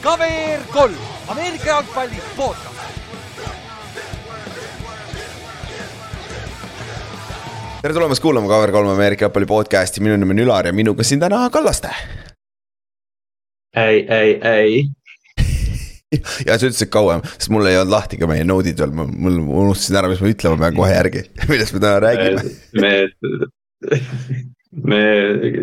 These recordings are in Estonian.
KVR kolm, Ameerika jalgpalli podcast. tere tulemast kuulama KVR3 Ameerika jalgpalli podcast'i, minu nimi on Ülar ja minuga siin täna Kallaste. ei, ei, ei. ja sa ütlesid kauem, sest mul ei olnud lahti ka meie node'id veel, mul, mul unustasin ära, mis ma ütlema pean kohe järgi, millest me täna räägime. me, me,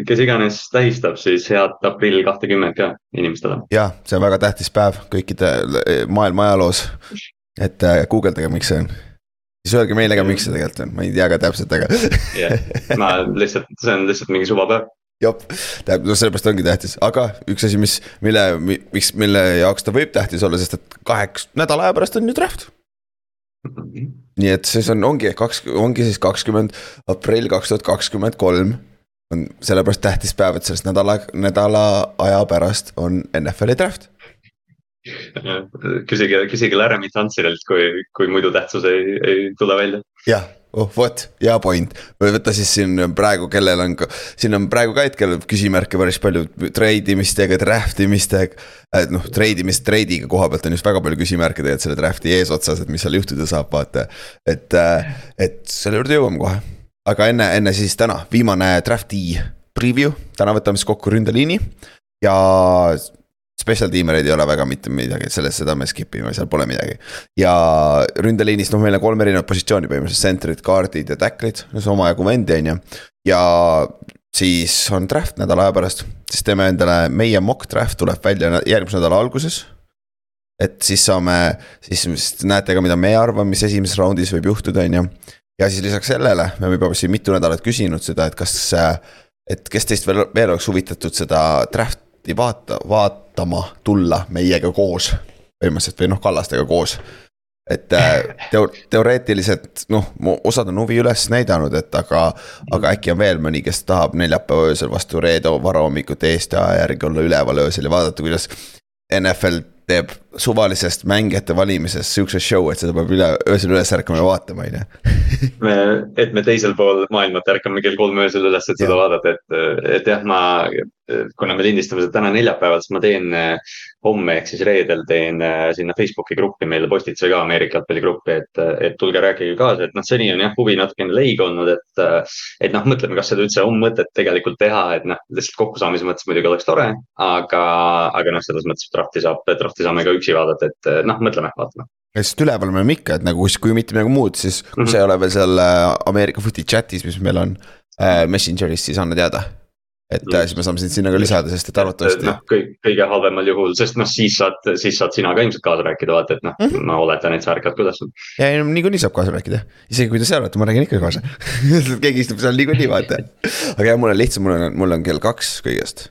kes iganes tähistab siis head aprill kahtekümmet ka inimestele. jah, see on väga tähtis päev kõikide maailma ajaloos. et äh, guugeldage, miks see on siis öelge meile ka, miks see tegelikult on, ma ei tea ka täpselt, aga. jah, ma lihtsalt, see on lihtsalt mingi suvapäev jop, tähendab, no sellepärast ongi tähtis, aga üks asi, mis, mille, miks, mille jaoks ta võib tähtis olla, sest et kaheks nädala aja pärast on ju draft. nii et siis on, ongi kaks, ongi siis kakskümmend aprill kaks tuhat kakskümmend kolm. On sellepärast tähtis päev, et sellest nädala, nädala aja pärast on NFL-i draft küsige, küsige Laramie Tantsirilt, kui, kui muidu tähtsus ei, ei tule välja. jah oh vot, hea point, või võta siis siin praegu, kellel on, siin on praegu ka hetkel küsimärke päris palju treidimistega, draft imistega. et noh, treidimist, treidiga koha pealt on just väga palju küsimärke tegelikult selle draft'i eesotsas, et mis seal juhtuda saab, vaata. et, et selle juurde jõuame kohe, aga enne, enne siis täna viimane draft'i preview, täna võtame siis kokku ründeliini ja special tiimereid ei ole väga mitte midagi, sellest, seda me skip ime, seal pole midagi. ja ründeliinis, noh, meil on kolm erinevat positsiooni põhimõtteliselt, sentrid, kaardid ja tacklid, no see omajagu vendi, on ju. ja siis on draft nädala aja pärast, siis teeme endale, meie mock draft tuleb välja järgmise nädala alguses. et siis saame, siis näete ka, mida me arvame, mis esimeses raundis võib juhtuda, on ju. Ja siis lisaks sellele, me oleme juba siin mitu nädalat küsinud seda, et kas, et kes teist veel, veel oleks huvitatud seda draft'i vaata, vaata vaatama tulla meiega koos. põhimõtteliselt või noh, Kallastega koos. et äh, teo-, teoreetiliselt noh, osad on huvi üles näidanud, et aga, aga äkki on veel mõni, kes tahab neljapäeva öösel vastu reede varahommikut Eesti aja järgi olla üleval öösel ja vaadata, kuidas NFL teeb suvalisest mängijate valimisest sihukese show, et seda peab üle, öösel üles ärkama ja vaatama, on ju. me, et me teisel pool maailmat ärkame kell kolm öösel üles, et seda ja. vaadata, et, et jah, ma, kuna me lindistame seda täna neljapäeval, siis ma teen homme ehk siis reedel teen äh, sinna Facebooki gruppi meile postituse ka Ameerika jalgpalligruppi, et, et tulge rääkige kaasa, et noh, seni on jah huvi natukene leig olnud, et. Et noh, mõtleme, kas seda üldse on mõtet tegelikult teha, et noh, lihtsalt kokkusaamise mõttes muidugi oleks tore, aga, aga noh, selles mõttes drafti saab, drafti saame ka üksi vaadata, et noh, mõtleme, vaatame sest üleval me oleme ikka, et nagu kui mitte midagi muud, siis kui mm -hmm. sa ei ole veel seal äh, Ameerika footi chat'is, mis meil on äh, Messengeris, siis anna teada et mm. siis me saame sind sinna ka lisada, sest et arvatavasti. noh, kõige halvemal juhul, sest noh, siis saad, siis saad sina ka ilmselt kaasa rääkida, vaata, et noh mm, -hmm. ma oletan, et sa ärkad ka üles. ja ei no niikuinii saab kaasa rääkida, isegi kui te seal olete, ma räägin ikka kaasa keegi istub seal niikuinii, vaata. aga jah, mul on lihtsam, mul on, mul on kell kaks kõigest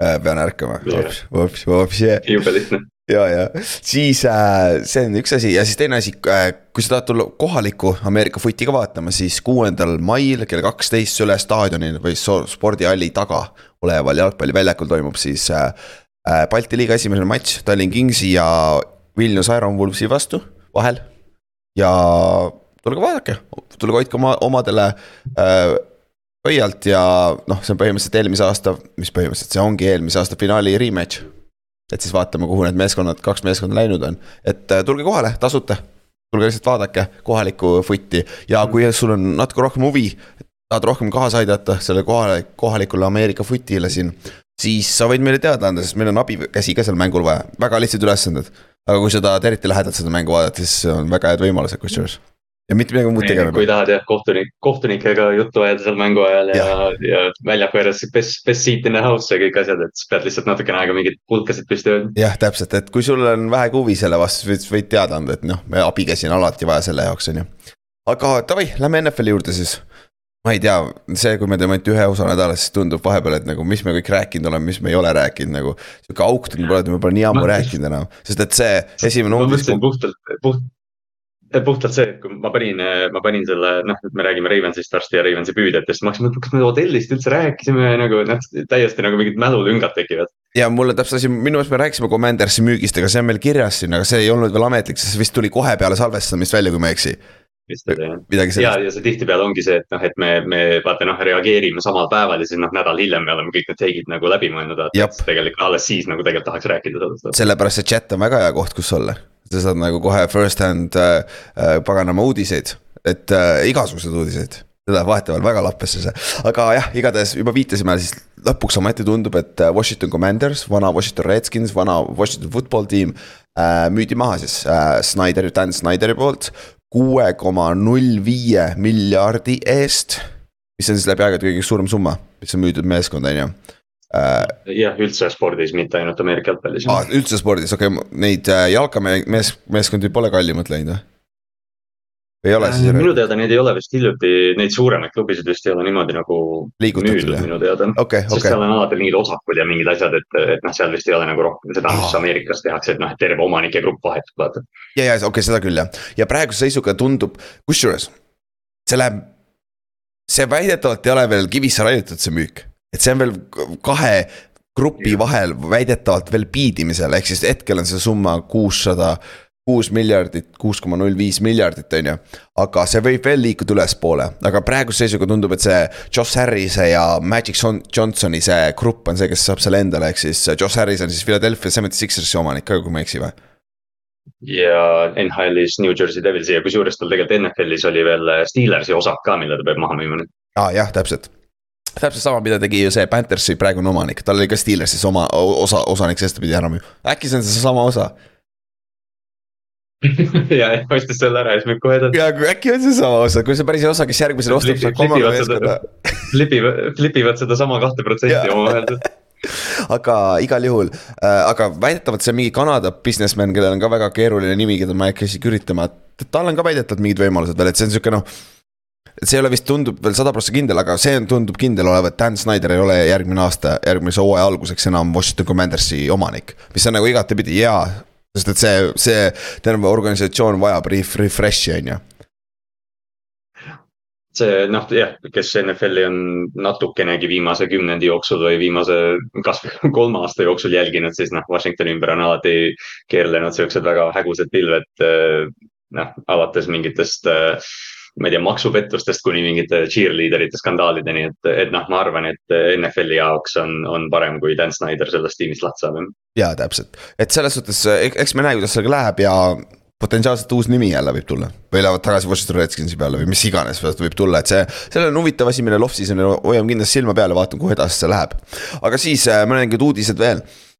äh,. pean ärkama, vops, vops, vops, yeah. jube lihtne ja, ja siis äh, see on üks asi. Ja siis teine asi äh,, kui sa tahad tulla kohalikku Ameerika footi ka vaatama, siis kuuendal mail kell kaksteist Süle staadionil või spordihalli taga oleval jalgpalliväljakul toimub siis äh, äh, Balti liiga esimene matš Tallinn Kingsi ja Vilnius Iron Wolvesi vastu vahel. ja tulge vaadake, tulge hoidke oma omadele äh, pöialt ja noh, see on põhimõtteliselt eelmise aasta, mis põhimõtteliselt see ongi eelmise aasta finaali rematch et siis vaatame, kuhu need meeskonnad, kaks meeskonda läinud on, et äh, tulge kohale, tasuta. tulge lihtsalt vaadake kohalikku footi ja kui sul on natuke rohkem huvi, tahad rohkem kaasa aidata selle kohale, kohalikule Ameerika footile siin. siis sa võid meile teada anda, sest meil on abikäsi ka seal mängul vaja, väga lihtsad ülesanded. aga kui sa tahad eriti lähedalt seda mängu vaadata, siis on väga head võimalused kusjuures ja mitte midagi muud tegema. kui tahad jah, kohtunik, kohtunikega juttu ajada seal mängu ajal ja, ja, ja väljaku ääres best, best seat in the house ja kõik asjad, et siis pead lihtsalt natukene aega mingid pulkasid püsti hoidma. jah, täpselt, et kui sul on vähegi huvi selle vastu, siis võid teada anda, et noh, me abikäsi on alati vaja selle jaoks, on ju. aga davai, lähme NFL-i juurde siis. ma ei tea, see, kui me teeme ainult ühe osa nädalas, siis tundub vahepeal, et nagu, mis me kõik rääkinud oleme, mis me ei ole rääkinud nagu. sihuke auk tundub olevat, me pole nii ammu rääkinud enam, sest et see esimene umbes. puhtalt, puht, puhtalt see, et kui ma panin, ma panin selle, noh, nüüd me räägime Ravensist varsti ja Ravensi püüdjatest, ma hakkasin mõtlema, kas me hotellist üldse rääkisime nagu noh, täiesti nagu mingid mälulüngad tekivad. ja mulle täpselt asi, minu meelest me rääkisime Commandersi müügist, aga see on meil kirjas siin, aga see ei olnud veel ametlik, sest see vist tuli kohe peale salvestamist välja, kui ma ei eksi. vist oli jah ja, ja see tihtipeale ongi see, et noh, et me, me vaata noh, reageerime samal päeval ja siis noh, nädal hiljem me oleme kõik need take'id nagu läbi mõelnud, et tegelikult alles siis nagu tegelikult tahaks rääkida sellest. sellepärast see chat on väga hea koht, kus olla. Sa saad nagu kohe first hand äh, äh, paganama uudiseid, et äh, igasuguseid uudiseid. see läheb vahetevahel väga lappesse see, aga jah, igatahes juba viitasime, siis lõpuks ometi tundub, et äh, Washington Commanders, vana Washington Redskins, vana Washington football tiim äh, müüdi maha siis äh, Snyderi, Dan Snyderi poolt kuue koma null viie miljardi eest. mis on siis läbi aegade kõige suurem summa, mis on müüdud meeskond, on ju jah, üldse spordis, mitte ainult Ameerika jalgpallis aa, üldse spordis, okei okay,, neid äh, jalkamees, meeskondi pole kallimalt läinud või? ei ole siis Äh, minu teada neid ei ole vist hiljuti, neid suuremaid klubisid vist ei ole niimoodi nagu müüdud minu teada. okei, sest okei seal, on alati mingid osakud ja mingid asjad, et, et noh, seal vist ei ole nagu rohkem seda, mis Aa. Ameerikas tehakse, et noh, et terve omanike grupp vahetub, vaata. ja, ja okei okay,, seda küll jah, ja praeguse seisuga tundub, kusjuures see läheb, see väidetavalt ei ole veel kivisse raiutud, see müük, et see on veel kahe grupi vahel väidetavalt veel piidimisel, ehk siis hetkel on see summa kuussada kuus miljardit, kuus koma null viis miljardit, on ju. aga see võib veel liikuda ülespoole, aga praeguse seisuga tundub, et see Josh Harrise ja Magic John- Johnsoni see grupp on see, kes saab selle endale, ehk siis Josh Harris on siis Philadelphia Seventy Sixersi omanik ka, kui ma ei eksi või? ja NHL-is New Jersey Devilsi ja kusjuures tal tegelikult NFL-is oli veel Steelersi osak ka, mille ta peab maha müüma nüüd. aa ah, jah, täpselt. Täpselt sama, mida tegi ju see Panthersi praegune omanik, tal oli ka Steelersis oma osa, osanik, sest ta pidi ära müüma. äkki see on seesama osa? ja, ja ostis selle ära ja siis müüb kohe edasi. ja äkki on seesama osa, kui see päris osa, kes järgmisel ostab, saab ka omale meeskonda. flipivad, flipivad sedasama kahte protsenti omavahel. aga igal juhul äh,, aga väidetavalt see on mingi Kanada businessman, kellel on ka väga keeruline nimi, keda ma ei hakka isegi üritama, et tal on ka väidetavalt mingid võimalused veel, et see on sihuke noh. See ei ole vist, tundub veel sada prossa kindel, aga see on, tundub kindel olevat, Dan Snyder ei ole järgmine aasta, järgmise hooaja alguseks enam Washington Commandersi omanik. mis on nagu igatepidi hea, sest et see, see terve organisatsioon vajab ref-, refresh'i on ju. see noh, jah, kes NFL-i on natukenegi viimase kümnendi jooksul või viimase kasvõi kolme aasta jooksul jälginud, siis noh, Washingtoni ümber on alati keerlenud siuksed väga hägusad pilved. noh, alates mingitest, ma ei tea, maksupettustest kuni mingite cheerleader'ite skandaalideni, et, et noh, ma arvan, et NFL-i jaoks on, on parem, kui Dan Snyder sellest tiimist lahti saab. jaa, täpselt, et selles suhtes, eks me näe, kuidas sellega läheb ja potentsiaalselt uus nimi jälle võib tulla või lähevad tagasi Washington Redskinsi peale või mis iganes võib tulla, et see, sellel on huvitav asi, millel off-season'il hoiame kindlasti silma peal ja vaatame, kuhu edasi see läheb. aga siis äh, mõningad uudised veel äh,.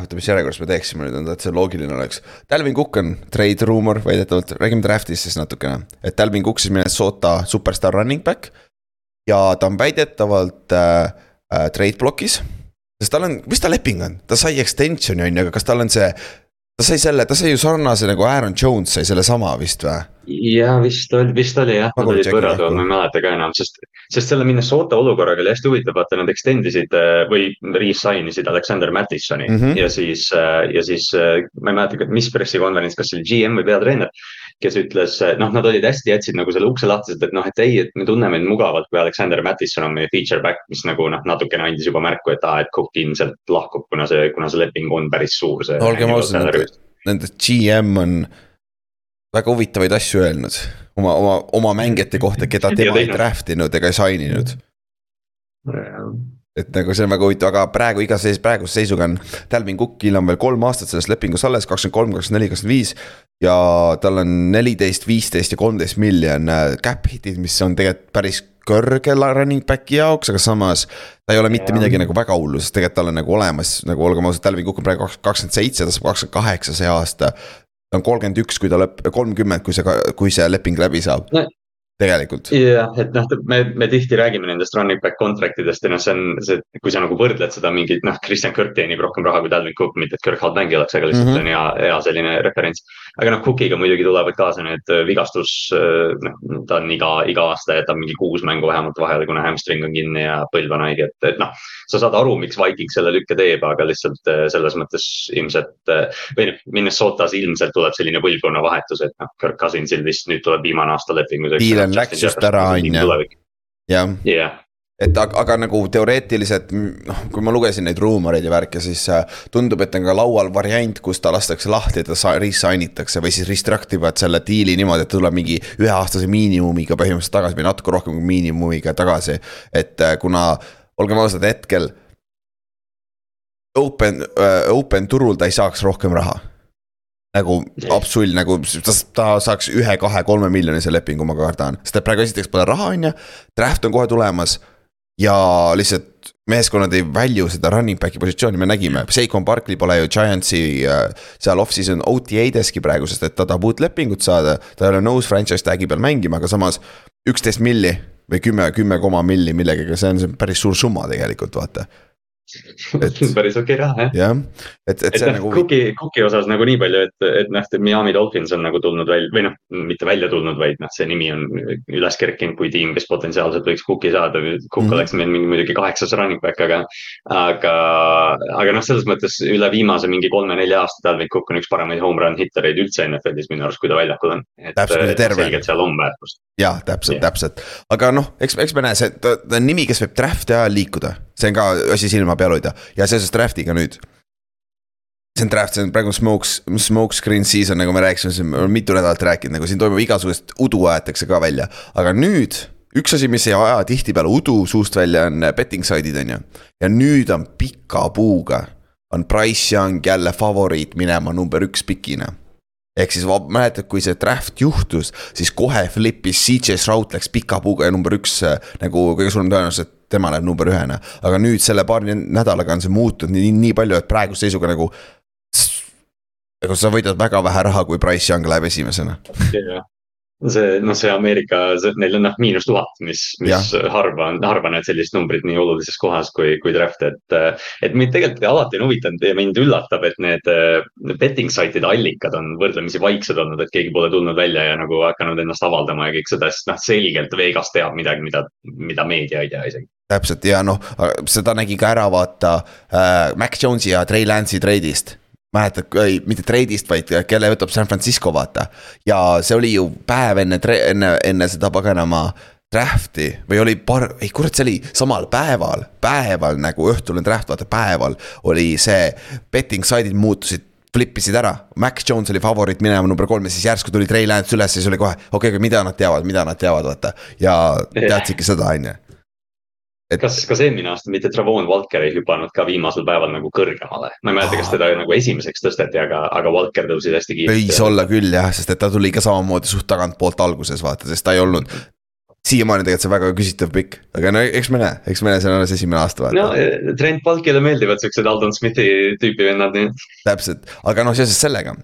oota, mis järjekorras me teeksime nüüd, et see loogiline oleks. Dalvin Cook on trade rumor väidetavalt, räägime draft'ist siis natukene, et Dalvin Cook siis Minnesota superstaar running back. ja ta on väidetavalt äh, äh, trade block'is sest tal on, mis ta leping on, ta sai extension'i on ju, aga kas tal on see. Ta sai selle, ta sai ju sarnase nagu Aaron Jones sai sellesama vist või? ja vist oli, vist oli jah, nad olid praegu. ma ei mäleta ka enam, sest, sest selle Minnesota olukorraga oli hästi huvitav, vaata nad extend isid äh, või re-sign isid Alexander Mattisoni mm. -hmm. ja siis, ja siis äh, ma ei mäleta, mis pressikonverents, kas see oli GM või peatreener. Kes ütles, noh, nad olid hästi, jätsid nagu selle ukse lahti, et noh, et ei, et me tunneme end mugavalt, kui Alexander Mattison on meie feature back, mis nagu noh, natukene andis juba märku, et aa, et Cook ilmselt lahkub, kuna see, kuna see leping on päris suur. no olgem ausad, nende, nende GM on väga huvitavaid asju öelnud oma, oma, oma mängijate kohta, keda tema ei draft inud ega sign inud. et nagu see on väga huvitav, aga praegu iga seis, praeguse seisuga on Dalvin Cookil on veel kolm aastat selles lepingus alles, kakskümmend kolm, kakskümmend neli, kakskümmend viis. Ja tal on neliteist, viisteist ja kolmteist miljon äh, cap hit'id, mis on tegelikult päris kõrge running back'i jaoks, aga samas. ta ei ole mitte Jaa. midagi nagu väga hullu, sest tegelikult tal on nagu olemas, nagu olgem ausad, Dalvin Cook on praegu kaks- kakskümmend seitse, ta saab kakskümmend kaheksa see aasta. ta on kolmkümmend üks, kui ta lõpp, kolmkümmend, kui see, kui see leping läbi saab No. tegelikult. jah, et noh, me, me tihti räägime nendest running back contract idest ja noh, see on see, kui sa nagu võrdled seda mingit, noh, Kristjan Kirk teenib rohkem raha kui Dalvin Cook, mitte et Kirk halb mängija oleks, aga lihtsalt mm -hmm. on hea, hea selline referents. aga noh, Cookiga muidugi tulevad kaasa need äh, vigastus, noh, ta on iga, iga aasta jätab mingi kuus mängu vähemalt vahele, kuna hamstring on kinni ja põlv on haige, et, et noh. sa saad aru, miks Viking selle lükke teeb, aga lihtsalt äh, selles mõttes ilmselt äh, või noh, Minnesotas ilmselt tuleb selline põlvkonnavahetus, et noh, Kirk Cousinsil vist nüüd tuleb viimane aasta lepingus. Dylan läks just ära, on ju. jah, jah, et aga, aga nagu teoreetiliselt noh, kui ma lugesin neid ruumoreid ja värke, siis äh, tundub, et on ka laual variant, kus ta lastakse lahti ta resign itakse või siis restruct ivad selle diili niimoodi, et ta tuleb mingi üheaastase miinimumiga põhimõtteliselt tagasi või natuke rohkem kui miinimumiga tagasi. et äh, kuna, olgem ausad, hetkel. Open uh,, open turul ta ei saaks rohkem raha nagu absull, nagu ta, ta saaks ühe, kahe, kolme miljonise lepingu, ma kardan, sest et praegu esiteks pole raha, on ju. Draft on kohe tulemas. Ja lihtsalt meeskonnad ei välju seda running back'i positsiooni, me nägime, Seikon Barkley pole ju Giantsi äh, seal off-season OTA-deski praegu, sest et ta tahab uut lepingut saada. ta ei ole nõus franchise tag'i peal mängima, aga samas üksteist milli või kümme, kümme koma milli millegagi, see on, see on päris suur summa tegelikult, vaata et päris okei okay raha jah. jah, et, et, et see noh, nagu. Cooki, Cooki osas nagu nii palju, et, et noh, Miami Dolphins on nagu tulnud välja või noh, mitte välja tulnud, vaid noh, see nimi on üles kerkinud kui tiim, kes potentsiaalselt võiks Cooki saada. Cook mm -hmm. oleks meil mingi muidugi kaheksas running back, aga, aga, aga noh, selles mõttes üle viimase mingi kolme-nelja aasta Dalvin Cook on üks paremaid home run hittereid üldse NFL-is minu arust, kui ta väljakul on. selgelt seal on väärtust. jah, täpselt yeah., täpselt, aga noh, eks, eks me näe, see, ta on nimi, kes võib draft'i ajal liikuda see on ka asi silma peal hoida ja seoses draft'iga nüüd. see on draft, see on praegu smokes, smoke screen season, nagu me rääkisime siin, me oleme mitu nädalat rääkinud, nagu siin toimub igasugust udu aetakse ka välja, aga nüüd üks asi, mis ei aja tihtipeale udu suust välja, on betting side'id, on ju. ja nüüd on pika puuga, on Price Young jälle favoriit minema number üks pikina ehk siis mäletad, kui see draft juhtus, siis kohe flip'is CJ Stroud läks pika puuga ja number üks äh, nagu kõige suurem tõenäosus, et tema läheb number ühena. aga nüüd selle paari nädalaga on see muutunud nii, nii palju, et praeguse seisuga nagu. nagu sa võidad väga vähe raha, kui Price Young läheb esimesena see, noh, see Ameerika, neil on noh miinus tuhat, mis, mis ja. harva on, harva näed sellist numbrit nii olulises kohas kui, kui draft, et. et mind tegelikult alati on huvitanud ja mind üllatab, et need betting site'ide allikad on võrdlemisi vaiksed olnud, et keegi pole tulnud välja ja nagu hakanud ennast avaldama ja kõik seda, sest noh, selgelt Vegas teab midagi, mida, mida meedia ei tea isegi täpselt ja noh, seda nägi ka ära vaata äh, Mac Jones'i ja Trey Lance'i treidist mäletad, ei mitte treidist, vaid kelle võtab San Francisco, vaata. ja see oli ju päev enne, enne, enne seda paganama draft'i või oli par-, ei kurat, see oli samal päeval, päeval nagu õhtune draft, vaata päeval oli see. Betting side'id muutusid, flip isid ära, Max Jones oli favoriit minema number kolm ja siis järsku tuli Trey Lance üles ja siis oli kohe, okei okay,, aga mida nad teavad, mida nad teavad, vaata. ja teadsidki seda, on ju et.... kas, kas eelmine aasta mitte Travon Walker ei hüpanud ka viimasel päeval nagu kõrgemale? ma ei mäleta, kas teda nagu esimeseks tõsteti, aga, aga Walker tõusis hästi kiiresti. võis olla küll jah, sest et ta tuli ka samamoodi suht tagantpoolt alguses vaata, sest ta ei olnud siiamaani tegelikult see väga küsitav pikk, aga no eks me näe, eks me näe, see on alles esimene aasta no eh, Trent Balkile meeldivad siuksed Aldon Smithi tüüpi vennad, nii et. täpselt, aga noh, seoses sellega.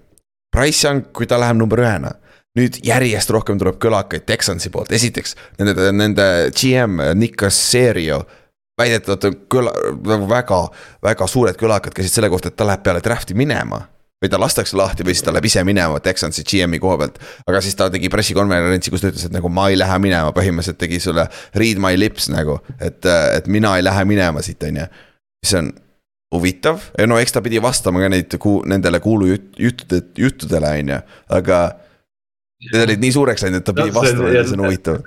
Price Young, kui ta läheb number ühena nüüd järjest rohkem tuleb kõlakaid Texansi poolt, esiteks nende, nende GM Nick Caserio väidetavalt on kõla, nagu väga, väga suured kõlakad käisid selle kohta, et ta läheb peale draft'i minema. või ta lastakse lahti või siis ta läheb ise minema Texansi GM-i koha pealt. aga siis ta tegi pressikonverentsi, kus ta ütles, et nagu ma ei lähe minema, põhimõtteliselt tegi sulle read my lips nagu, et, et mina ei lähe minema siit, on ju. mis on huvitav, no eks ta pidi vastama ka neid, nendele kuulujuttudele, juttudele, on ju, aga Need olid nii suureks läinud, et ta pidi vastama ja see on huvitav.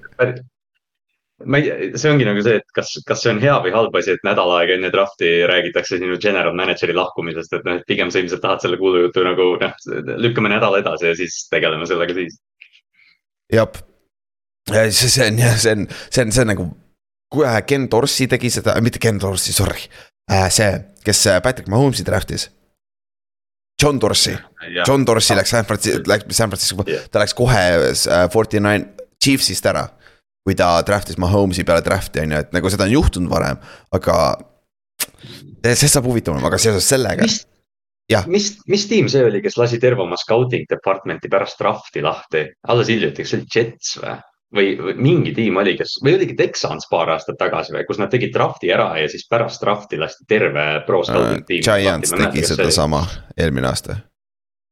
ma ei, see ongi nagu see, et kas, kas see on hea või halb asi, et nädal aega enne draft'i räägitakse sinu general manager'i lahkumisest, et noh, et pigem sa ilmselt tahad selle kuulujutu nagu noh, lükkame nädal edasi ja siis tegeleme sellega siis. jah, see, see on jah, see on, see on, see on nagu, kui Ken Dorsey tegi seda, mitte Ken Dorsey, sorry, äh, see, kes Patrick Mahomes'i draft'is John Dorsey, John Dorsey läks San Francisco, läks San Francisco yeah., ta läks kohe äh, forty nine Chiefsist ära. kui ta draft'is Mahomes'i peale draft'i on ju, et nagu seda on juhtunud varem, aga. see saab huvitavam, aga seoses sellega. mis, mis tiim see oli, kes lasi terve oma scouting department'i pärast draft'i lahti, alles hiljuti, kas see oli Jets või? või mingi tiim oli, kes või oligi Texans paar aastat tagasi või, kus nad tegid draft'i ära ja siis pärast draft'i lasti terve pro scouting uh, tiim. Giants tegi sedasama eelmine aasta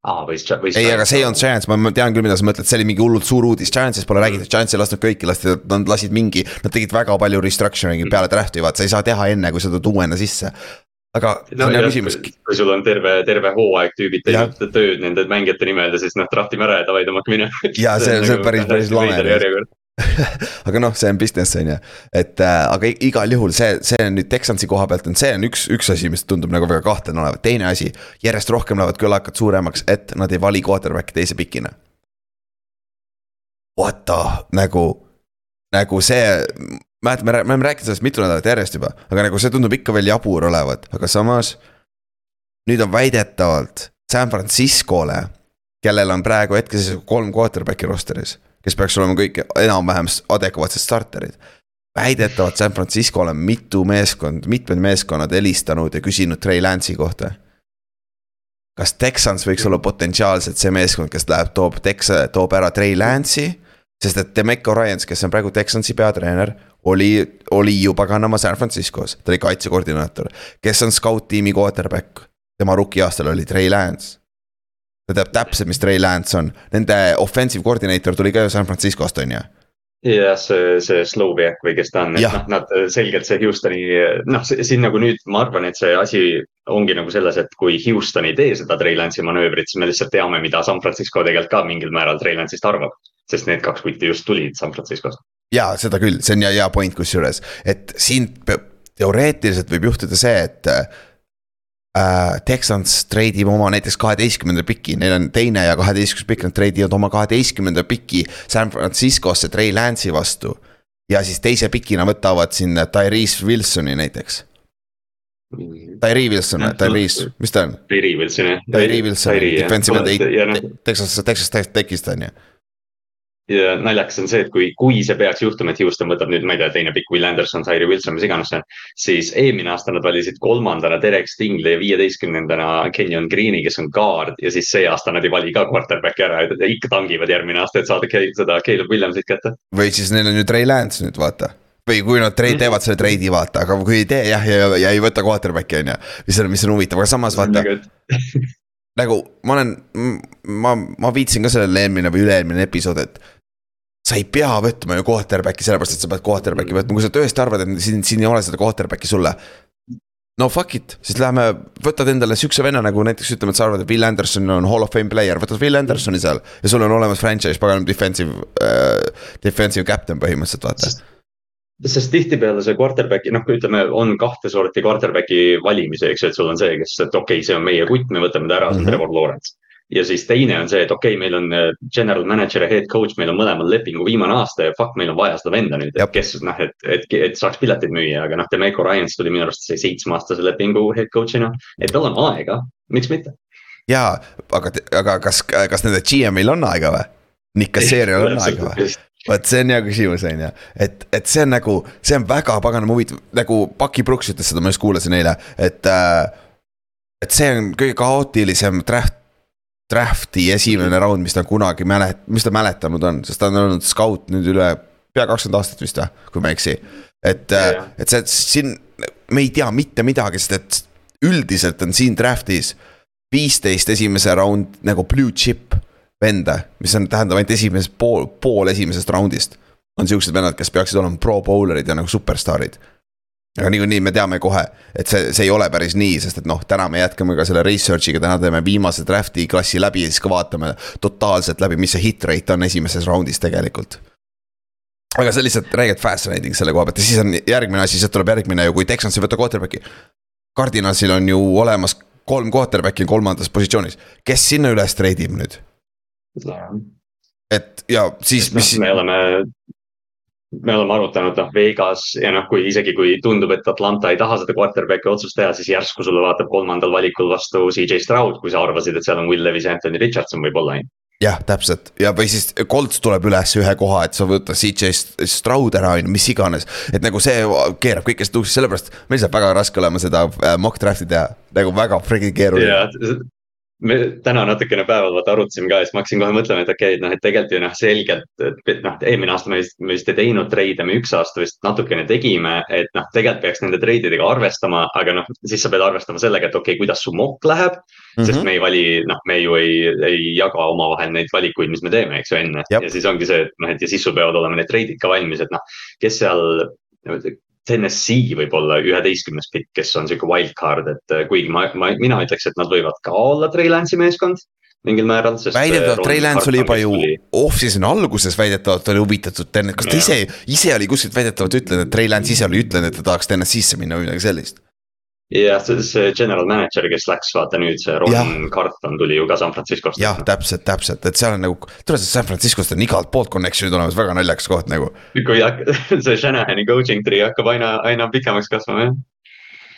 aa, võis, võis. ei, aga see ei olnud Giants, ma tean küll, mida sa mõtled, see oli mingi hullult suur uudis, Giantsist pole räägitud, Giants ei lasknud kõiki, lasti, nad lasid mingi. Nad tegid väga palju restructuring'i peale draft'i, vaat sa ei saa teha enne, kui sa tuled uuena sisse aga no, on hea küsimus. kui sul on terve, terve hooaeg tüübid teinud tööd nende mängijate nimel ja siis noh, draftime ära ja davai tõmmake minema. ja see, see on nagu päris, päris lame. aga noh, see on business on ju, et äh, aga igal juhul see, see nüüd Texansi koha pealt on, see on üks, üks asi, mis tundub nagu väga kahtlane olevat, teine asi. järjest rohkem lähevad kõlakad suuremaks, et nad ei vali quarterback'i teise pikina. What the, nagu, nagu see, mäletad, me oleme rääkinud sellest mitu nädalat järjest juba, aga nagu see tundub ikka veel jabur olevat, aga samas. nüüd on väidetavalt San Franciscole, kellel on praegu hetkeseisuga kolm quarterback'i roster'is kes peaks olema kõik enam-vähem adekvaatsed starterid. väidetavalt San Francisco'l on mitu meeskond, mitmed meeskonnad helistanud ja küsinud Trey Lance'i kohta. kas Texans võiks olla potentsiaalselt see meeskond, kes läheb, toob Tex-, toob ära Trey Lance'i? sest et Demeco Ryans, kes on praegu Texansi peatreener, oli, oli ju paganama San Franciscos, ta oli kaitsekoordinaator. kes on scout-tiimi quarterback, tema rookie aastal oli Trey Lance ta teab täpselt, mis Trey Lance on, nende offensive coordinator tuli ka ju San Franciscost, on ju. Jah, see, see Slovak või kes ta on, et noh, nad selgelt see Houstoni, noh, siin nagu nüüd ma arvan, et see asi ongi nagu selles, et kui Houston ei tee seda Trey Lance'i manöövrit, siis me lihtsalt teame, mida San Francisco tegelikult ka mingil määral Trey Lance'ist arvab. sest need kaks kutti just tulid San Franciscost. ja seda küll, see on hea, hea point kusjuures, et siin teoreetiliselt võib juhtuda see, et äh,. Texans treidib oma näiteks kaheteistkümnenda piki, neil on teine ja kaheteistkümnes pikk, nad treidivad oma kaheteistkümnenda piki San Franciscosse Trey Lance'i vastu. ja siis teise pikina võtavad siin Tyrese Wilsoni näiteks. Tyree Wilson, Tyrese, mis ta on? Tyree Wilson jah. Tyree Wilson, defensive end, Texas, Texas Techist on ju ja naljakas on see, et kui, kui see peaks juhtuma, et Houston võtab nüüd, ma ei tea, teine pikk Will Anderson, Zaire Wilson, mis iganes see on. siis eelmine aasta nad valisid kolmandana Derek Stingley ja viieteistkümnendana Kenyon Green'i, kes on guard ja siis see aasta nad ei vali ka quarterback'i ära, ikka tangivad järgmine aasta, et saada seda Caleb Williamsit kätte. või siis neil on ju Trey Lance nüüd vaata või kui nad trade, teevad selle trade'i, vaata, aga kui ei tee jah, ja, ja, ja ei võta quarterback'i on ju. mis on, mis on huvitav, aga samas vaata nagu ma olen, ma, ma viitsin ka sellele eelmine või üle-eelmine episood, et sa ei pea võtma ju quarterback'i sellepärast, et sa pead quarterback'i võtma, kui sa tõesti arvad, et siin, siin ei ole seda quarterback'i sulle. no fuck it, siis lähme, võtad endale sihukese venna nagu näiteks ütleme, et sa arvad, et Will Anderson on hall of fame player, võtad Will Andersoni seal. ja sul on olemas franchise, pagan defensive äh,, defensive captain põhimõtteliselt vaata sest tihtipeale see quarterback'i, noh, ütleme, on kahte sorti quarterback'i valimise, eks ju, et sul on see, kes, et okei okay,, see on meie kutt, me võtame ta ära, see on -hmm. Trevor Lawrence ja siis teine on see, et okei okay,, meil on äh, general manager ja head coach, meil on mõlemal lepingu viimane aasta ja fuck, meil on vaja seda venda nüüd, et kes noh, et, et, et saaks pileteid müüa, aga noh, Demeco Ryans tuli minu arust seitsmeaastase lepingu head coach'ina, et tal on aega, miks mitte. ja, aga, aga kas, kas nende GM-il on aega või? Nick Casserial on aega või? vot see on hea küsimus, on ju, et, et see on nagu, see on väga paganama huvitav, nagu Bucky Brooks ütles seda, ma just kuulasin eile, et äh,. et see on kõige kaootilisem draft draft'i esimene round, mis ta kunagi mälet-, mis ta mäletanud on, sest ta on olnud scout nüüd üle pea kakskümmend aastat vist või, kui ma ei eksi. et, et see, siin me ei tea mitte midagi, sest et üldiselt on siin draft'is viisteist esimese round nagu blue chip venda, mis on, tähendab ainult esimesest pool, pool esimesest round'ist. on siuksed vennad, kes peaksid olema pro bowler'id ja nagu superstaarid aga niikuinii me teame kohe, et see, see ei ole päris nii, sest et noh, täna me jätkame ka selle research'iga, täna teeme viimase draft'i klassi läbi ja siis ka vaatame totaalselt läbi, mis see hit rate on esimeses raundis tegelikult. aga see lihtsalt räigelt fascinating selle koha pealt ja siis on järgmine asi, sealt tuleb järgmine ju, kui Texans ei võta quarterback'i. Cardinalsil on ju olemas kolm quarterback'i kolmandas positsioonis, kes sinna üles treidib nüüd? et ja siis, mis. me oleme me oleme arutanud, noh, Vegas ja noh, kui isegi kui tundub, et Atlanta ei taha seda quarterback'i otsust teha, siis järsku sulle vaatab kolmandal valikul vastu CJ Stroud, kui sa arvasid, et seal on Will Levis ja Anthony Richardson võib-olla ainult jah, täpselt. Ja, või siis Colts tuleb üles ühe koha, et sa võta CJ Stroud ära, on ju, mis iganes. et nagu see keerab kõikest tuksi, sellepärast meil saab väga raske olema seda äh, mock draft'i teha, nagu väga freaking keeruline me täna natukene päeval vaata arutasime ka ja siis ma hakkasin kohe mõtlema, et okei okay,, et noh, et tegelikult ju noh, selgelt, et noh, eelmine aasta me vist, me vist ei teinud treide, me üks aasta vist natukene tegime, et noh, tegelikult peaks nende treididega arvestama, aga noh, siis sa pead arvestama sellega, et okei okay,, kuidas su mock läheb mm. -hmm. sest me ei vali, noh, me ju ei, ei jaga omavahel neid valikuid, mis me teeme, eks ju enne ja siis ongi see, et noh, et ja siis sul peavad olema need treidid ka valmis, et noh, kes seal Tennessee võib olla üheteistkümnes pikk, kes on sihuke wildcard, et äh, kuigi ma, ma, mina ütleks, et nad võivad ka olla Trey Lance'i meeskond. mingil määral, sest. väidetavalt Trey Lance oli juba ju off-season'i alguses väidetavalt oli huvitatud kas ta ise, ise oli kuskilt väidetavalt ütlenud, et Trey Lance ise oli ütlenud, et ta tahaks Tennessee'sse minna või midagi sellist jah, see, general manager, kes läks, vaata nüüd see Ron. Carton tuli ju ka San Franciscost. jah, täpselt, täpselt, et seal on nagu, tule San Franciscost on igalt poolt connection'id olemas, väga naljakas koht nagu. kui see Shanahani coaching tree hakkab aina, aina pikemaks kasvama, jah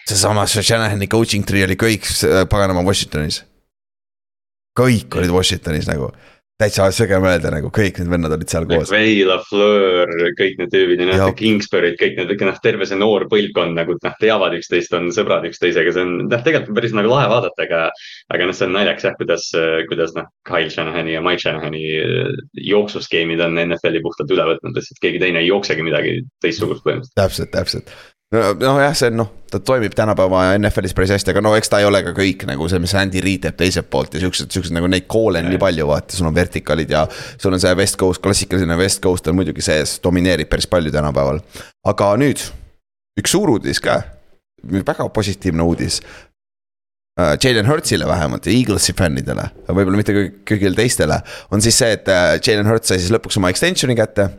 seesama Shanahani coaching tree oli kõik äh, paganama Washingtonis. kõik olid Washingtonis nagu, täitsa sõge mõelda nagu kõik need vennad olid seal koos. McVay, LaFleur, kõik need tüübid ja noh, Kingsbury'd, kõik need, noh terve see noor põlvkond nagu noh, teavad üksteist, on sõbrad üksteisega, see on noh, tegelikult päris nagu lahe vaadata, aga. aga noh, see on naljakas jah, kuidas, kuidas noh, Kyle Shanahani ja Mike Shanahani äh, jooksuskeemid on NFL-i puhtalt üle võtnud, lihtsalt keegi teine ei jooksegi midagi teistsugust põhimõtteliselt. täpselt, täpselt nojah, see on noh, ta toimib tänapäeva NFL-is päris hästi, aga no eks ta ei ole ka kõik nagu see, mis Andy Reid teeb teiselt poolt ja siuksed, siuksed nagu neid call'e on nii palju, vaata, sul on vertikaalid ja. sul on see West Coast, klassikalisena West Coast on muidugi sees, domineerib päris palju tänapäeval. aga nüüd üks suur uudis ka, väga positiivne uudis. Uh, Jalen Hurtsile vähemalt ja Eaglesi fännidele, võib-olla mitte kõigile teistele, on siis see, et uh, Jalen Hurts sai siis lõpuks oma extension'i kätte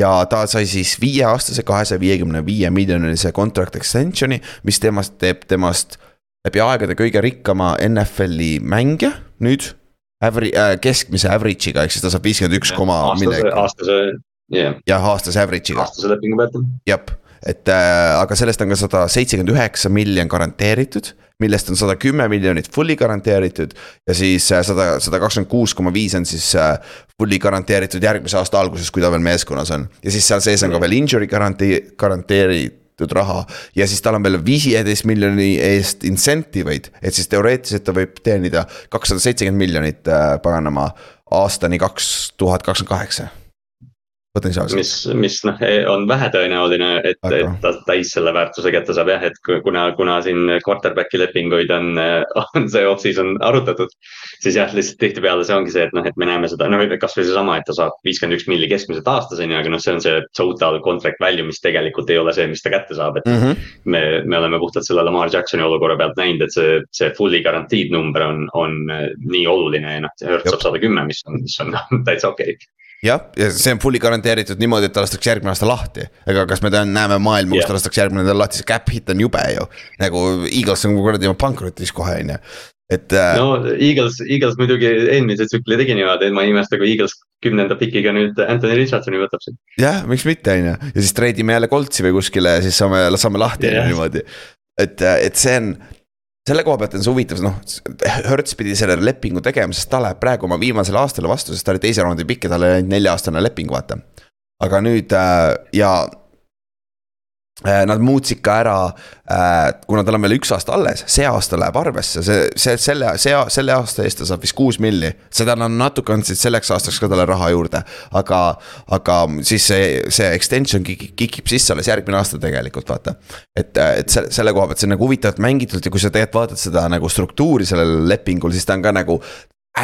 ja ta sai siis viieaastase kahesaja viiekümne viie miljonilise contract extension'i, mis temast teeb temast läbi aegade kõige rikkama NFL-i mängija nüüd. Averi- äh,, keskmise average'iga, ehk siis ta saab viiskümmend üks koma millegi. aastase, jah. jah, aastase average'iga. aastase lepingu pealt. jah, et äh, aga sellest on ka sada seitsekümmend üheksa miljon garanteeritud millest on sada kümme miljonit fully garanteeritud ja siis äh, sada, sada kakskümmend kuus koma viis on siis äh, fully garanteeritud järgmise aasta alguses, kui ta veel meeskonnas on. ja siis seal sees on ka veel injury garantii, garanteeritud raha ja siis tal on veel viieteist miljoni eest incentive eid, et siis teoreetiliselt ta võib teenida kakssada seitsekümmend miljonit äh, paganama aastani kaks tuhat kakskümmend kaheksa potentsiaalselt. mis, mis noh, e, on vähetõenäoline, et, et ta täis selle väärtuse kätte saab jah, et kuna, kuna siin quarterback'i lepinguid on, on see off-season arutatud. siis jah, lihtsalt tihtipeale see ongi see, et noh, et me näeme seda, no kasvõi seesama, et ta saab viiskümmend üks milli keskmiselt aastas on ju, aga noh, see on see total contract value, mis tegelikult ei ole see, mis ta kätte saab, et mm. -hmm. me, me oleme puhtalt selle Lamar Jacksoni olukorra pealt näinud, et see, see fully guaranteed number on, on nii oluline ja noh, Hurt saab sada kümme, mis on, mis on täitsa okei okay jah, ja see on fully garanteeritud niimoodi, et ta lastakse järgmine aasta lahti. ega kas me tean, näeme maailma yeah., kus ta lastakse järgmine nädal lahti, see cap hit on jube ju. nagu Eagles on kuradi pankrotis kohe, on ju et äh.... no Eagles, Eagles muidugi eelmise tsükli tegi niimoodi, et ma ei imesta, kui Eagles kümnenda pikiga nüüd Anthony Richardsoni võtab siin. jah, miks mitte, on ju, ja siis treidime jälle Coltsi või kuskile ja siis saame, saame lahti yeah. niimoodi. et, et see on, selle koha pealt on see huvitav, noh, Hertz pidi selle lepingu tegema, sest ta läheb praegu oma viimasele aastale vastu, sest ta oli teise raundi pikk ja tal oli ainult nelja-aastane leping, vaata. aga nüüd äh, ja nad muutsid ka ära, äh, kuna tal on veel üks aasta alles, see aasta läheb arvesse, see, see, selle, see, selle aasta eest ta saab vist kuus milli. seda nad natuke andsid selleks aastaks ka talle raha juurde, aga, aga siis see, see extension kikib sisse alles järgmine aasta tegelikult vaata. et, et selle, selle koha pealt see on nagu huvitavalt mängitud ja kui sa tegelikult vaatad seda nagu struktuuri sellel lepingul, siis ta on ka nagu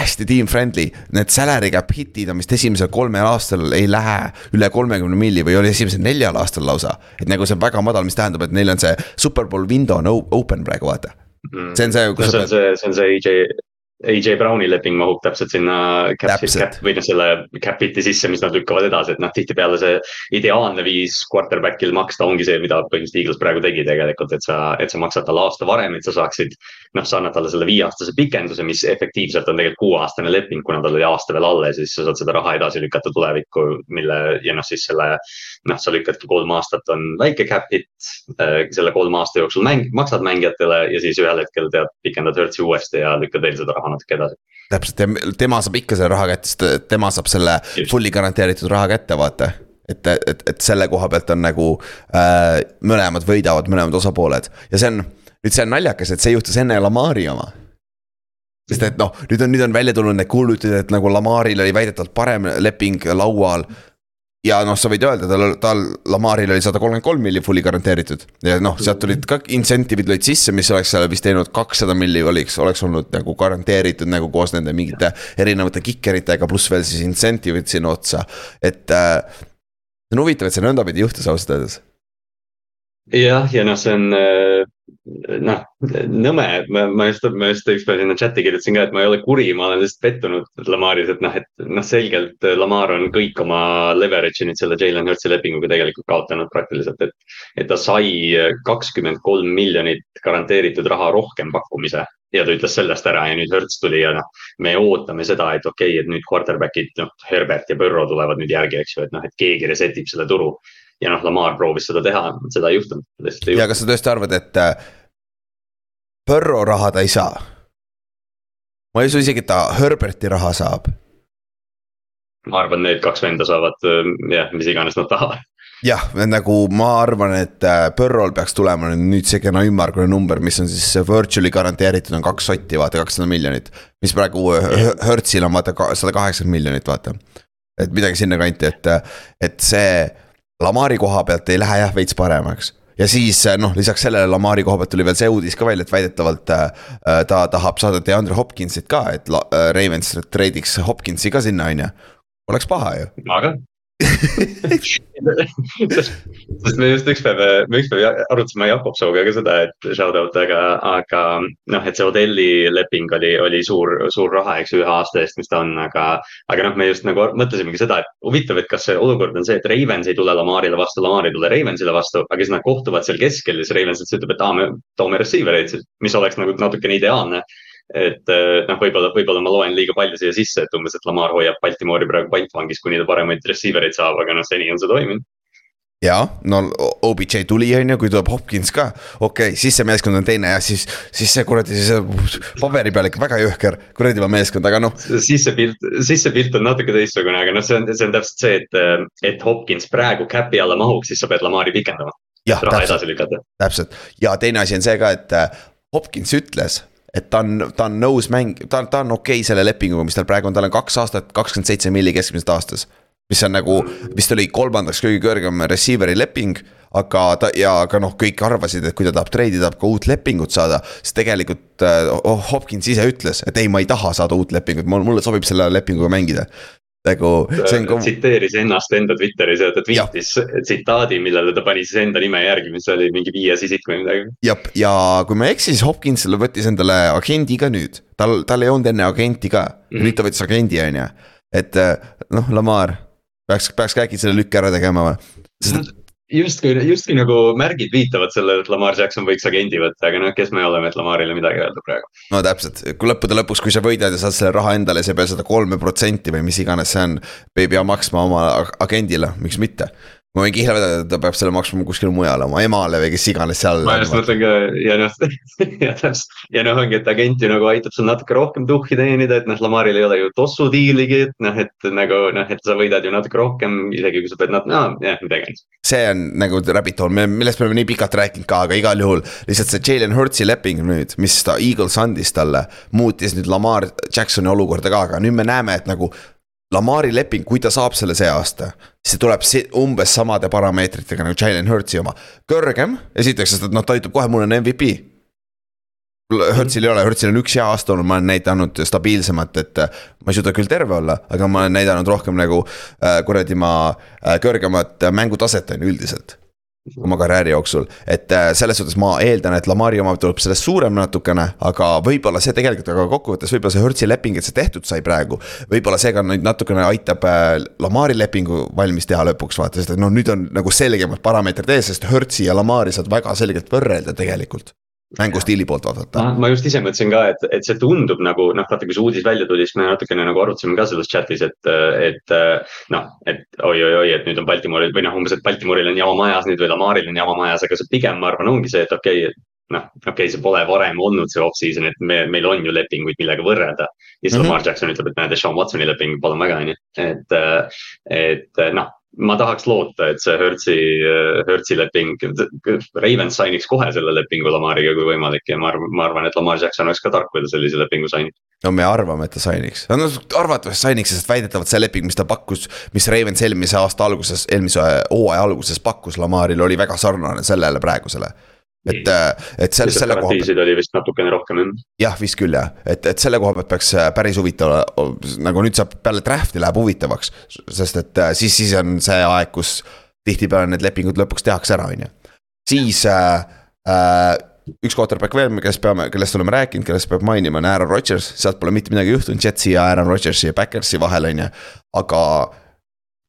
hästi team friendly, need salary cap hit'id on vist esimesel kolmel aastal ei lähe üle kolmekümne milli või oli esimesel neljal aastal lausa. et nagu see on väga madal, mis tähendab, et neil on see superbowl window on open praegu vaata. Mm. see on see. no see on see, see on see AJ AJ Browni leping mahub täpselt sinna cap, cap või noh, selle cap hit'i sisse, mis nad lükkavad edasi, et noh, tihtipeale see ideaalne viis quarterback'il maksta ongi see, mida põhimõtteliselt Eagles praegu tegi tegelikult, et sa, et sa maksad talle aasta varem, et sa saaksid. Noh, sa annad talle selle viieaastase pikenduse, mis efektiivselt on tegelikult kuueaastane leping, kuna tal oli aasta veel alles, siis sa saad seda raha edasi lükata tulevikku, mille ja noh, siis selle. noh, sa lükkadki kolm aastat on väike cap hit, äh, selle kolme aasta jooksul mäng, maksad mängijatele ja siis ühel hetkel tead, pikendad Hertzi uuesti ja lükkad veel seda raha raha natuke edasi. täpselt ja tema saab ikka selle raha kätte, sest tema saab selle Just. fully garanteeritud raha kätte, vaata et, et, et selle koha pealt on nagu äh, mõlemad võidavad, mõlemad osapooled ja see on, nüüd see on naljakas, et see juhtus enne Lamari oma sest et noh, nüüd on, nüüd on välja tulnud need kuulujutud, et nagu Lamaril oli väidetavalt parem leping laual ja noh, sa võid öelda, tal, tal, Lamaril oli sada kolmkümmend kolm milli fully garanteeritud. ja noh, sealt tulid ka incentive'id lõid sisse, mis oleks seal vist teinud kakssada milli oliks, oleks olnud nagu garanteeritud nagu koos nende mingite erinevate kikeritega, pluss veel siis incentive'id sinna otsa, et äh,. see on huvitav, et see nõndapidi juhtus ausalt öeldes. jah, ja noh, see on äh noh, nõme, ma, ma just, ma just ükspäev sinna chat'i kirjutasin ka, et ma ei ole kuri, ma olen lihtsalt pettunud Lamaris, et noh, et noh, selgelt Lamar on kõik oma leverage'i nüüd selle Jalen Hurtsi lepinguga tegelikult kaotanud praktiliselt, et. et ta sai kakskümmend kolm miljonit garanteeritud raha rohkem pakkumise ja ta ütles sellest ära ja nüüd Hertz tuli ja noh, me ootame seda, et okei okay,, et nüüd quarterback'id, noh, Herbert ja Burrow tulevad nüüd järgi, eks ju, et noh, et keegi reset ib selle turu ja noh, Lamar proovis seda teha, seda ei juhtunud. ja kas sa tõesti arvad, et Äh, raha ta ei saa? ma ei usu isegi, et ta Herberti raha saab. ma arvan, need kaks venda saavad äh, jah, mis iganes nad tahavad jah, nagu ma arvan, et äh, Burrow'l peaks tulema nüüd see kena ümmargune number, mis on siis virtually garanteeritud on kaks sotti, vaata kakssada miljonit. mis praegu Hertzil on vaata sada kaheksakümmend miljonit, vaata. et midagi sinnakanti, et, et see Lamari koha pealt ei lähe jah veits paremaks ja siis noh, lisaks sellele Lamari koha pealt tuli veel see uudis ka välja, et väidetavalt äh, ta tahab saada DeAndre Hopkinsit ka, et äh, Ravens treidiks Hopkinsi ka sinna, on ju. Oleks paha ju. aga sest me just üks päev, me üks päev arutasime Jakob Sooga ka seda, et shout out, aga, aga noh, et see Odelli leping oli, oli suur, suur raha, eks ju, ühe aasta eest, mis ta on, aga. aga noh, me just nagu mõtlesimegi seda, et huvitav, et kas see olukord on see, et Ravens ei tule Lamarile vastu, Lamar ei tule Ravensile vastu, aga siis nad kohtuvad seal keskel ja siis Ravens ütleb, et aa, me toome receiver eid, mis oleks nagu natukene ideaalne et eh, noh, võib-olla, võib-olla ma loen liiga palju siia sisse, et umbes, et Lamar hoiab Baltimoori praegu pantvangis, kuni ta paremaid receiver eid saab, aga noh, seni on see toiminud ja no OBJ tuli, on ju, kui tuleb Hopkins ka, okei okay,, siis see meeskond on teine ja siis, siis see kuradi, see paberi peal ikka väga jõhker kuradi meeskond, aga noh. siis see pilt, siis see pilt on natuke teistsugune, aga noh, see on, see on täpselt see, et, et Hopkins praegu cap'i alla mahuks, siis sa pead Lamari pikendama. edasi lükata. täpselt ja teine asi on see ka, et äh, Hopkins ütles et ta on, ta on nõus mäng-, ta, ta on okei okay selle lepinguga, mis tal praegu on, tal on kaks aastat, kakskümmend seitse milli keskmiselt aastas. mis on nagu, vist oli kolmandaks kõige kõrgem receiver'i leping. aga ta ja ka noh, kõik arvasid, et kui ta tahab treidi, tahab ka uut lepingut saada. siis tegelikult oh, Hopkins ise ütles, et ei, ma ei taha saada uut lepingut, mulle sobib selle lepinguga mängida nagu see on. tsiteeris ennast enda Twitteris ja ta tweetis tsitaadi, millele ta pani siis enda nime järgi, mis oli mingi viies isik või midagi. jah, ja kui ma ei eksi, siis Hopkins võttis endale agendi ka nüüd, tal, tal ei olnud enne agenti ka mm, -hmm. nüüd ta võttis agendi, on ju. et noh, Lamar peaks, peaks ka äkki selle lükke ära tegema või? sest et justkui, justkui nagu märgid viitavad sellele, et Lamar Jackson võiks agendi võtta, aga noh, kes me oleme, et Lamarile midagi öelda praegu. no täpselt, kui lõppude lõpuks, kui sa võidad ja saad selle raha endale, sa ei pea seda kolme protsenti või mis iganes see on. ei pea maksma oma agendile, miks mitte ma võin kihla vedada, et ta peab selle maksma kuskile mujale, oma emale või kes iganes seal. ma just mõtlen ka ja noh, ja täpselt. ja noh, ongi, et agent ju nagu aitab sul natuke rohkem tuhhi teenida, et noh, Lamaril ei ole ju tossu diiligi, et noh, et nagu noh, et sa võidad ju natuke rohkem, isegi kui sa pead nat-, no jah, midagi. see on nagu rabbit hole, millest me oleme nii pikalt rääkinud ka, aga igal juhul lihtsalt see Jalen Hurtsi leping nüüd, mis ta Eagles andis talle, muutis nüüd Lamar Jacksoni olukorda ka, aga nüüd me näeme, et nagu Lamari leping, kui ta saab selle see aasta, see tuleb umbes samade parameetritega nagu Jalen Hurtsi oma. kõrgem, esiteks, sest et noh, ta ütleb kohe, mul on MVP. Hurtsil ei ole, Hurtsil on üks hea aasta olnud, ma olen näidanud stabiilsemat, et ma ei suuda küll terve olla, aga ma olen näidanud rohkem nagu äh, kuradi ma äh, kõrgemat mängutaset on ju üldiselt oma karjääri jooksul. et äh, selles suhtes ma eeldan, et Lamari oma tuleb sellest suurem natukene, aga võib-olla see tegelikult, aga kokkuvõttes võib-olla see Hertzi leping, et see tehtud sai praegu. võib-olla see ka nüüd natukene aitab äh, Lamari lepingu valmis teha lõpuks vaata, sest et noh, nüüd on nagu selgemad parameetrid ees, sest Hertzi ja Lamari saad väga selgelt võrrelda tegelikult mängustiili poolt vaadata. ma just ise mõtlesin ka, et, et see tundub nagu noh, vaata kui see uudis välja tuli, siis me natukene nagu arutasime ka selles chat'is, et, et noh, et oi-oi-oi, et nüüd on Baltimooril või noh, umbes, et Baltimooril on jama majas nüüd või Lamaril on jama majas, aga see pigem ma arvan, ongi see, et okei okay,, noh, okei okay,, see pole varem olnud see off-season, et me, meil on ju lepinguid, millega võrrelda. ja siis mm -hmm. Lamar Jackson ütleb, et näed, Sean Watsoni leping, palun väga, on ju, et, et noh ma tahaks loota, et see Hertzi, Hertzi leping, Ravens sainiks kohe selle lepingu Lamariga, kui võimalik ja ma arvan, ma arvan, et Lamar Jackson oleks ka tark, kui ta sellise lepingu sainiks. no me arvame, et ta sainiks, no arvatavasti sainiks, sest väidetavalt see leping, mis ta pakkus, mis Ravens eelmise aasta alguses, eelmise hooaja alguses pakkus Lamaril, oli väga sarnane sellele praegusele et, äh, et selle, selle koha pealt. oli vist natukene rohkem jah. jah, vist küll jah, et, et selle koha pealt peaks äh, päris huvitav, nagu nüüd saab peale draft'i läheb huvitavaks. sest et äh, siis, siis on see aeg, kus tihtipeale need lepingud lõpuks tehakse ära, on ju. siis äh, äh, üks quarterback veel, kellest peame, kellest oleme rääkinud, kellest peab mainima, on Aaron Rodgers, sealt pole mitte midagi juhtunud Jetsi ja Aaron Rodgersi ja Backersi vahel, on ju, aga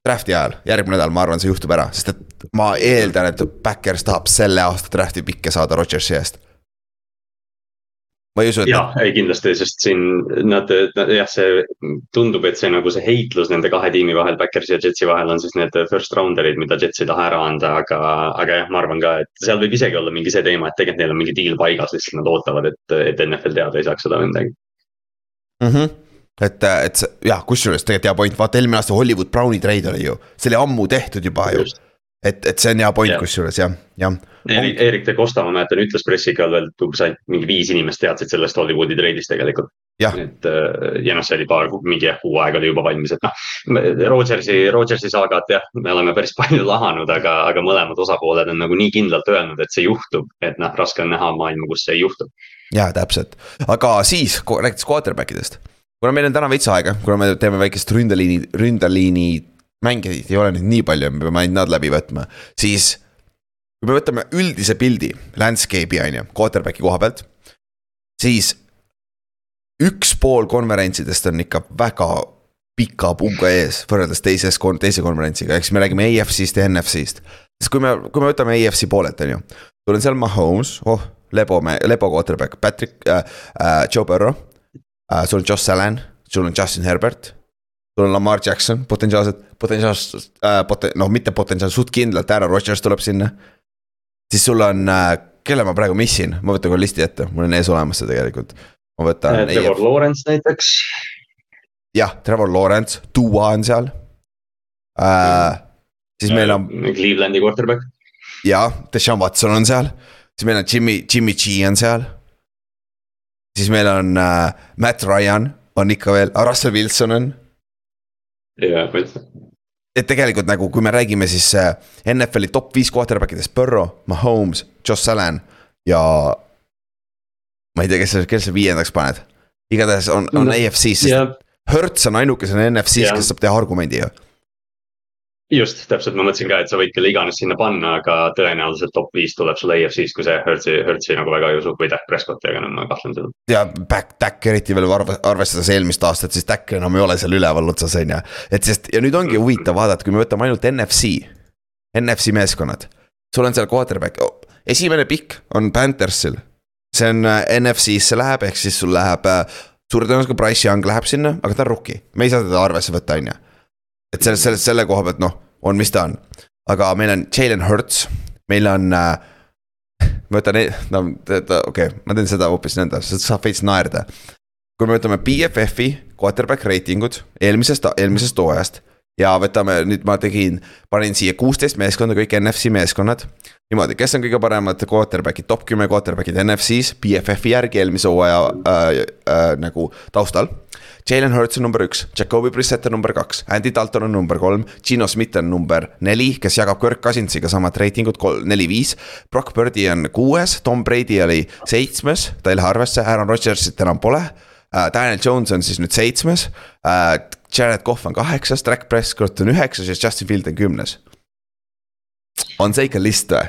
draft'i ajal, järgmine nädal, ma arvan, see juhtub ära, sest et ma eeldan, et Backers tahab selle aasta draft'i pikke saada Rodgersi eest. ma ei usu, et. jah, ei kindlasti, sest siin nad, nad, jah, see tundub, et see nagu see heitlus nende kahe tiimi vahel, Backersi ja Jetsi vahel on siis need first rounder'id, mida Jets ei taha ära anda, aga, aga jah, ma arvan ka, et seal võib isegi olla mingi see teema, et tegelikult neil on mingi deal paigas, lihtsalt nad ootavad, et, et NFL teada ei saaks seda midagi mm. -hmm et, et jah, kusjuures tegelikult hea point, vaata eelmine aasta Hollywood Browni treid oli ju, see oli ammu tehtud juba ju. Et, et see on hea point kusjuures jah, jah. Erik de Costa, ma mäletan, ütles pressiga veel, et umbes ainult mingi viis inimest teadsid sellest Hollywoodi treidist tegelikult. et äh, ja noh, see oli paar, mingi jah, kuu aega oli juba valmis, et noh. Rogersi, Rogersi saagat jah, me oleme päris palju lahanud, aga, aga mõlemad osapooled on nagu nii kindlalt öelnud, et see juhtub, et noh, raske on näha maailma, kus see ei juhtu. ja täpselt, aga siis rääkides quarterback idest kuna meil on täna veits aega, kuna me teeme väikest ründeliini, ründeliini mängijaid ei ole nüüd nii palju, me peame ainult nad läbi võtma, siis. kui me võtame üldise pildi, landscape'i on ju, quarterback'i koha pealt, siis. üks pool konverentsidest on ikka väga pika puuga ees võrreldes teises, teise konverentsiga, ehk siis me räägime AFC-st ja NFC-st. sest kui me, kui me võtame AFC poolelt, on ju, sul on seal Mahomes, oh, lebo, lebo quarterback, Patrick äh,, äh, Joe Burrow uh,. sul on Josh Allan, sul on Justin Herbert. Sul on Lamar Jackson potentsiaalselt, potentsiaalselt uh,, poten-, noh, mitte potentsiaalselt, suht kindlalt, Aaron Rodgers tuleb sinna. siis sul on uh,, kelle ma praegu missin, ma võtan kohe listi ette, mul on ees olemas see tegelikult. ma võtan. Äh, Trevor Lawrence näiteks. jah, Trevor Lawrence, Duo on seal uh,. siis meil on. Clevelandi quarterback. jah, Deshaun Watson on seal, siis meil on Jimmy, Jimmy G on seal siis meil on äh, Matt Ryan on ikka veel, Russell Wilson on. Jah, Wilson. et tegelikult nagu, kui me räägime siis äh, NFL-i top viis quarterback idest, Burrow, Mahomes, Josh Allan ja. ma ei tea, kes, kes sa viiendaks paned, igatahes on, on no, AFC-s, sest. Hertz on ainukesena NFC-s kes saab teha argumendi ju just, täpselt, ma mõtlesin ka, et sa võid kelle iganes sinna panna, aga tõenäoliselt top viis tuleb sulle EFC-st, kui see Hertzi, Hertzi nagu väga ei usu või Dak Prescotti, aga no ma kahtlen seda. ja back, Dak eriti veel arve, arvestades eelmist aastat, siis Dak enam ei ole seal üleval otsas, on ju. et sest ja nüüd ongi huvitav vaadata, kui me võtame ainult NFC, NFC meeskonnad. sul on seal quarterback, esimene pikk on Panthersil. see on äh, NFC-sse läheb, ehk siis sul läheb äh, suure tõenäosusega Price Young läheb sinna, aga ta on rookie, me ei saa teda arvesse võtta, on ju et selles, selles, selle koha pealt noh, on, mis ta on. aga meil on Jalen Hurts, meil on äh,. ma võtan, e-, no okei okay,, ma teen seda hoopis nõnda, sest saab veits naerda. kui me võtame BFF-i quarterback reitingud eelmisest, eelmisest hooajast ja võtame nüüd ma tegin, panin siia kuusteist meeskonda, kõik NFC meeskonnad. niimoodi, kes on kõige paremad quarterback'id, top kümme quarterback'id NFC-s BFF-i järgi eelmise hooaja äh, äh, nagu taustal. Jalen Hurts on number üks, Jakobi Brissett on number kaks, Andy Dalton on number kolm, Gino Smith on number neli, kes jagab Kirk Cousinsiga samad reitingud, neli-viis. Brock Birdi on kuues, Tom Brady oli seitsmes, ta ei lähe arvesse, Aaron Rodgersit enam pole uh,. Daniel Jones on siis nüüd seitsmes uh,, Jared Cough on kaheksas, Dak Prescott on üheksas ja Justin Field on kümnes. on see ikka list või?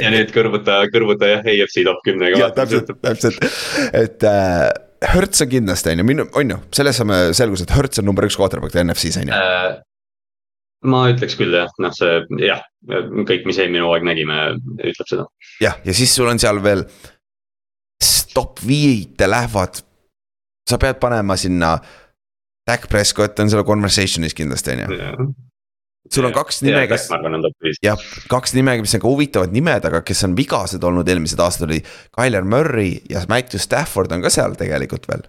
ja nüüd kõrvuta, kõrvuta jah, AFC top kümnega. jah, täpselt, täpselt, et äh, Hertz on kindlasti on ju, minu, on ju, selles saame selguse, et Hertz on number üks quarterback NFC-s on ju. Äh,. ma ütleks küll jah, noh see jah, kõik, mis eelmine hooaeg nägime, ütleb seda. jah, ja siis sul on seal veel top viite lähevad, sa pead panema sinna. Dak Prescott on selle conversation'is kindlasti on ju sul on kaks nime, kes, jah, kaks nime, mis on ka huvitavad nimed, aga kes on vigased olnud eelmised aastad, oli Tyler Murray ja Matthew Stafford on ka seal tegelikult veel.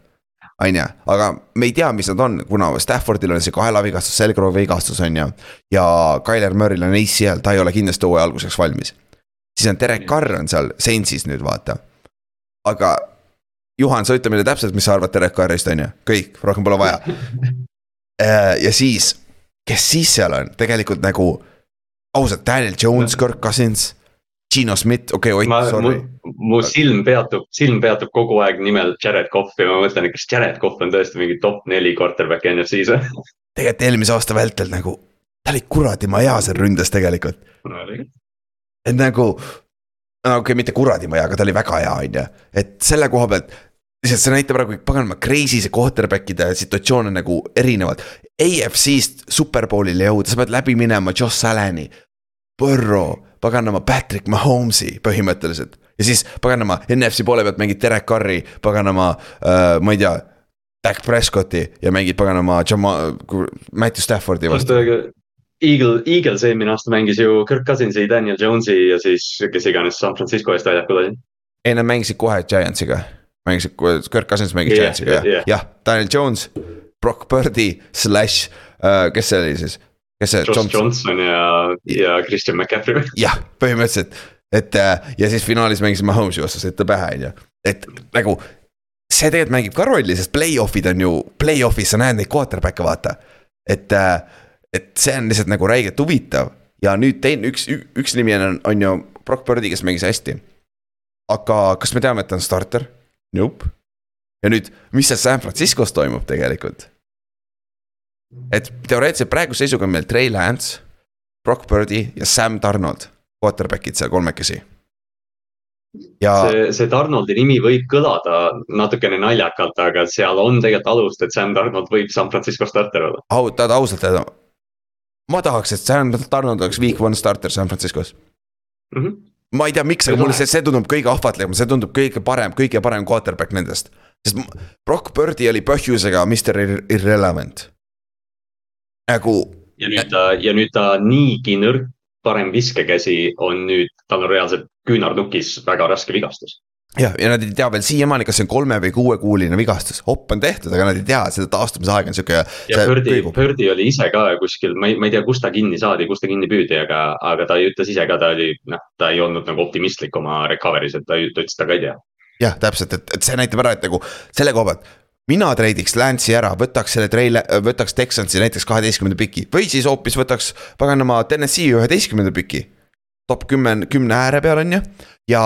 on ju, aga me ei tea, mis nad on, kuna Staffordil on see kaelavigastus, selgroovivigastus on ju. ja Tyler Murray'l on ACL, ta ei ole kindlasti hooaja alguseks valmis. siis on Derek Carr on seal Saintsis nüüd vaata. aga Juhan, sa ütle meile täpselt, mis sa arvad Derek Carrist, on ju, kõik, rohkem pole vaja äh, ja siis kes siis seal on, tegelikult nagu ausalt, Daniel Jones, Kirk Cousins. Gino Smith, okei okay,, Ott, sorry. mu silm peatub, silm peatub kogu aeg nimel Jared Cough ja ma mõtlen, et kas Jared Cough on tõesti mingi top neli quarterback NFC-s või? tegelikult eelmise aasta vältel nagu, ta oli kuradi hea seal ründes tegelikult no,. et nagu no okei okay,, mitte kuradi maja, aga ta oli väga hea, on ju, et selle koha pealt lihtsalt see näitab ära, kui paganama crazy see quarterback'ide situatsioon on nagu erinevad. AFC-st superbowlile jõuda, sa pead läbi minema Josh Allan'i, Burrow, paganama Patrick Mahomes'i põhimõtteliselt. ja siis paganama NFC poole pealt mängid Derek Carri, paganama äh,, ma ei tea. Dak Prescotti ja mängid paganama Jama-, Matthew Staffordi vastu. Eagle, Eagles eelmine aasta mängis ju Kirk Cousinsi, Daniel Jones'i ja siis kes iganes San Francisco eest väljakul oli. ei, nad mängisid kohe Giantsiga mängisid, Kirk Cousins mängis yeah, Giantsiga jah yeah., jah, Daniel Jones, Brock Birdi, slash uh,, kes see oli siis? kes see? Josh Johnson, Johnson ja, ja Christian McCaffrey. jah, põhimõtteliselt, et uh, ja siis finaalis mängisid Mahomes'i vastu, sõita pähe, on ju, et nagu. see tegelikult mängib ka rolli, sest play-off'id on ju, play-off'is sa näed neid quarterback'e vaata. et uh,, et see on lihtsalt nagu räigelt huvitav ja nüüd teine, üks, üks nimi on, on ju Brock Birdi, kes mängis hästi. aga kas me teame, et ta on starter? Nope. ja nüüd, mis seal San Franciscos toimub tegelikult? et teoreetiliselt praeguse seisuga on meil Trey Lance, Brock Birdi ja Sam Donald, quarterback'id seal kolmekesi. ja. see, see Donaldi nimi võib kõlada natukene naljakalt, aga seal on tegelikult alust, et Sam Donald võib San Francisco starter olla. au, tahad ausalt öelda? ma tahaks, et Sam Donald oleks week one starter San Franciscos mm. -hmm ma ei tea, miks, aga mulle see, see tundub kõige ahvatlevam, see tundub kõige parem, kõige parem quarterback nendest. sest Brock Birdi oli põhjusega Mr Irrelevant. nagu. ja nüüd ta, ja nüüd ta niigi nõrk parem viskekäsi on nüüd, tal on reaalselt küünarnukis väga raske vigastus jah, ja nad ei tea veel siiamaani, kas see on kolme või kuuekuuline vigastus, hopp on tehtud, aga nad ei tea, seda taastumise aeg on sihuke. ja Birdi, Birdi oli ise ka kuskil, ma ei, ma ei tea, kus ta kinni saadi, kus ta kinni püüdi, aga, aga ta ütles ise ka, ta oli, noh, ta ei olnud nagu optimistlik oma recovery's, et ta, ta ütles, ta ka ei tea. jah, täpselt, et, et see näitab ära, et nagu selle koha pealt mina treidiks Lance'i ära, võtaks selle treile, võtaks Texansi näiteks kaheteistkümnenda piki või siis hoopis võtaks paganama Tennessee üheteistkümnenda piki. top kümme, kümne ääre peal on ju ja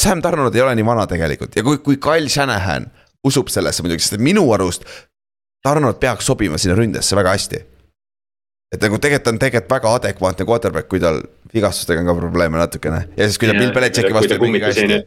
Sam Donald ei ole nii vana tegelikult ja kui, kui Kyle Shanahan usub sellesse muidugi, sest minu arust. Donald peaks sobima sinna ründesse väga hästi. et nagu tegelikult on tegelikult väga adekvaatne quarterback, kui tal vigastustega on ka probleeme natukene ja siis, kui ta Bill Belichicki vastu teeb mingi hästi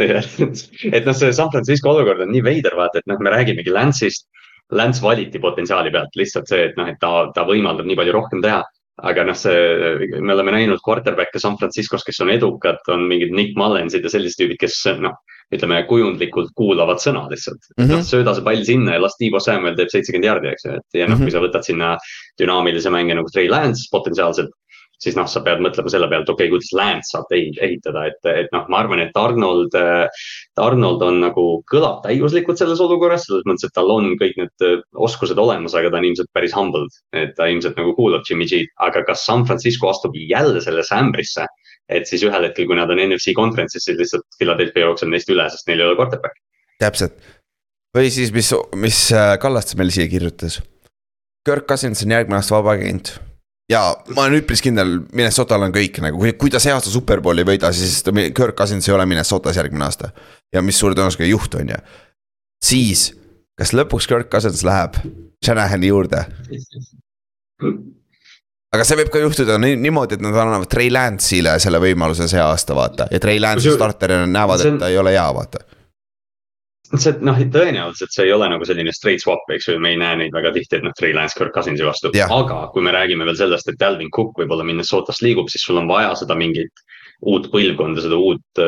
et noh, see San Francisco olukord on nii veider, vaata, et noh, me räägimegi Lance'ist. Lance valiti potentsiaali pealt lihtsalt see, et noh, et ta, ta võimaldab nii palju rohkem teha aga noh, see, me oleme näinud quarterback'e San Franciscos, kes on edukad, on mingid Nick Mullensid ja sellised tüübid, kes noh, ütleme kujundlikult kuulavad sõna lihtsalt mm. -hmm. noh, sööda see pall sinna ja las Tiibo Samuel teeb seitsekümmend jardi, eks ju, et ja noh mm -hmm., kui sa võtad sinna dünaamilise mängija nagu Trey Lance potentsiaalselt siis noh, sa pead mõtlema selle peale, et okei okay,, kuidas Lance saab ehitada, et, et noh, ma arvan, et Arnold, Arnold on nagu, kõlab täiuslikult selles olukorras, selles mõttes, et tal on kõik need äh, oskused olemas, aga ta on ilmselt päris humbled. et ta ilmselt nagu kuulab Jimmy G-d, aga kas San Francisco astub jälle sellesse ämbrisse? et siis ühel hetkel, kui nad on NFC konverentsis, siis lihtsalt Philadelphia jookseb neist üle, sest neil ei ole quarterback'i. täpselt, või siis, mis, mis äh, Kallaste meile siia kirjutas. Kirk Cousins on järgmine aasta vaba agent ja ma olen üpris kindel, Minnesotal on kõik nagu, kui, ta see aasta superbowli ei võida, siis Kirk Cousins ei ole Minnesotas järgmine aasta. ja mis suure tõenäosusega ei juhtu, on ju. siis, kas lõpuks Kirk Cousins läheb Shanahani juurde? aga see võib ka juhtuda niimoodi, et nad annavad Trey Lance'ile selle võimaluse see aasta, vaata, ja Trey Lance starterina näevad, et ta ei ole hea, vaata see noh, tõenäoliselt see ei ole nagu selline straight swap, eks ju, me ei näe neid väga tihti, et noh, Trey Lance Kirk Cousinsi vastu. aga kui me räägime veel sellest, et Dalvin Cook võib-olla Minnesotast liigub, siis sul on vaja seda mingit uut põlvkonda, seda uut,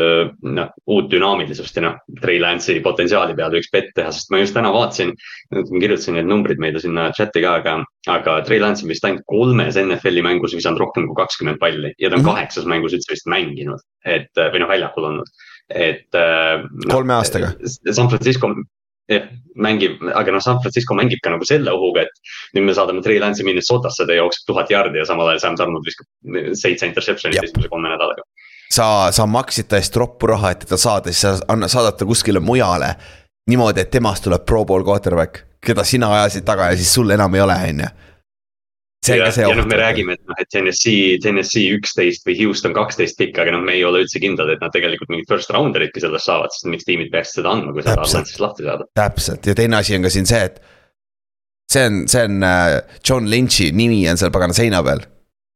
noh, uut dünaamilisust ja noh, Trey Lance'i potentsiaali peale võiks bett teha, sest ma just täna vaatasin. kirjutasin need numbrid meile sinna chat'i ka, aga, aga Trey Lance on vist ainult kolmes NFL-i mängus visanud rohkem kui kakskümmend palli ja ta on mm -hmm. kaheksas mängus üldse vist mänginud. et või noh, väljakul olnud et. Äh, kolme aastaga. San Francisco jah, mängib, aga noh, San Francisco mängib ka nagu selle ohuga, et nüüd me saadame Trey Lance'i Minnesotasse, ta jookseb tuhat jardi ja samal ajal Sam Sarnud viskab seitse interception'it esimese kolme nädalaga. sa, sa maksid ta eest roppu raha, et teda saada, siis sa anna, saadad ta kuskile mujale. niimoodi, et temast tuleb pro bowl quarterback, keda sina ajasid taga ja siis sul enam ei ole, on ju ja, ja noh, me räägime, et noh, et Tennessee, Tennessee üksteist või Houston kaksteist pikk, aga noh, me ei ole üldse kindlad, et nad tegelikult mingit first rounder'itki sellest saavad, sest miks tiimid peaksid seda andma, kui sa tahad Lance'ist lahti saada. täpselt ja teine asi on ka siin see, et. see on, see on äh, John Lynch'i nimi on seal pagana seina peal.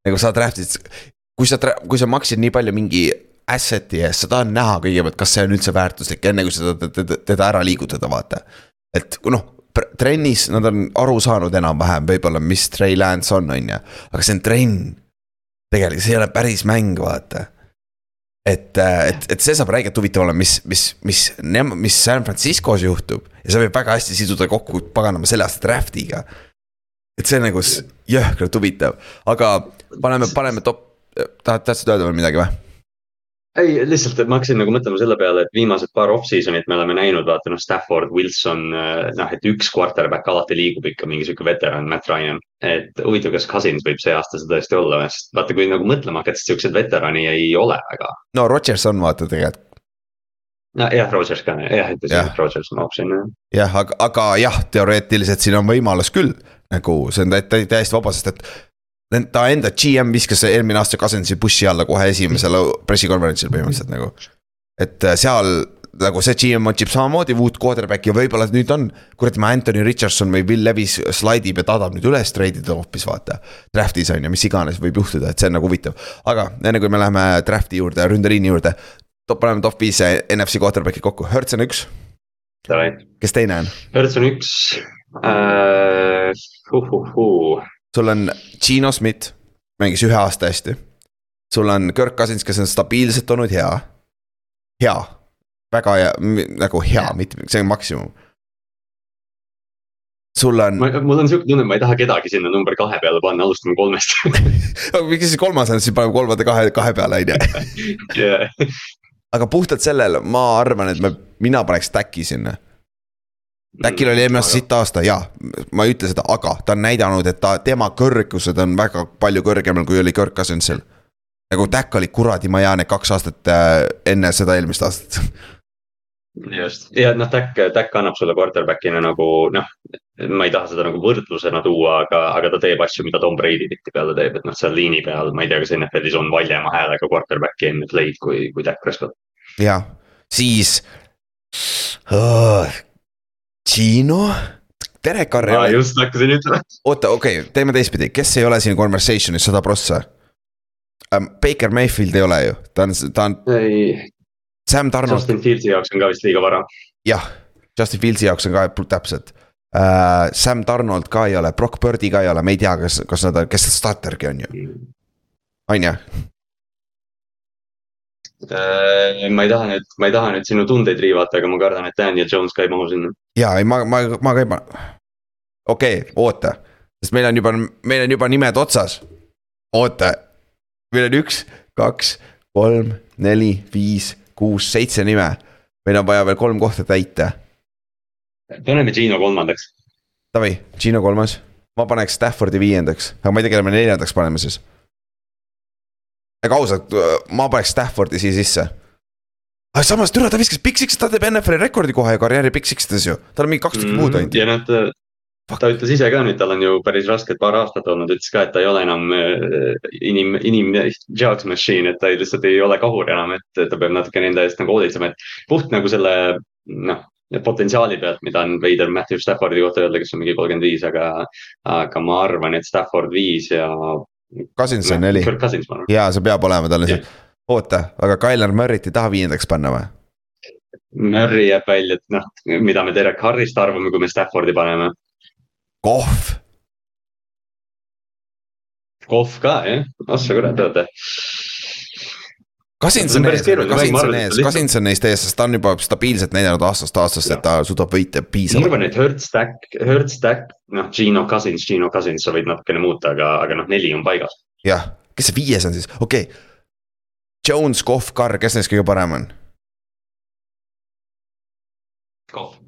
nagu sa draft'id, kui sa, kui sa maksid nii palju mingi asset'i ees, sa tahad näha kõigepealt, kas see on üldse väärtuslik, enne kui sa teda, teda ära liigutada, vaata. et noh, trennis nad on aru saanud enam-vähem võib-olla, mis Trey Lance on, on ju, aga see on trenn. tegelikult see ei ole päris mäng, vaata et, et, et see saab räigelt huvitav olema, mis, mis, mis, mis San Franciscos juhtub ja see võib väga hästi siduda kokku paganama selle aasta draft'iga. et see on nagu jõhkralt huvitav, aga paneme, paneme top, tahad, tahtsid öelda veel midagi või? Ei, lihtsalt, ma hakkasin nagu mõtlema selle peale, et viimased paar off-season'it me oleme näinud, vaata noh, Stafford, Wilson, noh, et üks quarterback alati liigub ikka mingi sihuke veteran, Matt Ryan. et huvitav, kas Cousins võib see aasta see tõesti olla, sest vaata, kui nagu mõtlema hakata, siis siukseid veterani ei ole väga. no Rodgers on vaata tegelikult nojah, Rodgers ka, jah, ütlesin, et Rodgers on optsioon jah. jah, aga, aga jah, teoreetiliselt siin on võimalus küll nagu see on täiesti vaba, sest et. Ta enda GM viskas eelmine aasta Cousinsi bussi alla kohe esimesel pressikonverentsil põhimõtteliselt nagu. et äh, seal nagu see GM otsib samamoodi Wood quarterback'i ja võib-olla nüüd on. kurat, ma Anthony Richardson või Will Levis slaidib ja tahab nüüd üles treidida hoopis vaata. Draft'is on ju, mis iganes võib juhtuda, et see on nagu huvitav. aga enne kui me läheme draft'i juurde, ründeliini juurde top, paneme top viis NFC quarterback'i kokku, Hertz on üks. kes teine on? Hertz on üks äh,. Uh, uh, uh. Sul on Gino Schmidt, mängis ühe aasta hästi. sul on Kirk Cousins, kes on stabiilselt olnud hea. hea, väga hea, nagu hea, mitte, see on maksimum sul on. mul on sihuke tunne, et ma ei taha kedagi sinna number kahe peale panna, alustame kolmest miks siis kolmas on, siis paneme kolmanda kahe, kahe peale on ju aga puhtalt sellel ma arvan, et me, mina paneks Stacki sinna. Stackil oli eelmine aasta sitt aasta, jaa, ma ei ütle seda, aga ta on näidanud, et ta, tema kõrgused on väga palju kõrgemal, kui oli Kirk Cousinsil. nagu Stack oli kuradi maja need kaks aastat äh, enne seda eelmist aastat. Just, ja noh, Tack, Tack annab sulle quarterback'ina nagu noh, ma ei taha seda nagu võrdlusena tuua, aga, aga ta teeb asju, mida Tom Brady tihtipeale teeb, et noh, seal liini peal, ma ei tea, kas NFL-is on valjema häälega quarterback'i enne play'd kui, kui Tack Prescott. Jah, siis uh,. Gino, Derek Carr ei ole. just hakkasin ütlema. oota, okei okay,, teeme teistpidi, kes ei ole siin conversation'is sada prossa um,? Baker Mayfield ei ole ju, ta on, ta on. ei. Sam Donald. Justin Fieldsi jaoks on ka vist liiga vara. jah, Justin Fieldsi jaoks on ka täpselt uh,. Sam Donald ka ei ole, Brock Birdi ka ei ole, me ei tea, kas, kas nad, kes startergi on ju. Mm. on ju? Äh, ma ei taha nüüd, ma ei taha nüüd sinu tundeid riivata, aga ma kardan, et Daniel Jones ei mahu sinna. ja ei, ma, ma, ma ka ei pane. okei okay,, oota, sest meil on juba, meil on juba nimed otsas. oota, meil on üks, kaks, kolm, neli, viis, kuus, seitse nime. meil on vaja veel kolm kohta täita. paneme Gino kolmandaks. Davai, Gino kolmas, ma paneks Staffordi viiendaks, aga ma ei tea, kelle me neljandaks paneme siis aga ausalt, ma paneks Staffordi siia sisse. aga samas, türa, ta viskas Six, ta teeb NFL-i rekordi kohe karjääri Big Six-des ju, tal on mingi kaks tükki puudu ainult. ja noh, ta, ta ütles ise ka nüüd, tal on ju päris rasked paar aastat olnud, ütles ka, et ta ei ole enam äh, inim, inim judge machine, et ta ei, lihtsalt ei ole kahur enam, et ta peab natukene enda eest nagu hoolitsema, et puht nagu selle noh potentsiaali pealt, mida on veider Matthew Staffordi kohta öelda, kes on mingi kolmkümmend viis, aga, aga ma arvan, et Stafford viis ja Cousins on neli. ja see peab olema tal lihtsalt, oota, aga Tyler Murry't ei taha viiendaks panna või? Murry jääb välja, et noh, mida me Derek Harrist arvame, kui me Staffordi paneme. kohv. kohv ka jah, oh sa kurat, oota Kasins on ees, Kasins on ees, Kasins on neist ees, sest ta on juba stabiilselt näidanud aastast aastasse, et ta suudab võita piisavalt. ma arvan, et Hertz Stack, Hertz Stack, noh, Gino Cousins, Gino Cousins, sa võid natukene muuta, aga, aga noh, neli on paigas. jah, kes see viies on siis, okei okay.. Jones, Kohv, Carr, kes neist kõige parem on? Kohv.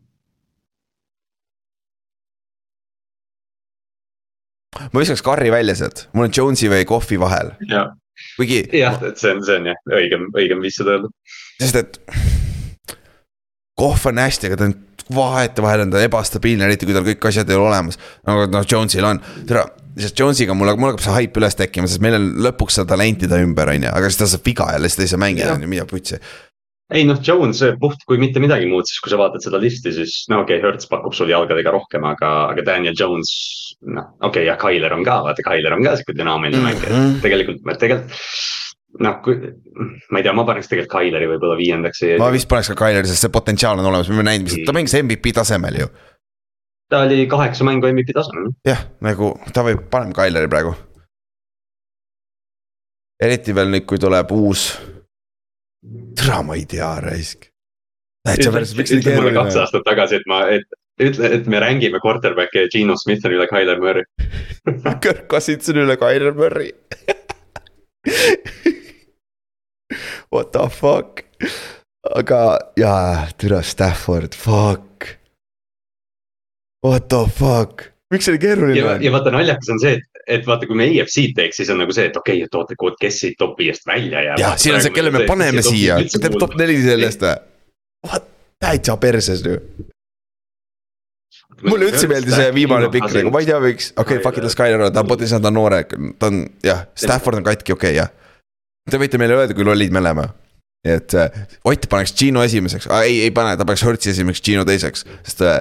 ma viskaks Carri välja sealt, mul on Jonesi või Kohvi vahel. jah kuigi. jah, et see on, see on jah, õigem, õigem viis seda öelda. sest et kohv on hästi, aga ta on vahetevahel on ta ebastabiilne, eriti kui tal kõik asjad ei ole olemas. nagu noh, Jonesil on, tere, sest Jonesiga mul, mul hakkab see haip üles tekkima, sest meil on lõpuks seda talenti ta ümber, on ju, aga siis ta saab viga jälle, siis ta ei saa mängida, on ju, mida putsi ei noh, Jones puht kui mitte midagi muud, siis kui sa vaatad seda listi, siis no okei okay,, Hertz pakub sul jalgadega rohkem, aga, aga Daniel Jones. noh, okei okay,, ja Tyler on ka, vaata Tyler on ka sihuke dünaamiline mängija mm -hmm., tegelikult, tegelikult. noh, kui, ma ei tea, ma paneks tegelikult Tyleri võib-olla viiendaks. ma vist paneks ka Kyleri, sest see potentsiaal on olemas, me oleme näinud, ta mängis MVP tasemel ju. ta oli kaheksa mängu MVP tasemel. jah, nagu ta võib, paneme Kyleri praegu. eriti veel nüüd, kui tuleb uus. tere, ma ei tea, raisk. täitsa päris, miks nii mulle kaks keeruline. aastat tagasi, et ma, et ütle, et me rängime quarterback'i Gino Smithi üle Tyler Murray. Kirk Cousins on üle Kyler Murray. What the fuck, aga jaa, türa Stafford, fuck. What the fuck, miks see nii keeruline ja, on? ja vaata naljakas on see, et, et vaata, kui me EFC-d teeks, siis on nagu see, et okei okay,, et oota, kes siit top viiest välja jääb. jah, siin on see, kelle me paneme siia, teeb top neli sellest või? Täitsa perses ju. mulle üldse meeldis see viimane pikk nagu, ma ei tea, miks, okei okay,, fuck it, las Skyler on, ta on potentsiaal, ta on noore, ta on jah, Stafford on katki, okei okay, jah. Te võite meile öelda, kui lollid me oleme. et äh, Ott paneks Gino esimeseks ei, ei pane, ta paneks Hertzi esimeseks, Gino teiseks, sest äh,.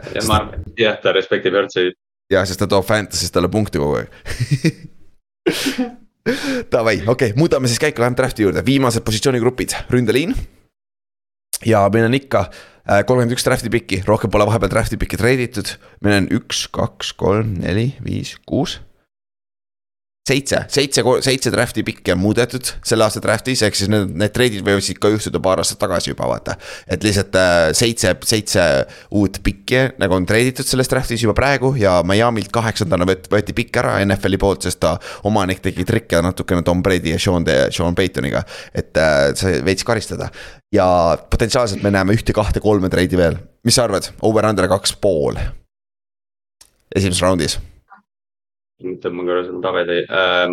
jah, ta respektib Hertzi. jah, sest ta toob Fantasy's talle punkte kogu aeg. Davai, okei okay,, muudame siis käiku, läheme draft'i juurde, viimased positsioonigrupid, ründeliin. ja meil on ikka äh, kolmkümmend üks draft'i piki, rohkem pole vahepeal draft'i piki treiditud. meil on üks, kaks, kolm, neli, viis, kuus. seitse, seitse, seitse draft'i pikki on muudetud selle aasta draft'is, ehk siis need, need treidid võisid ka juhtuda paar aastat tagasi juba vaata. et lihtsalt äh, seitse, seitse uut pikki nagu on treiditud selles draft'is juba praegu ja Miami'lt kaheksandana võt- võeti pikk ära NFL-i poolt, sest ta omanik tegi trikke natukene Tom Brady ja Sean, Sean Paytoniga. et äh, see veits karistada ja potentsiaalselt me näeme ühte-kahte-kolme treidi veel, mis sa arvad, over-under kaks pool. esimeses raundis, tõmban korra selle tabeli,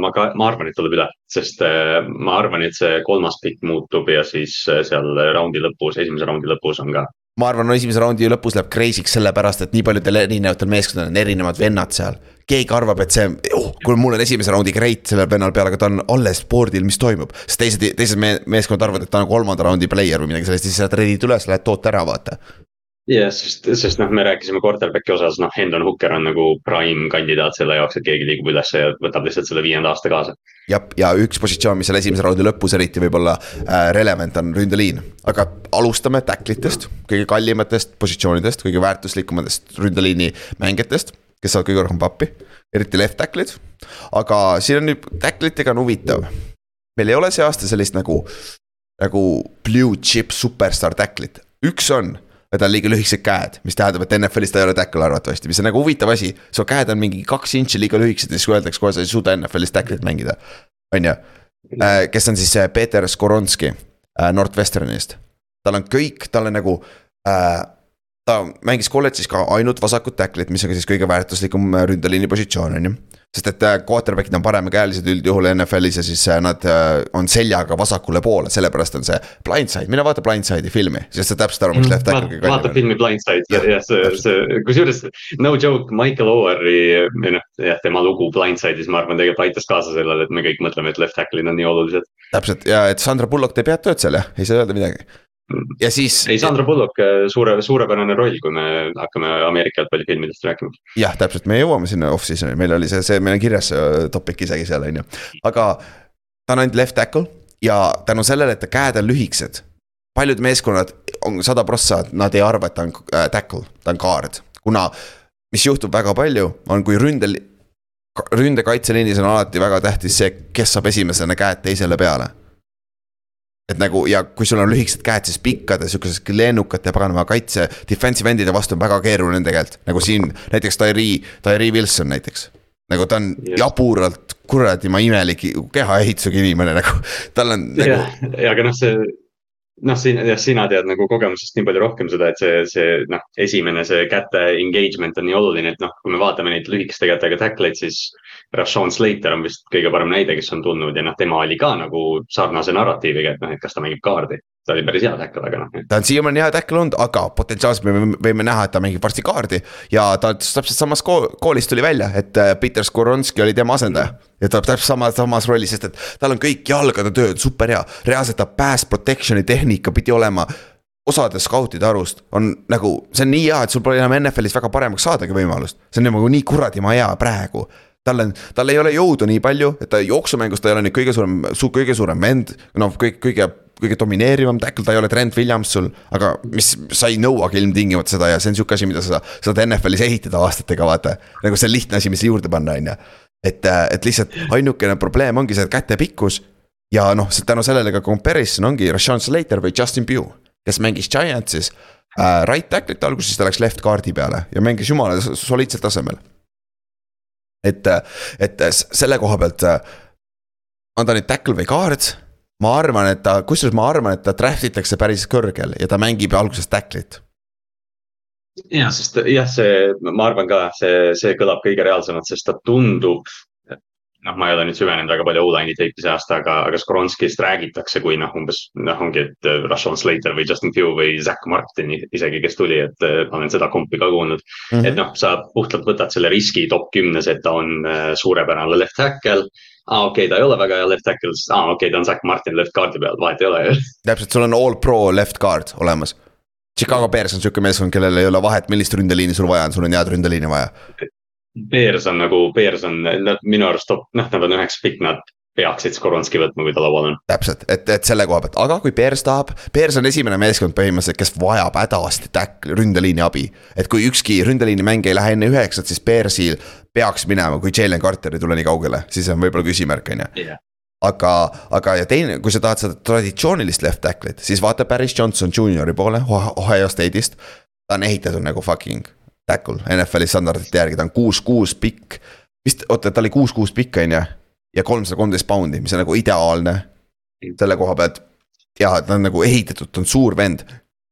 ma ka, ma arvan, et tuleb üle, sest äh, ma arvan, et see kolmas pikk muutub ja siis äh, seal raundi lõpus, esimese raundi lõpus on ka. ma arvan, no esimese raundi lõpus läheb crazy'ks sellepärast, et nii paljudel erinevatel meeskondadel on erinevad vennad seal. keegi arvab, et see oh,, kui mul on esimese raundi great sellel vennal peal, aga ta on alles spordil, mis toimub. sest teised, teised me meeskonnad arvavad, et ta on kolmanda raundi player või midagi sellist siis sa treidid üles, lähed toote ära, vaata. jah, sest, sest noh, me rääkisime quarterback'i osas, noh, Hendon Hooker on nagu prime kandidaat selle jaoks, et keegi liigub ülesse ja võtab lihtsalt selle viienda aasta kaasa. ja, ja üks positsioon, mis seal esimese raundi lõpus eriti võib-olla äh, relevant on ründeliin. aga alustame tacklitest, kõige kallimatest positsioonidest, kõige väärtuslikumatest ründeliini mängijatest, kes saavad kõige rohkem pappi, eriti left tackle'id. aga siin on nüüd tacklitega on huvitav. meil ei ole see aasta sellist nagu, nagu blue chip superstar tacklit, üks on ja tal on liiga lühikesed käed, mis tähendab, et NFL-is ta ei ole tackle arvatavasti, mis on nagu huvitav asi. su käed on mingi kaks intši liiga lühikesed ja siis öeldakse kohe, sa ei suuda NFL-is tackle'it mängida. on ju, kes on siis äh, Peeter Skoronski äh, Northwesternist. tal on kõik, tal on nagu äh,. Ta mängis kolledžis ka ainult vasakut tackle'it, mis on siis kõige väärtuslikum äh, ründeliini positsioon, on ju sest et äh, quarterback'id on paremakäelised üldjuhul NFL-is ja siis äh, nad on seljaga vasakule poole, sellepärast on see blindside, mine vaata blindside'i filmi, siis sa täpselt aru, miks left tackle kõige vaata filmi Blindside Jah, ja see, see, kusjuures no joke, Michael Ower'i, või noh, jah, tema lugu Blindside'is, ma arvan, tegelikult aitas kaasa sellele, et me kõik mõtleme, et left tackle'id on nii olulised. täpselt ja et Sandra Bullock teeb head tööd seal jah, ei saa öelda midagi. Ja siis ei, Sandra Bullock, suure, suurepärane roll, kui me hakkame Ameerika jalgpallifilmidest rääkima. jah, täpselt, me jõuame sinna off-season'i, meil oli see, see, meil on kirjas see topic isegi seal on ju, aga ta on ainult left tackle ja tänu sellele, et ta käed on lühikesed. paljud meeskonnad on sada prossa, nad ei arva, et ta on äh, tackle, ta on guard, kuna mis juhtub väga palju, on kui ründel, ründekaitseliinis on alati väga tähtis see, kes saab esimesena käed teisele peale et nagu ja kui sul on lühikesed käed, siis pikkade sihukese lennukate paganama kaitse, defensive end'ide vastu on väga keeruline tegelikult, nagu siin näiteks Tyree, Tyree Wilson näiteks. nagu ta on Just. jaburalt kuradi, ma imelik kehaehitusega inimene nagu, tal on nagu jah, aga noh, see, noh, siin jah, sina tead nagu kogemusest nii palju rohkem seda, et see, see noh, esimene see käte engagement on nii oluline, et noh, kui me vaatame neid lühikeste kätega tackleid, siis Rashawn Slater on vist kõige parem näide, kes on tulnud ja noh, tema oli ka nagu sarnase narratiiviga, et noh, et kas ta mängib kaardi. ta oli päris hea tackle, aga noh, ta on siiamaani hea tackle olnud, aga potentsiaalselt me võime, näha, et ta mängib varsti kaardi. ja ta täpselt samas kool, koolis tuli välja, et äh, Peter Skoronski oli tema asendaja. ja ta täpselt sama, samas rollis, sest et tal on kõik jalgade tööd super hea, reaalselt ta pass protection'i tehnika pidi olema osade skautide arust on nagu, see on nii hea, et sul pole enam NFL-is väga paremaks saadagi võimalust. see on nagu nii kuradi hea praegu. Tal on, tal ei ole jõudu nii palju, et ta jooksumängus ta ei ole nüüd kõige suurem, su kõige suurem vend, noh, kõik, kõige, kõige domineerivam tackle, ta ei ole Trent Williams sul. aga mis, sa ei nõuagi ilmtingimata seda ja see on sihuke asi, mida sa saad NFL-is ehitada aastatega, vaata. nagu see on lihtne asi, mis juurde panna, on ju. et, et lihtsalt ainukene probleem ongi see käte pikkus. ja noh, tänu sellele ka comparison ongi Rashawn Slater või Justin Pugh, kes mängis Giantsis äh,. Right tackle'it alguses ta läks left guard'i peale ja mängis jumala soliidsel tasemel et, et selle koha pealt on ta nüüd tackle või guard. ma arvan, et ta, kusjuures ma arvan, et ta draft itakse päris kõrgel ja ta mängib alguses tackle'it jah, sest jah, see, ma arvan ka, see, see kõlab kõige reaalsemalt, sest ta tundub noh, ma ei ole nüüd süvenenud väga palju O-line'i teipi see aasta, aga, aga Skoronskist räägitakse kui noh, umbes noh, ongi, et äh, Rashawn Slater või Justin Pugh või Zack Martin isegi, kes tuli, et äh, ma olen seda kompi ka kuulnud mm. -hmm. et noh, sa puhtalt võtad selle riski top kümnes, et ta on äh, suurepärane left tackle aa ah,, okei okay,, ta ei ole väga hea left tackle, aa ah, okei okay,, ta on Zack Martin left guard'i peal, vahet ei ole ju. täpselt, sul on all pro left guard olemas. Chicago Bears on sihuke meeskond, kellel ei ole vahet, millist ründeliini sul vaja on, sul on head ründeliini vaja. Bears on nagu, Bears on minu arust top, noh, nad on üheks pikk, nad peaksid Skoronski võtma, kui ta laual on. täpselt, et, et selle koha pealt, aga kui Bears tahab, Bears on esimene meeskond põhimõtteliselt, kes vajab hädasti tack-, ründeliini abi. et kui ükski ründeliini mäng ei lähe enne üheksat, siis Bearsil peaks minema, kui Jalen Carter ei tule nii kaugele, siis on võib-olla küsimärk, on ju aga, aga ja teine, kui sa tahad seda traditsioonilist left tackle'it, siis vaata Paris Johnson Juniori poole Ohio State'ist. ta on ehitatud nagu fucking tackle NFL-i standardite järgi, ta on kuus-kuus pikk. vist, oota, ta oli kuus-kuus pikk, on ju. ja kolmsada kolmteist poundi, mis on nagu ideaalne selle koha pealt. ja ta on nagu ehitatud, ta on suur vend.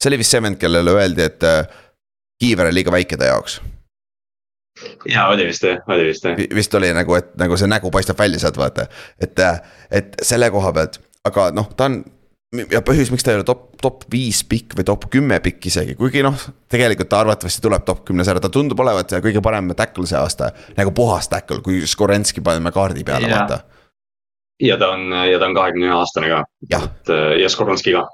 see oli vist see vend, kellele öeldi, et äh, kiiver on liiga väike ta jaoks. ja oli vist jah, oli vist jah. vist oli nagu, et nagu see nägu paistab välja sealt vaata, et, äh, et selle koha pealt, aga noh, ta on ja põhjus, miks ta ei ole top, top viis pikk või top kümme pikk isegi, kuigi noh, tegelikult ta arvatavasti tuleb top kümnes ära, ta tundub olevat kõige parem tackle see aasta. nagu puhas tackle, kui Skorenski paneme kaardi peale, vaata. ja ta on, ja ta on kahekümne ühe aastane ka. et ja Skorenski ka.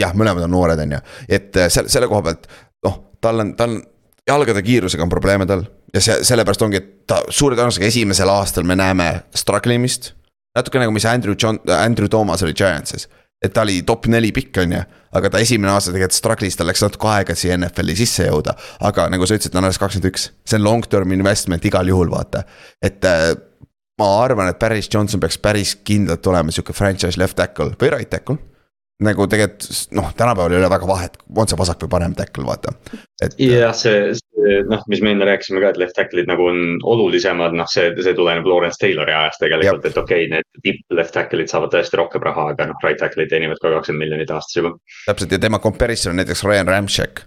jah, mõlemad on noored, on ju, et äh, selle, selle koha pealt noh, tal on, tal on jalgade kiirusega on probleeme tal ja see, sellepärast ongi, et ta suure tõenäosusega esimesel aastal me näeme struggle imist. natuke nagu, mis Andrew John, Andrew Thomas oli Giantsis et ta oli top neli pikk, on ju. aga ta esimene aasta tegelikult struggle'is, tal läks natuke aega, et siia NFL-i sisse jõuda. aga nagu sa ütlesid, ta on alles kakskümmend üks, see on long term investment igal juhul, vaata. et äh, ma arvan, et Paris Johnson peaks päris kindlalt olema sihuke franchise left tackle või right tackle nagu tegelikult noh, tänapäeval ei ole väga vahet, on see vasak või parem tackle, vaata. jah, see, see noh, mis me enne rääkisime ka, et left tackle'id nagu on olulisemad, noh, see, see tuleneb Lawrence Taylori ajast tegelikult, et okei okay,, need tipp left tackle'id saavad tõesti rohkem raha, aga noh, right tackle'id teenivad ka kakskümmend miljonit aastas juba. täpselt ja tema comparison on näiteks Ryan Ramchek,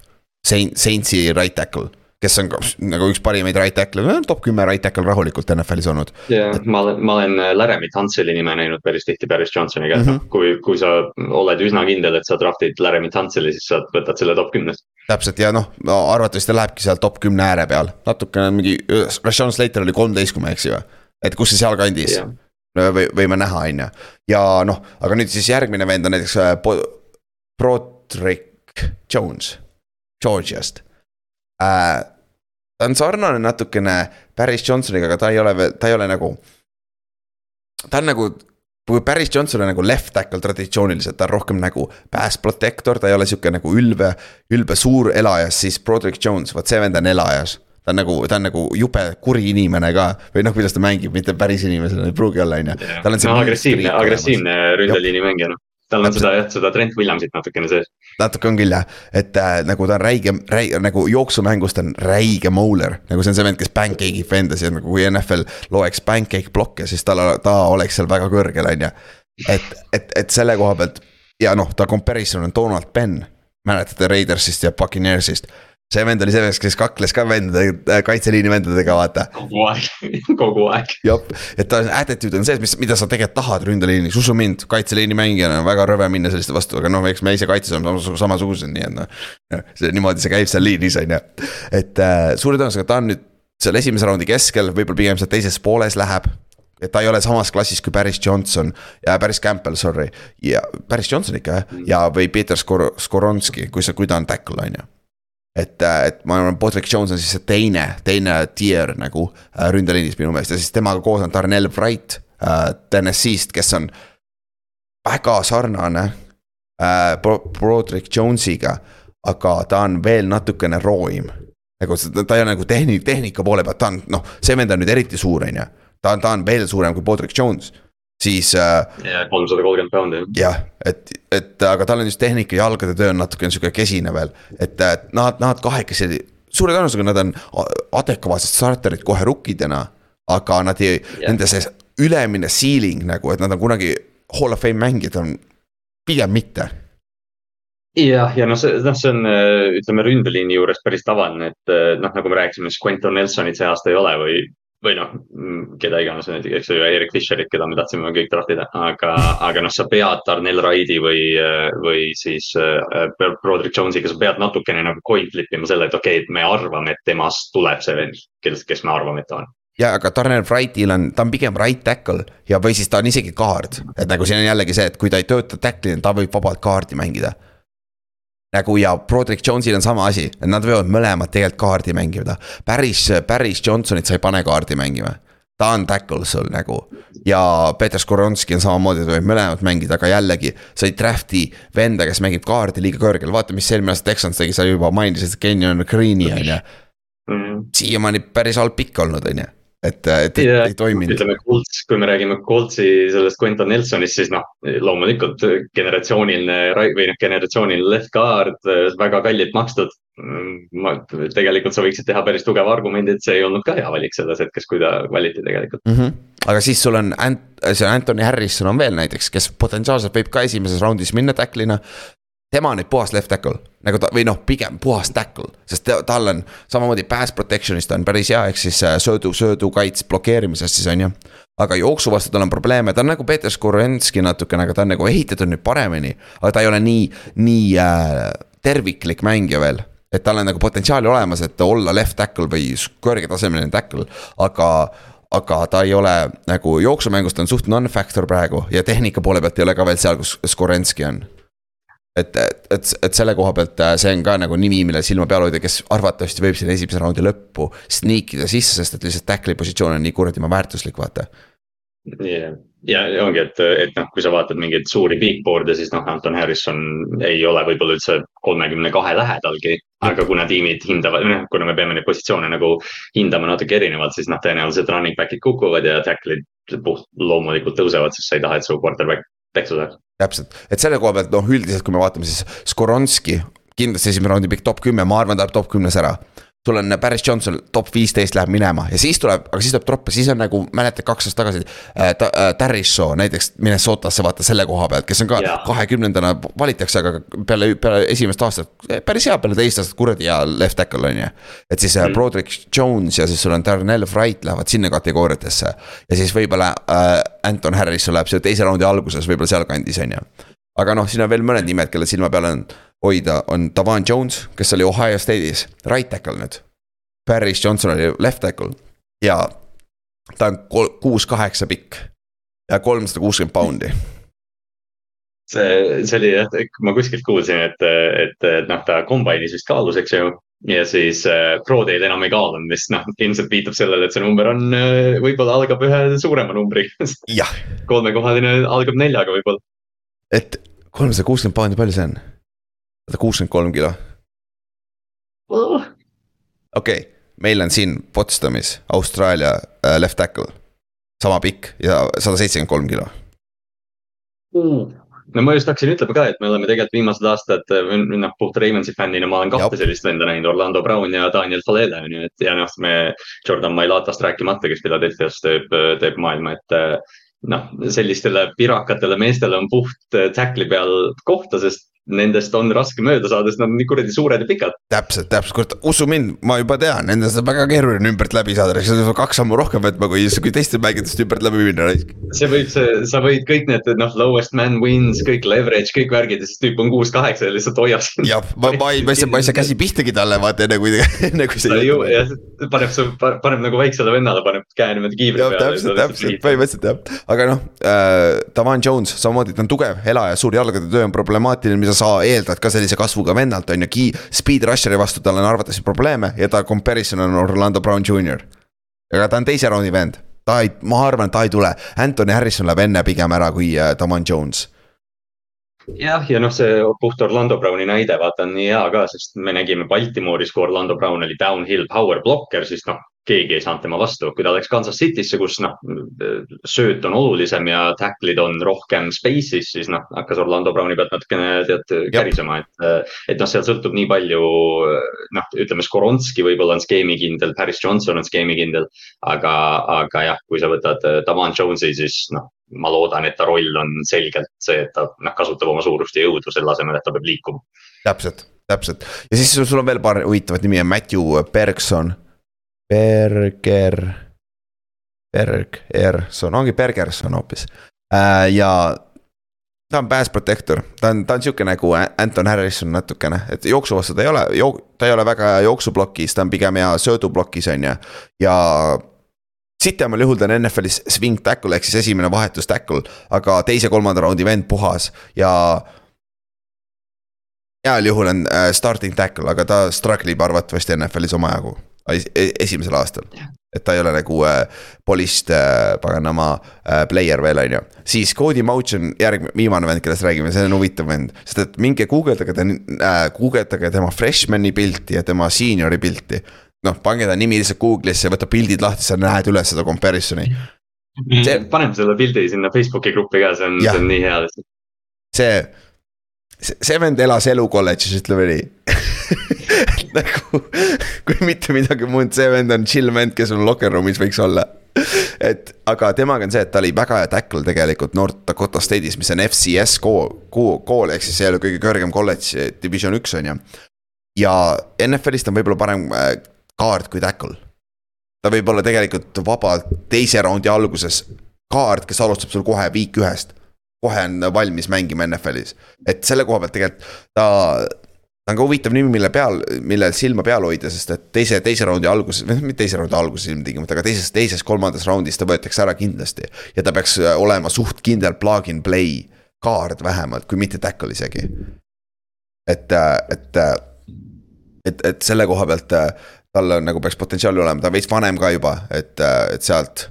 Saint, Saintsi right tackle kes on nagu üks parimaid right tackle'e, top kümme right tackle rahulikult NFL-is olnud. ja ma olen, ma olen äh, Laremy Tuntseli nime näinud päris tihti Paris Johnsoni käes mm, -hmm. kui, kui sa oled üsna kindel, et sa draft'id Laremy Tuntseli, siis sa võtad selle top kümnest. täpselt ja noh no,, arvatavasti ta lähebki seal top kümne ääre peal, natukene mingi, Rashawn Slater oli kolmteist, kui ma ei eksi või, et kus see sealkandis yeah. või, võime näha, on ju. ja noh, aga nüüd siis järgmine vend on näiteks äh, Broderick Jones, Georgiast äh,. ta on sarnane natukene Paris Johnsoniga, aga ta ei ole ta ei ole nagu. ta on nagu, Paris Johnson on nagu left tackle traditsiooniliselt, ta on rohkem nagu pass protector, ta ei ole sihuke nagu ülbe, ülbe suur elajas, siis Broderick Jones, vot see vend on elajas ta on nagu, ta on nagu jube kuri inimene ka või noh, kuidas ta mängib, mitte päris inimesena ei pruugi olla, on ju. tal on see no,. agressiivne, agressiivne ründeliini mängija noh tal on seda jah, seda Trent Williamsit natukene sees. Natuke on küll jah, et äh, nagu ta on räige, räige nagu jooksumängus ta on räige mauler. nagu see on see vend, kes pancake ib endas ja nagu kui NFL loeks pancake blokke, siis tal, ta oleks seal väga kõrgel, on ju. et, et, et selle koha pealt ja noh, ta comparison on Donald Penn, mäletate Raidersist ja Buccaneersist see vend oli see mees, kes kakles ka vendade, äh, kaitseliini vendadega, vaata. kogu aeg, kogu aeg. jah, et ta attitude on see, mis, mida sa tegelikult tahad ründeliinis, usu mind, kaitseliini mängijana on väga rõve minna selliste vastu, aga noh, eks me ise kaitses oleme samasugused, nii et noh. see niimoodi see käib seal liinis, on ju, et äh, suure tõenäosusega ta on nüüd seal esimese raundi keskel, võib-olla pigem seal teises pooles läheb et ta ei ole samas klassis kui Paris Johnson ja Paris Campbell, sorry. ja Paris Johnson ikka jah, ja või Peter Skor-, Skoronski, kui see, kui ta on tackle, on ju et, et ma arvan, Patrick Jones on siis see teine, teine tier nagu äh, ründeliinis minu meelest ja siis temaga koos on Darnell Wright äh, TNS-ist, kes on väga sarnane äh, Broderick Jones'iga, aga ta on veel natukene rooim. nagu ta ei ole nagu tehnik-, tehnika poole pealt, ta on noh, see vend on nüüd eriti suur, on ju. ta on, ta on veel suurem kui Broderick Jones siis äh,. kolmsada kolmkümmend poundi. jah, et, et aga tal on just tehnika ja jalgade töö on natuke sihuke kesine veel, et, nad, nad kahekesi. suure tõenäosusega nad on adekvaatsed starterid kohe rukkidena, aga nad ei nende see ülemine ceiling nagu, et nad on kunagi hall of fame mängijad on pigem mitte jah, ja noh, see, noh, see on, ütleme ründeliini juures päris tavaline, et noh, nagu me rääkisime, siis Quentin Nelsonit see aasta ei ole või või noh, keda iganes, eks ju, Erik Fischerit, keda me tahtsime kõik draftida, aga, aga noh, sa pead Darnell Wrighti või, või siis äh, Broderick Jones'iga, sa pead natukene nagu coin flip ima selle, et okei okay,, et me arvame, et temast tuleb see vend, kes, kes me arvame, et ta on. Ja aga Darnell Wrightil on, ta on pigem right tackle ja, või siis ta on isegi guard, et nagu siin on jällegi see, et kui ta ei tööta tackle'ina, ta võib vabalt guard'i mängida nagu ja Broderick Jonesil on sama asi, et nad võivad mõlemad tegelikult kaardi mängida. päris, päris Johnsonit sa ei pane kaardi mängima. ta on tackle sul nagu ja Peter Skoronski on samamoodi, ta võib mõlemad mängida, aga jällegi. sa ei draft'i venda, kes mängib kaardi liiga kõrgel, vaata, mis eelmine aasta Texans tegi, sa juba mainisid Kenyon Green'i on ju. Mhm. siiamaani päris halb pikk olnud, on ju et, et yeah, ei toiminud. ütleme Colts, kui me räägime Coltsi sellest Quentin Nelsonist, siis noh, loomulikult generatsiooniline või noh, generatsiooniline left guard, väga kallilt makstud. ma, tegelikult sa võiksid teha päris tugeva argumendi, et see ei olnud ka hea valik selles hetkes, kui ta valiti tegelikult mm. -hmm. aga siis sul on Ant-, see Anthony Harrison on veel näiteks, kes potentsiaalselt võib ka esimeses raundis minna tackle'ina tema on nüüd puhas left tackle, nagu ta või noh, pigem puhas tackle, sest ta, tal on samamoodi pass protection'ist on päris hea, ehk siis äh, söödu, söödukaits blokeerimisest siis on ju. aga jooksu vastu tal on probleeme, ta on nagu Peter Skorenski natukene, aga ta on nagu ehitatud nüüd paremini. aga ta ei ole nii, nii äh, terviklik mängija veel et tal on nagu potentsiaali olemas, et olla left tackle või kõrgetasemeline tackle, aga aga ta ei ole nagu jooksumängust on suht non-factor praegu ja tehnika poole pealt ei ole ka veel seal, kus Skorenski on et, et, et, selle koha pealt äh, see on ka nagu nimi, mille silma peal hoida, kes arvatavasti võib siin esimese raundi lõppu sneak ida sisse, sest et lihtsalt tackle'i positsioon on nii kuradi väärtuslik, vaata. Yeah. ja ongi, et, et noh, kui sa vaatad mingeid suuri big board'e, siis noh, Anton Harrison ei ole võib-olla üldse kolmekümne kahe lähedalgi. aga kuna tiimid hindavad, noh, kuna me peame neid positsioone nagu hindama natuke erinevalt, siis noh, tõenäoliselt running back'id kukuvad ja tackle'id puht loomulikult tõusevad, sest sa ei taha, et su quarterback peksa saaks. Täpselt, et selle koha pealt noh, üldiselt kui me vaatame, siis Skoronski kindlasti esimene raundi pikk top kümme, ma arvan, ta läheb top kümnes ära sul on Paris Johnson top viisteist läheb minema ja siis tuleb, aga siis tuleb tropp ja siis on nagu mäletad kaks aastat tagasi äh,. äh Tarrisso näiteks Minnesotasse vaata selle koha pealt, kes on ka kahekümnendana valitakse, aga peale, peale esimest aastat päris hea, peale teist aastat kuradi hea left tackle on ju. et siis äh, mm. Broderick Jones ja siis sul on Darnell Wright lähevad sinna kategooriatesse. ja siis võib-olla äh, Anton Harrison läheb seal teise raundi alguses, võib-olla sealkandis on ju. aga noh, siin on veel mõned nimed, kelle silma peal on hoida, on Davan Jones, kes oli Ohio State'is, right tackle nüüd. Paris Johnson oli left tackle ja ta on kuus-kaheksa pikk ja kolmsada kuuskümmend poundi see, see oli jah, ma kuskilt kuulsin, et, et, et noh, ta kombainis vist kaalus, eks ju. ja siis äh, Pro Day'l enam ei kaalunud, mis noh, ilmselt viitab sellele, et see number on äh,, võib-olla algab ühe suurema numbriga kolmekohaline algab neljaga võib-olla. et kolmsada kuuskümmend poundi, palju see on? Sada kuuskümmend kolm kilo. okei okay,, meil on siin Potsdamis Austraalia äh, left tackle, sama pikk ja sada seitsekümmend kolm kilo. Mm no ma just hakkasin ütlema ka, et me oleme tegelikult viimased aastad, noh puht Raimonsi fännina ma olen kahte sellist venda näinud, Orlando Brown ja Daniel Falele on ju, et ja noh, me Jordan Mailatast rääkimata, kes Philadelphia's teeb, teeb maailma, et noh, sellistele pirakatele meestele on puht tackle'i peal kohta, sest nendest on raske mööda saada, sest nad on nii kuradi suured ja pikad. täpselt, täpselt, kurat, usu mind, ma juba tean, nendest on väga keeruline ümbert läbi saada, sa pead kaks sammu rohkem võtma, kui, kui teiste mängidest ümbert läbi minna. see võib, see, sa võid kõik need, noh, lowest man wins, kõik leverage, kõik värgid ja siis tüüp on kuus-kaheksa ja lihtsalt hoiab sind. jah, ma, ma ei, ma ei saa, ma ei saa käsi pihtagi talle vaata enne kui, enne kui see. jah, paneb su, paneb nagu väiksele vennale, paneb käe niimoodi kiivri peale. täpselt, täpselt, põhimõtteliselt jah, aga noh äh,, Davan Jones samamoodi, ta on tugev, elaja, suur jalgade töö on problemaatiline, mida sa eeldad ka sellise kasvuga vennalt, on ju, speed rusher'i vastu tal on arvatavasti probleeme ja ta comparison on Orlando Brown Jr. aga ta on teise raundi vend, ta ei, ma arvan, et ta ei tule, Anthony Harrison läheb enne pigem ära kui uh, Damon Jones jah, ja noh, see puht Orlando Browni näide, vaata on nii hea ka, sest me nägime Baltimooris, kui Orlando Brown oli downhill power blocker, siis noh, keegi ei saanud tema vastu, kui ta läks Kansas City'sse, kus noh, sööt on olulisem ja tackle'id on rohkem space'is, siis noh, hakkas Orlando Browni pealt natukene tead kärisema, et. et noh, seal sõltub nii palju noh, ütleme Skoronski võib-olla on skeemikindel, Paris Johnson on skeemikindel. aga, aga jah, kui sa võtad Davan Jones'i, siis noh, ma loodan, et ta roll on selgelt see, et ta noh, kasutab oma suurust ja jõudu selle asemel, et ta peab liikuma. täpselt, täpselt ja siis sul on veel paar huvitavat nimi, Matthew Bergson Berger, Bergerson, ongi Bergerson hoopis äh, ja ta on pass protector, ta on, ta on sihuke nagu Anton Harrison natukene, et jooksu vastu ta ei ole, ta ei ole väga jooksuplokis, ta on pigem hea sööduplokis, on ju. ja sitemal juhul ta on NFL-is swing tackle ehk siis esimene vahetus tackle, aga teise-kolmanda raundi vend puhas ja. heal juhul on äh, starting tackle, aga ta struggle ib arvatavasti NFL-is omajagu E-, esimesel aastal. et ta ei ole nagu äh, polished äh, paganama äh, player veel, on ju. siis Cody Mouch on järgmine, viimane vend, kellest räägime, see on huvitav vend. sest et minge guugeldage ta äh,, guugeldage tema freshman'i pilti ja tema senior'i pilti. Noh, pange ta nimi lihtsalt Google'isse, võta pildid lahti, sa näed üles seda comparison'i. See... paneme selle pildi sinna Facebooki gruppi ka, see on, see on nii hea lihtsalt. see, see, see vend elas elu kolledžis, ütleme nii nagu kui mitte midagi muud, see vend on chill vend, kes sul locker room'is võiks olla. et aga temaga on see, et ta oli väga hea tackle tegelikult North Dakota State'is, mis on FCS kool, kool ehk siis see ei ole kõige kõrgem kolledž, division üks on ju. ja NFL-is ta on võib-olla parem kaart kui tackle. ta võib olla tegelikult vabalt teise raundi alguses kaart, kes alustab sul kohe week ühest kohe on valmis mängima NFL-is, et selle koha pealt tegelikult ta ta on ka huvitav nimi, mille peal, millel silma peal hoida, sest et teise, teise raundi alguses, mitte teise raundi alguses ilmtingimata, aga teises, teises, kolmandas raundis ta võetakse ära kindlasti. ja ta peaks äh, olema suht kindel plug and play kaard vähemalt, kui mitte tackle isegi. et, äh, et, äh, et, et selle koha pealt tal on nagu peaks potentsiaali olema, ta on veits vanem ka juba, et, et sealt,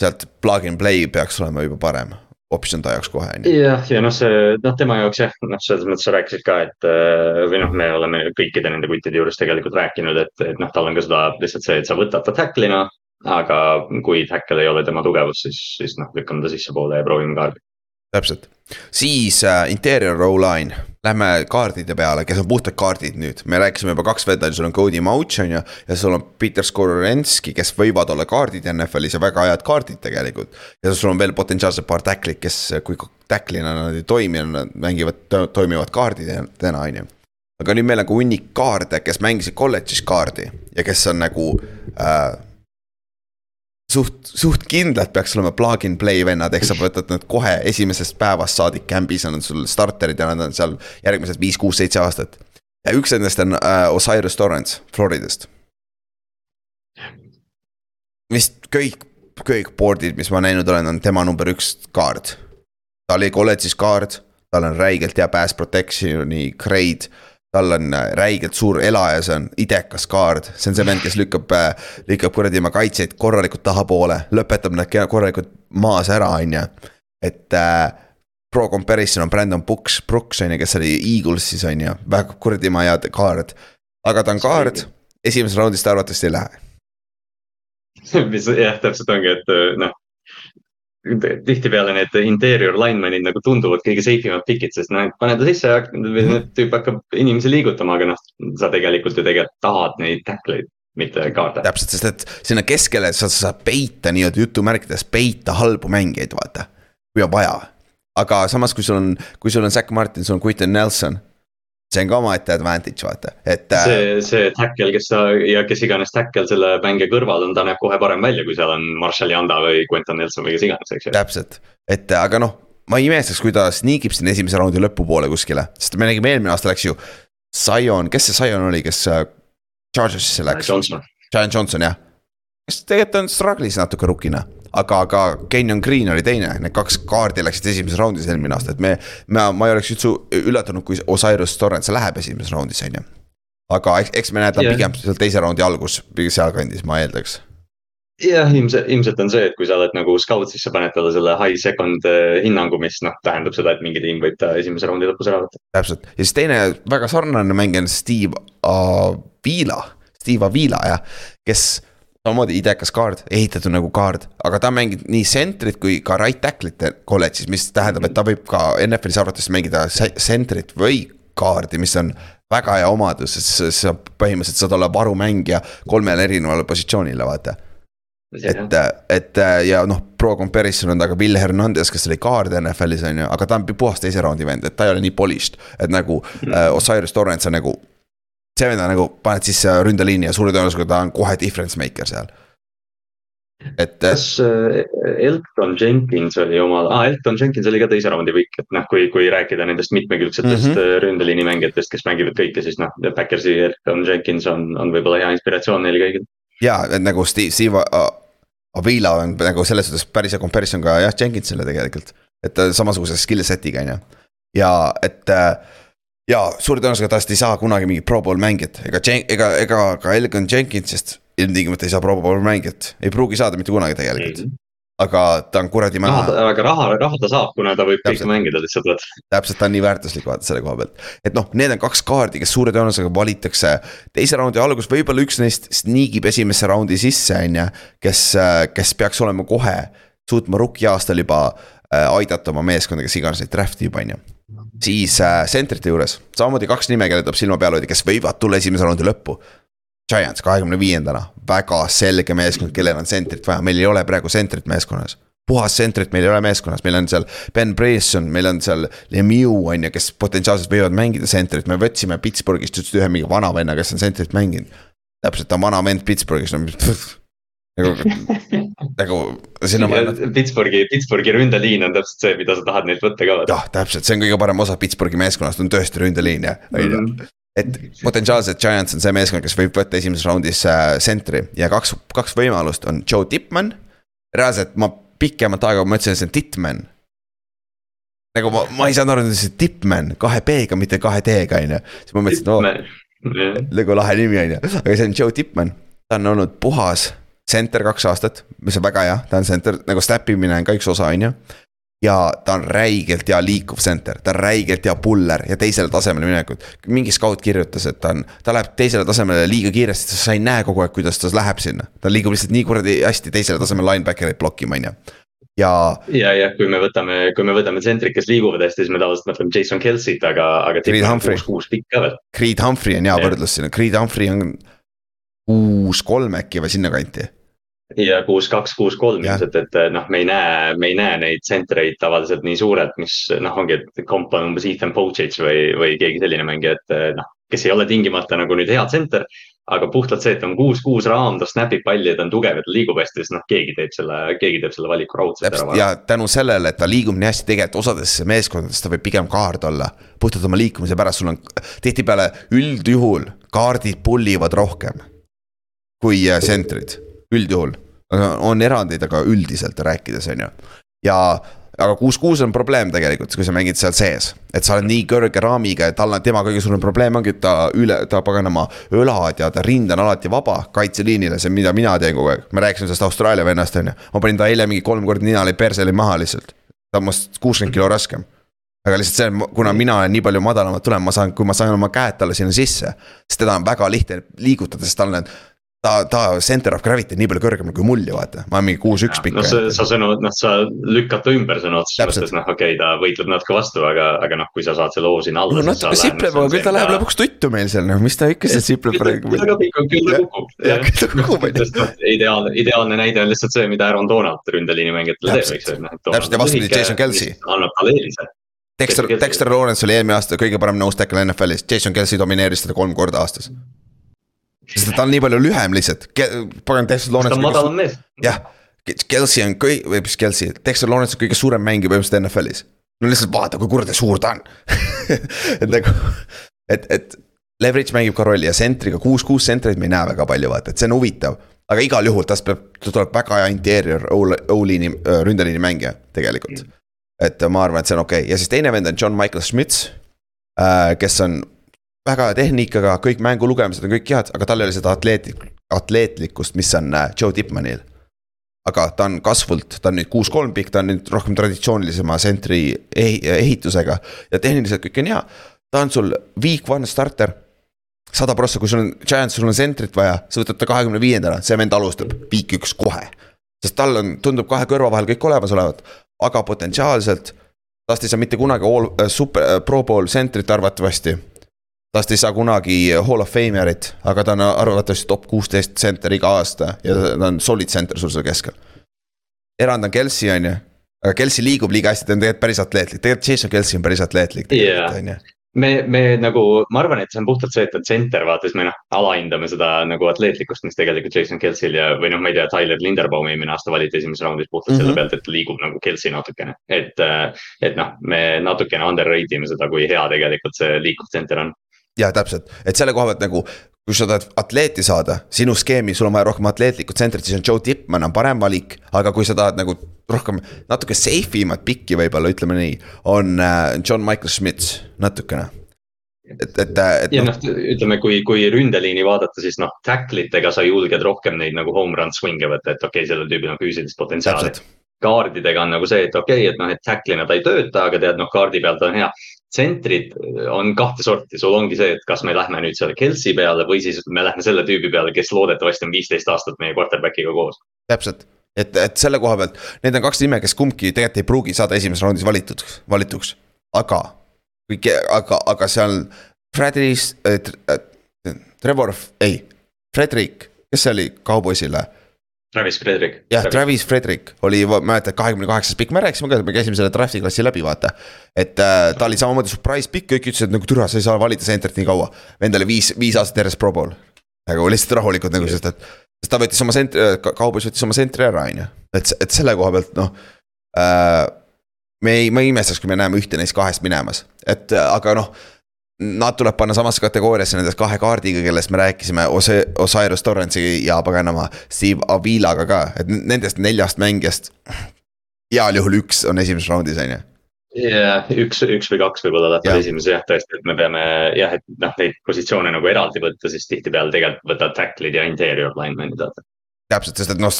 sealt plug and play peaks olema juba parem optsioon ta jaoks kohe, jah, ja noh, see noh, tema jaoks jah, noh, selles mõttes sa rääkisid ka, et äh, või noh, me oleme kõikide nende kuttide juures tegelikult rääkinud, et, et noh, tal on ka seda lihtsalt see, et sa võtad ta tackle'ina. aga kui tackle ei ole tema tugevus, siis, siis noh, lükkame ta sissepoole ja proovime kaardi täpselt, siis äh, interior row line, lähme kaardide peale, kes on puhtad kaardid nüüd, me rääkisime juba kaks venda, sul on Cody Mauch on ju. ja sul on Peter Skorenski, kes võivad olla kaardid NFL-is ja väga head kaardid tegelikult. ja sul on veel potentsiaalselt paar tackle'it, kes, kui tackle'ina nad ei toimi, nad mängivad, toimivad kaardidena, on ju aga nüüd meil on ka hunnik kaarde, kes mängisid kolledžis kaardi ja kes on nagu äh, suht, suht kindlalt peaks olema plug and play vennad, ehk sa võtad nad kohe esimesest päevast saadik camp'is on sul starterid ja nad on seal järgmised viis, kuus, seitse aastat. üks nendest on äh, Osiris Torrance Floridast. vist kõik, kõik board'id, mis ma näinud olen, on tema number üks kaart. ta oli kolledžis kaart, tal on räigelt hea pass protection'i grade tal on äh, räigelt suur elaja, see on idekas kaard, see on see vend, kes lükkab, äh, lükkab kuradi oma kaitseid korralikult tahapoole, lõpetab nad korralikult maas ära, on ju. et äh, pro comparison on Brandon Brooks, Brooks on ju, kes oli Eaglesis on ju, väga kuradi hea kaard. aga ta on kaard, esimeses raundis ta arvatavasti ei lähe mis jah, täpselt ongi, et noh, tihtipeale need interior linemen'id nagu tunduvad kõige safe imad pikid, sest noh, pane ta sisse ja tüüp hakkab inimesi liigutama, aga noh, sa tegelikult ju tegelikult tahad neid tackle'id mitte kaarde. täpselt, sest et sinna keskele sa saad peita nii-öelda jutumärkides peita halbu mängijaid, vaata. kui on vaja, aga samas, kui sul on, kui sul on Zack Martin, sul on Quinton Nelson see on ka omaette advantage, vaata, et. Äh, see, see tackle, kes sa ja kes iganes tackle selle mängija kõrval on, ta näeb kohe parem välja, kui seal on Marshall Yanda või Quentin Nelson või kes iganes, eks ju. täpselt, et äh, aga noh, ma ei imestaks, kui ta sniigib sinna esimese raundi lõpupoole kuskile, sest me nägime eelmine aasta läks ju. Zion, kes see Zion oli, kes äh, Chargersisse läks? Johnson. Giant Johnson jah, kes tegelikult on struggle'is natuke rukina aga ka Kenyon Green oli teine, need kaks kaardi läksid esimeses raundis eelmine aasta, et me, me, ma ei oleks üldse üllatunud, kui Osiris Torrance läheb esimeses raundis, on ju. aga eks, eks me näe ta yeah. pigem seal teise raundi algus, sealkandis, ma eeldaks jah, ilmselt, ilmselt on see, et kui sa oled nagu scout, siis sa paned talle selle high second eh, hinnangu, mis noh, tähendab seda, et mingi tiim võib ta esimese raundi lõpus ära võtta. täpselt ja siis teine väga sarnane mängija on Steve Avila, Steve Avila jah, kes samamoodi idekas kaard, ehitatud nagu kaard, aga ta mängib nii sentrit kui ka right tackle'it kolledžis, mis tähendab, et ta võib ka NFL-is arvates mängida sentrit või kaardi, mis on väga hea omadus, sest sa põhimõtteliselt saad olla varumängija kolmele erinevale positsioonile, vaata et, et ja noh, pro comparison on ta ka Will Hernandez, kes oli kaard NFL-is on ju, aga ta on puhas teise raundi vend, et ta ei ole nii polished. et nagu mm -hmm. uh, Osiris Torrance on nagu, see vend on nagu, paned sisse ründeliini ja suure tõenäosusega ta on kohe difference maker seal. et. kas uh, Elton Jenkins oli omal ah,, Elton Jenkins oli ka teise raundi võik, et noh, kui, kui rääkida nendest mitmekülgsetest mm -hmm. ründeliini mängijatest, kes mängivad kõike, siis noh, Backersi Elton Jenkins on, on võib-olla hea inspiratsioon neile kõigile ja, et nagu Steve, Steve Avila on nagu selles suhtes päris hea comparison ka jah, Jenkinsile tegelikult. et samasuguse skill set'iga on ju. ja et äh, ja suure tõenäosusega tast ei saa kunagi mingit pro bowl mängijat, ega, ega, ega ka Elgon Jenkinsist ilmtingimata ei saa pro bowl mängijat, ei pruugi saada mitte kunagi tegelikult mm. -hmm aga ta on kuradi maha. aga raha, raha ta saab, kuna ta võib kõike mängida lihtsalt vaata. täpselt, ta on nii väärtuslik vaata selle koha pealt. et noh, need on kaks kaardi, kes suure tõenäosusega valitakse teise raundi alguses, võib-olla üks neist sniigib esimesse raundi sisse, on ju. kes, kes peaks olema kohe, suutma rookie aastal juba äh, aidata oma meeskonda, kes iganes neid draft'i juba, on ju siis äh, sentrite juures, samamoodi kaks nime, kelle tuleb silma peale hoida, kes võivad tulla esimese raundi lõppu. Giants kahekümne viiendana, väga selge meeskond, kellel on sentrit vaja, meil ei ole praegu sentrit meeskonnas. puhas sentrit meil ei ole meeskonnas, meil on seal Ben Bresson, meil on seal Lemieux on ju, kes potentsiaalselt võivad mängida sentrit, me võtsime Pittsburghist just ühe mingi vana venna, kes on sentrit mänginud. täpselt, ta on vana vend Pittsburghis, no nagu, nagu siin on vaja. Pittsburghi, Pittsburghi ründeliin on täpselt see, mida sa tahad neilt võtta ka. jah, täpselt, see on kõige parem osa Pittsburghi meeskonnast on tõesti ründeliin jah, on ju mhm et potentsiaalselt Giants on see meeskond, kes võib võtta esimeses raundis sentri äh, ja kaks, kaks võimalust on Joe Tippmann. reaalselt ma pikemat aega mõtlesin, et see on Tittman. nagu ma, ma ei saanud aru, et see on Tippmann kahe B-ga, mitte kahe D-ga on ju. siis ma mõtlesin, oo, nagu lahe nimi on ju, aga see on Joe Tippmann. ta on olnud puhas center kaks aastat, mis on väga hea, ta on center, nagu snap imine on ka üks osa, on ju ja ta on räigelt hea liikuv center, ta on räigelt hea puller ja teisele tasemele minekut. mingi scout kirjutas, et ta on, ta läheb teisele tasemele liiga kiiresti, sa ei näe kogu aeg, kuidas ta läheb sinna. ta liigub lihtsalt nii kuradi hästi teisele tasemele linebacker'it blokkima, on ju ja. ja, ja kui me võtame, kui me võtame tsentrid, kes liiguvad hästi, siis me tavaliselt mõtleme Jason Kelsey't, aga, aga. Creed Humphrey. Creed Humphrey on hea võrdlus sinna, Creed Humphrey on kuus kolm äkki või sinnakanti ja kuus, kaks, kuus, kolm ilmselt, et noh, me ei näe, me ei näe neid tsentreid tavaliselt nii suurelt, mis noh, ongi, et komp on umbes Ethan Pochich või, või keegi selline mängija, et noh, kes ei ole tingimata nagu nüüd hea tsenter. aga puhtalt see, et on kuus, kuus raam, ta snap ib palli, ta on tugev ja ta liigub hästi, siis noh, keegi teeb selle, keegi teeb selle valiku raudselt ära. ja tänu sellele, et ta liigub nii hästi, tegelikult osades meeskondades ta võib pigem kaard olla. puhtalt oma liikumise pärast, sul on tihtipeale üldjuhul kaardid pull ivad rohkem kui tsentrid üldjuhul, on erandeid, aga üldiselt rääkides, on ju. ja, aga kuus-kuus on probleem tegelikult, kui sa mängid seal sees. et sa oled nii kõrge raamiga ja tal on, tema kõige suurem probleem ongi, et ta üle, ta paganama õlad ja ta rind on alati vaba kaitseliinile, see on, mida mina teen kogu aeg. me rääkisime sellest Austraalia vennast, on ju. ma panin ta eile mingi kolm korda ninali perseli maha lihtsalt. ta on must kuuskümmend kilo raskem aga lihtsalt see, kuna mina olen nii palju madalamalt tulev, ma saan, kui ma saan oma käed talle sinna sisse. siis teda on väga lihtne liigutada, sest tal need ta, ta center of gravity nii palju kõrgem kui mul ju vaata, ma olen mingi kuus-üks pikk. no sa, sõnu, noh, sa lükkad ta ümber sõna otseses mõttes, noh, okei okay,, ta võitleb natuke vastu, aga, aga noh, kui sa saad selle hoo sinna alla. no natuke sipleb, aga küll ta läheb lõpuks tuttu meil seal, noh, mis ta ikka seal sipleb praegu. küll ta kukub, küll ta kukub. jah, küll ta kukub, on ju. ideaalne, ideaalne näide on lihtsalt see, mida Aaron Donald ründeliini mängijatele teeb, eks ju. Noh, täpselt ja vastupidi, Jason Kelsey. annab talle eelise Dexter, Dexter Lawrence oli eelmine aasta kõige parem nose tackle NFL-is, Jason Kelsey domineeris teda kolm korda aastas sest ta on nii palju lühem lihtsalt, pagan Dexter Lawrence. ta on madalam mees. jah, Kelsey on kõi-, või mis Kelsey, Dexter Lawrence on kõige suurem mängija põhimõtteliselt NFL-is. no lihtsalt vaata, kui kuradi suur ta on et nagu, et, et leverage mängib ka rolli ja sentriga kuus, kuus sentreid me ei näe väga palju, vaata, et see on huvitav. aga igal juhul tast peab, ta tuleb väga hea interior O-liini, ründeliini mängija tegelikult. et ma arvan, et see on okei okay. ja siis teine vend on John Michael Schmitz, kes on väga hea tehnikaga, kõik mängu lugemised on kõik head, aga tal ei ole seda atleetlik, atleetlikkust, mis on Joe Tipmanil aga ta on kasvult, ta on nüüd kuus-kolm pikk, ta on nüüd rohkem traditsioonilisema sentri ehitusega ja tehniliselt kõik on hea. ta on sul week one starter, sada prossa, kui sul on Giants, sul on sentrit vaja, sa võtad ta kahekümne viiendana, see vend alustab week üks kohe. sest tal on, tundub kahe kõrva vahel kõik olemas olevat, aga potentsiaalselt tast ei saa mitte kunagi all, äh, super, äh, pro bowl sentrit arvatavasti tast ei saa kunagi hall of fame'it, aga ta on arvatavasti top kuusteist center iga aasta ja ta on solid center sul seal keskel. erand on Kelsey, on ju, aga Kelsey liigub liiga hästi, ta on tegelikult päris atleetlik, tegelikult Jason Kelsey on päris atleetlik tegelikult, on ju me, me nagu, ma arvan, et see on puhtalt see, et on center vaata, siis me noh, alahindame seda nagu atleetlikkust, mis tegelikult Jason Kelsey'l ja, või noh, ma ei tea, Tyler Linderbaum eelmine aasta valiti esimeses raundis puhtalt mm -hmm. selle pealt, et liigub nagu Kelsey natukene. et, et noh, me natukene underrate ime seda, kui hea tegelikult see liikuv center on ja täpselt, et selle koha pealt nagu, kui sa tahad atleeti saada, sinu skeemi, sul on vaja rohkem atleetlikku tsentrit, siis on Joe Tippmann on parem valik. aga kui sa tahad nagu rohkem, natuke safe imat pikki võib-olla, ütleme nii, on äh, John Michael Schmitz natukene et, et, et. ja noh, ütleme, kui, kui ründeliini vaadata, siis noh, tackle itega sa julged rohkem neid nagu home run swing'e võtta, et okei okay,, sellel tüübil on füüsilist potentsiaali. kaardidega on nagu see, et okei okay,, et noh, et tackle'ina ta ei tööta, aga tead, noh, kaardi peal ta on hea tsentrid on kahte sorti, sul ongi see, et kas me lähme nüüd selle Kelsey peale või siis me lähme selle tüübi peale, kes loodetavasti on viisteist aastat meie quarterback'iga koos. täpselt, et, et selle koha pealt, need on kaks nime, kes kumbki tegelikult ei pruugi saada esimeses raundis valitud, valituks, aga. aga, aga seal Fredris äh,, Trevor, ei, Fredrik, kes see oli kauboisile Travis Frederick. jah, Travis Frederick oli, mäletad, kahekümne kaheksas pikk, me rääkisime ka, me käisime selle draft'i klassi läbi, vaata. et äh, ta oli samamoodi surprise pikk, kõik ütlesid, et nagu türa, sa ei saa valida center'it nii kaua. Vend oli viis, viis aastat järjest pro bowl. aga lihtsalt rahulikud nagu, sest et, sest ta võttis oma sent-, äh, kaubos võttis oma center'i ära, on ju. et, et selle koha pealt noh äh,. me ei, ma ei imestaks, kui me näeme ühte neist kahest minemas, et aga noh Nad tuleb panna samasse kategooriasse nendest kahe kaardiga, kellest me rääkisime, Ose-, Osiris Torrentsi ja paganama Steve Avilaga ka, et nendest neljast mängijast. heal juhul üks on esimeses raundis, on ju. jah, üks, üks või kaks võib-olla läheb ja. esimeses jah, tõesti, et me peame jah, et noh, neid positsioone nagu eraldi võtta, siis tihtipeale tegelikult võtad tackle'id ja interior linemen'id vaata täpselt, sest et noh,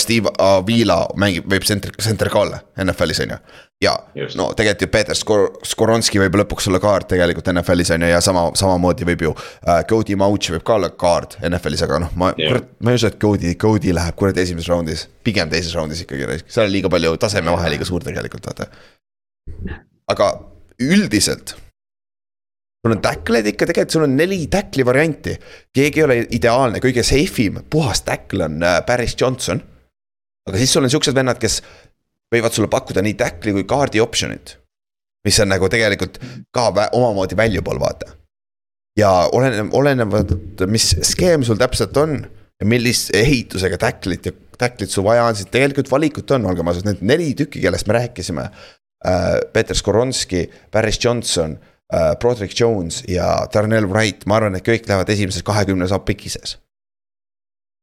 Steve Avila mängib, võib center, center ka olla NFL-is on ju. ja Just. no tegelikult ju Peeter Skor-, Skoronski võib lõpuks olla kaart tegelikult NFL-is on ju ja sama, samamoodi võib ju äh,. Cody Mauch võib ka olla kaart NFL-is, aga noh, ma yeah., kurat, ma ei usu, et Cody, Cody läheb kurat esimeses raundis. pigem teises raundis ikkagi, seal on liiga palju tasemevahe liiga suur tegelikult vaata. aga üldiselt sul on tackle'id ikka, tegelikult sul on neli tackle'i varianti. keegi ei ole ideaalne, kõige safe im, puhas tackle on äh, Paris Johnson. aga siis sul on siuksed vennad, kes võivad sulle pakkuda nii tackle'i kui kaardi option'it. mis on nagu tegelikult ka omamoodi valuable, vaata. ja oleneb, olenevad, mis skeem sul täpselt on ja millise ehitusega tackle'it ja tackle'it sul vaja on, siis tegelikult valikut on, olgem ausad, need neli tükki, kellest me rääkisime äh,. Peter Skoronski, Paris Johnson äh,, Broderick Jones ja Darnell Wright, ma arvan, et kõik lähevad esimeses kahekümnes APIC-i sees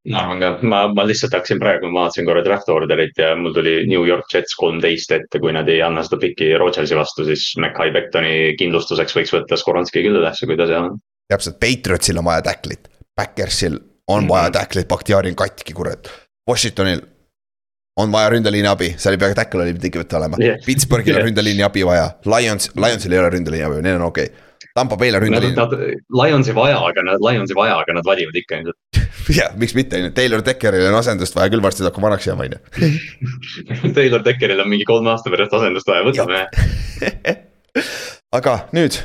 ma arvan ka, ma, ma lihtsalt hakkasin praegu, ma vaatasin korra draft order'it ja mul tuli New York Jets kolmteist ette, kui nad ei anna seda piki Rodgersi vastu, siis Mackay Bektoni kindlustuseks võiks võtta Skoronski küll üles, kui ta seal on. täpselt, Patriotsil on vaja tacklit, Backersil on vaja mm -hmm. tacklit, Bakhtiari on katki, kurat. Washingtonil on vaja ründeliini abi, seal ei pea tackle oli tingimata olema yeah.. Pittsburghil yeah. on ründeliini abi vaja, Lions, Lionsil ei ole ründeliini abi, neil on okei okay.. Tampa Bay'l on ründeliin. Nad, Lionsi vaja, aga nad, Lionsi vaja, aga nad valivad ikka ilmselt. jah, miks mitte, on ju, Taylor Deckeril on asendust vaja küll, varsti ta hakkab vanaks jääma, on ju. Taylor Deckeril on mingi kolme aasta pärast asendust vaja, võtame aga nüüd,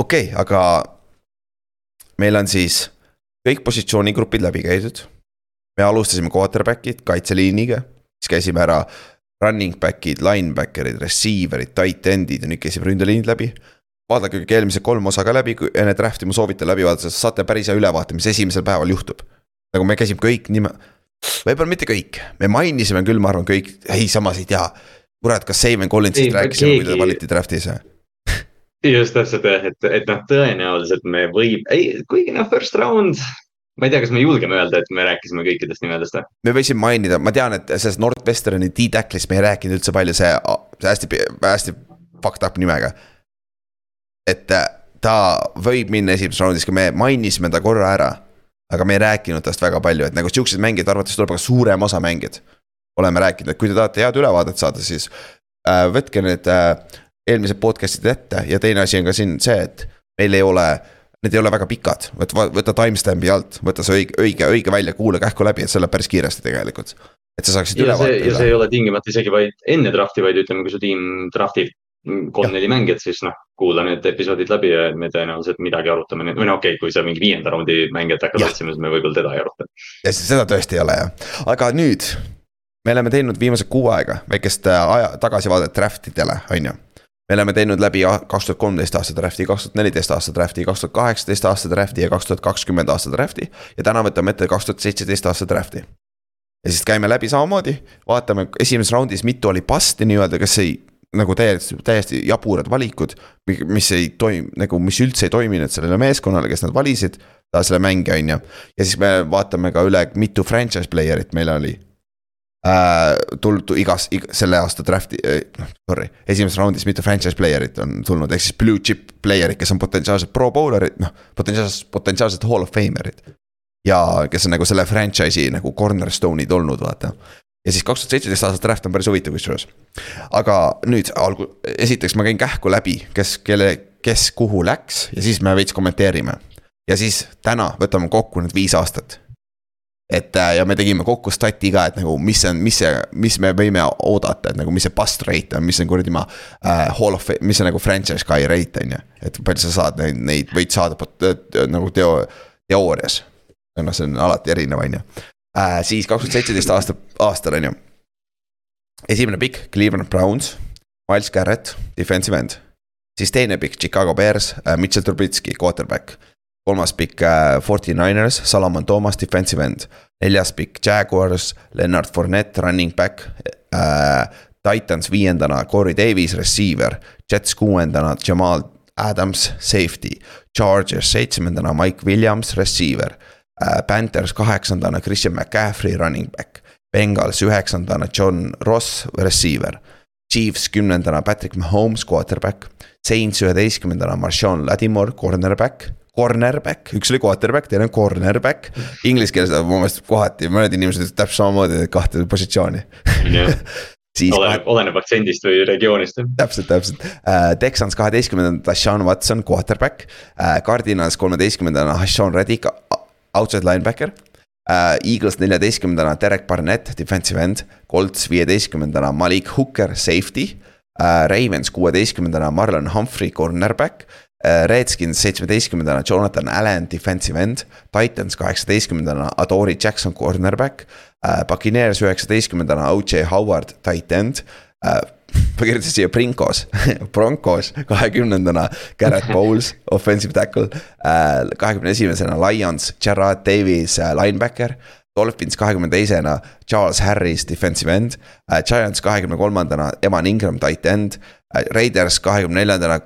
okei okay,, aga meil on siis kõik positsioonigrupid läbi käidud. me alustasime quarterback'id kaitseliiniga siis käisime ära running back'id, linebacker'id, receiver'id, tight end'id ja nüüd käisime ründeliinid läbi. vaadake kõik eelmised kolm osa ka läbi, kui enne draft'i ma soovitan läbi vaadata, sest saate päris hea ülevaate, mis esimesel päeval juhtub. nagu me käisime kõik nime, võib-olla mitte kõik, me mainisime küll, ma arvan, kõik, ei samas ei tea. kurat, kas Saven Collinsist rääkisime, kui ta valiti draft'is või? just täpselt jah, et, et noh, tõenäoliselt me võib, ei, kuigi noh, first round ma ei tea, kas me julgeme öelda, et me rääkisime kõikidest nimedest või? me võisime mainida, ma tean, et sellest Northwesterni D-Tacklist me ei rääkinud üldse palju, see, see hästi, hästi fucked up nimega. et äh, ta võib minna esimeses raundis, kui me mainisime ta korra ära. aga me ei rääkinud tast väga palju, et nagu siukseid mängijaid arvates tuleb, aga suurem osa mängijad. oleme rääkinud, et kui te tahate head ülevaadet saada, siis äh, võtke need äh, eelmised podcast'id ette ja teine asi on ka siin see, et meil ei ole need ei ole väga pikad, võta, võta timestamp'i alt, võta see õige, õige, õige välja, kuula kähku läbi, et see läheb päris kiiresti tegelikult. et sa saaksid üle vaadata. ja see ei ole tingimata isegi vaid enne draft'i, vaid ütleme, kui su tiim draft'ib kolm-neli mängijat, siis noh, kuula need episoodid läbi ja me tõenäoliselt midagi arutame, või no okei okay,, kui sa mingi viienda raundi mängijat hakkad otsima, siis me võib-olla teda ei aruta. ja seda tõesti ei ole jah, aga nüüd me oleme teinud viimased kuu aega väikest äh, aja, tagasivaadet draft idele, on ju me oleme teinud läbi kaks tuhat kolmteist aasta draft'i, kaks tuhat neliteist aasta draft'i, kaks tuhat kaheksateist aasta draft'i ja kaks tuhat kakskümmend aasta draft'i. ja täna võtame ette kaks tuhat seitseteist aasta draft'i. ja siis käime läbi samamoodi, vaatame esimeses raundis, mitu oli bust'i nii-öelda, kes ei nagu täiesti, täiesti jaburad valikud. mis ei toim-, nagu mis üldse ei toiminud sellele meeskonnale, kes nad valisid, selle mängija, on ju. ja siis me vaatame ka üle, mitu franchise player'it meil oli äh, tulnud igas ig,, selle aasta draft'i äh,, noh sorry, esimeses raundis mitu franchise player'it on tulnud, ehk siis blue chip player'id, kes on potentsiaalsed pro bowler'id, noh, potentsiaalsed, potentsiaalsed hall of famer'id. ja kes on nagu selle franchise'i nagu cornerstone'id olnud, vaata. ja siis kaks tuhat seitseteist aasta draft on päris huvitav kusjuures. aga nüüd algu-, esiteks ma käin kähku läbi, kes, kelle, kes kuhu läks ja siis me veits kommenteerime. ja siis täna võtame kokku need viis aastat et äh, ja me tegime kokku stati ka, et nagu mis on, mis see, mis me võime oodata, et nagu mis see bust rate on, mis on kuradi ma äh,. Hall of, mis on nagu franchise guy rate on ju, et palju sa saad neid, neid võid saada nagu teo, teoorias. noh, see on alati erinev, on ju äh,. siis kaks tuhat seitseteist aasta, aastal on ju. esimene pikk, Cleveland Browns, Miles Garrett, defensive end. siis teine pikk, Chicago Bears äh,, Mitchell Trubitski, quarterback kolmas pikk äh, Forty Niners, Salomon Thomas, defensive end. neljas pikk Jaguars, Leonard Fournette, running back äh,. Titans viiendana, Corey Davis, receiver. Jets kuuendana, Jamal Adams, safety. Chargers seitsmendana, Mike Williams, receiver äh,. Panthers kaheksandana, Christian McCaffrey, running back. Bengals üheksandana, John Ross, receiver. Chiefs kümnendana, Patrick Mahomes, quarterback. Saints üheteistkümnendana, Marshawn Ladimore, cornerback cornerback, üks oli quarterback, teine on cornerback. Inglise keeles mu meelest kohati mõned inimesed ütlevad täpselt samamoodi kahte positsiooni siis oleneb, oleneb aktsendist või regioonist. täpselt, täpselt uh,, Texans kaheteistkümnendana, Deshaun Watson, quarterback uh,. Cardinals kolmeteistkümnendana, Hashan Reddick, outside linebacker uh,. Eagles neljateistkümnendana, Derek Barnett, defensive end. Colts viieteistkümnendana, Malik Hooker, safety uh,. Ravens kuueteistkümnendana, Marlon Humphrey, cornerback Redskins seitsmeteistkümnendana Jonathan Allan, defensive end. Titans kaheksateistkümnendana Adori Jackson, cornerback. Äh, Buccaneers üheksateistkümnendana OJ Howard, tight end äh, ma kirjutasin siia Brinkos Broncos kahekümnendana Garrett Bowles, offensive tackle. kahekümne esimesena Lions, Gerard Davis, linebacker. Dolphins kahekümne teisena Charles Harris, defensive end. Giants kahekümne kolmandana Evan Ingram, tight end. Raiders kahekümne neljandana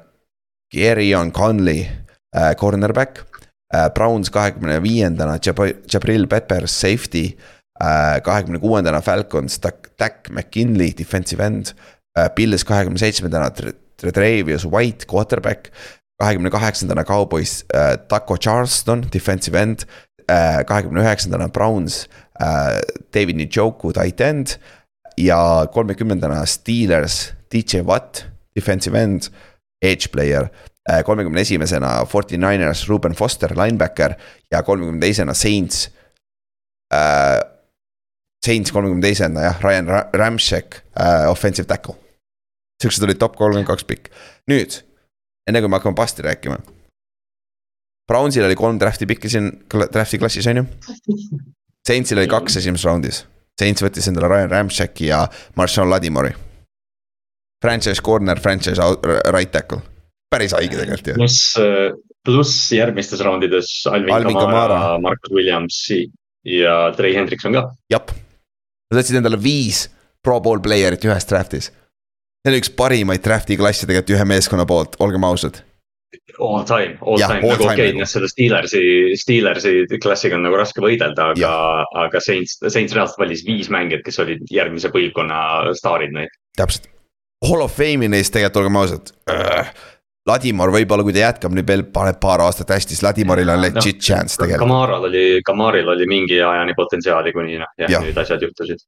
Gerion Conley äh,, cornerback äh,. Browns kahekümne viiendana, Jabril Peppers, safety äh,. kahekümne kuuendana Falcons, Dak McKinley, defensive end äh,. Bills kahekümne seitsmendana, Tredavious White, quarterback. kahekümne kaheksandana Cowboys äh,, Taco Charleston, defensive end äh,. kahekümne üheksandana Browns äh,, David Njoku, tight end. ja kolmekümnendana Steelers, DJ Watt, defensive end edge player. Äh, kolmekümne esimesena Forty Niners, Ruben Foster, linebacker ja kolmekümne teisena Saints äh,. Saints kolmekümne teisena jah, Ryan Ramsek äh,, offensive tackle. Siuksed olid top kolmkümmend kaks pikk, nüüd enne kui me hakkame pasti rääkima. Brownsil oli kolm draft'i pikki siin draft'i klassis on ju. Saintsil oli kaks esimeses raundis. Saints võttis endale Ryan Ramseki ja Marshall Ladimori franchise corner, franchise right tackle, päris haige tegelikult ju. pluss, äh, pluss järgmistes raundides Alvin, Alvin Kamara, Kamara., Marcus Williams ja Trey Hendrikson ka. jep, nad võtsid endale viis pro bowl player'it ühes draft'is. see on üks parimaid draft'i klasse tegelikult ühe meeskonna poolt, olgem ausad all time, all Jah, time nagu okei nagu. okay,, selle Steelersi, Steelersi klassiga on nagu raske võidelda, aga, aga Saints, Saints reaalselt valis viis mängijat, kes olid järgmise põlvkonna staarid neid. täpselt. Hall of Fame'i neist tegelikult olgem ausad äh,. Ladimar võib-olla, kui ta jätkab nüüd veel paneb paar aastat hästi, siis Ladimaril on legit chance tegelikult. Kamaral oli, Kamaril oli mingi ajani potentsiaali, kuni noh, jah ja., nüüd asjad juhtusid.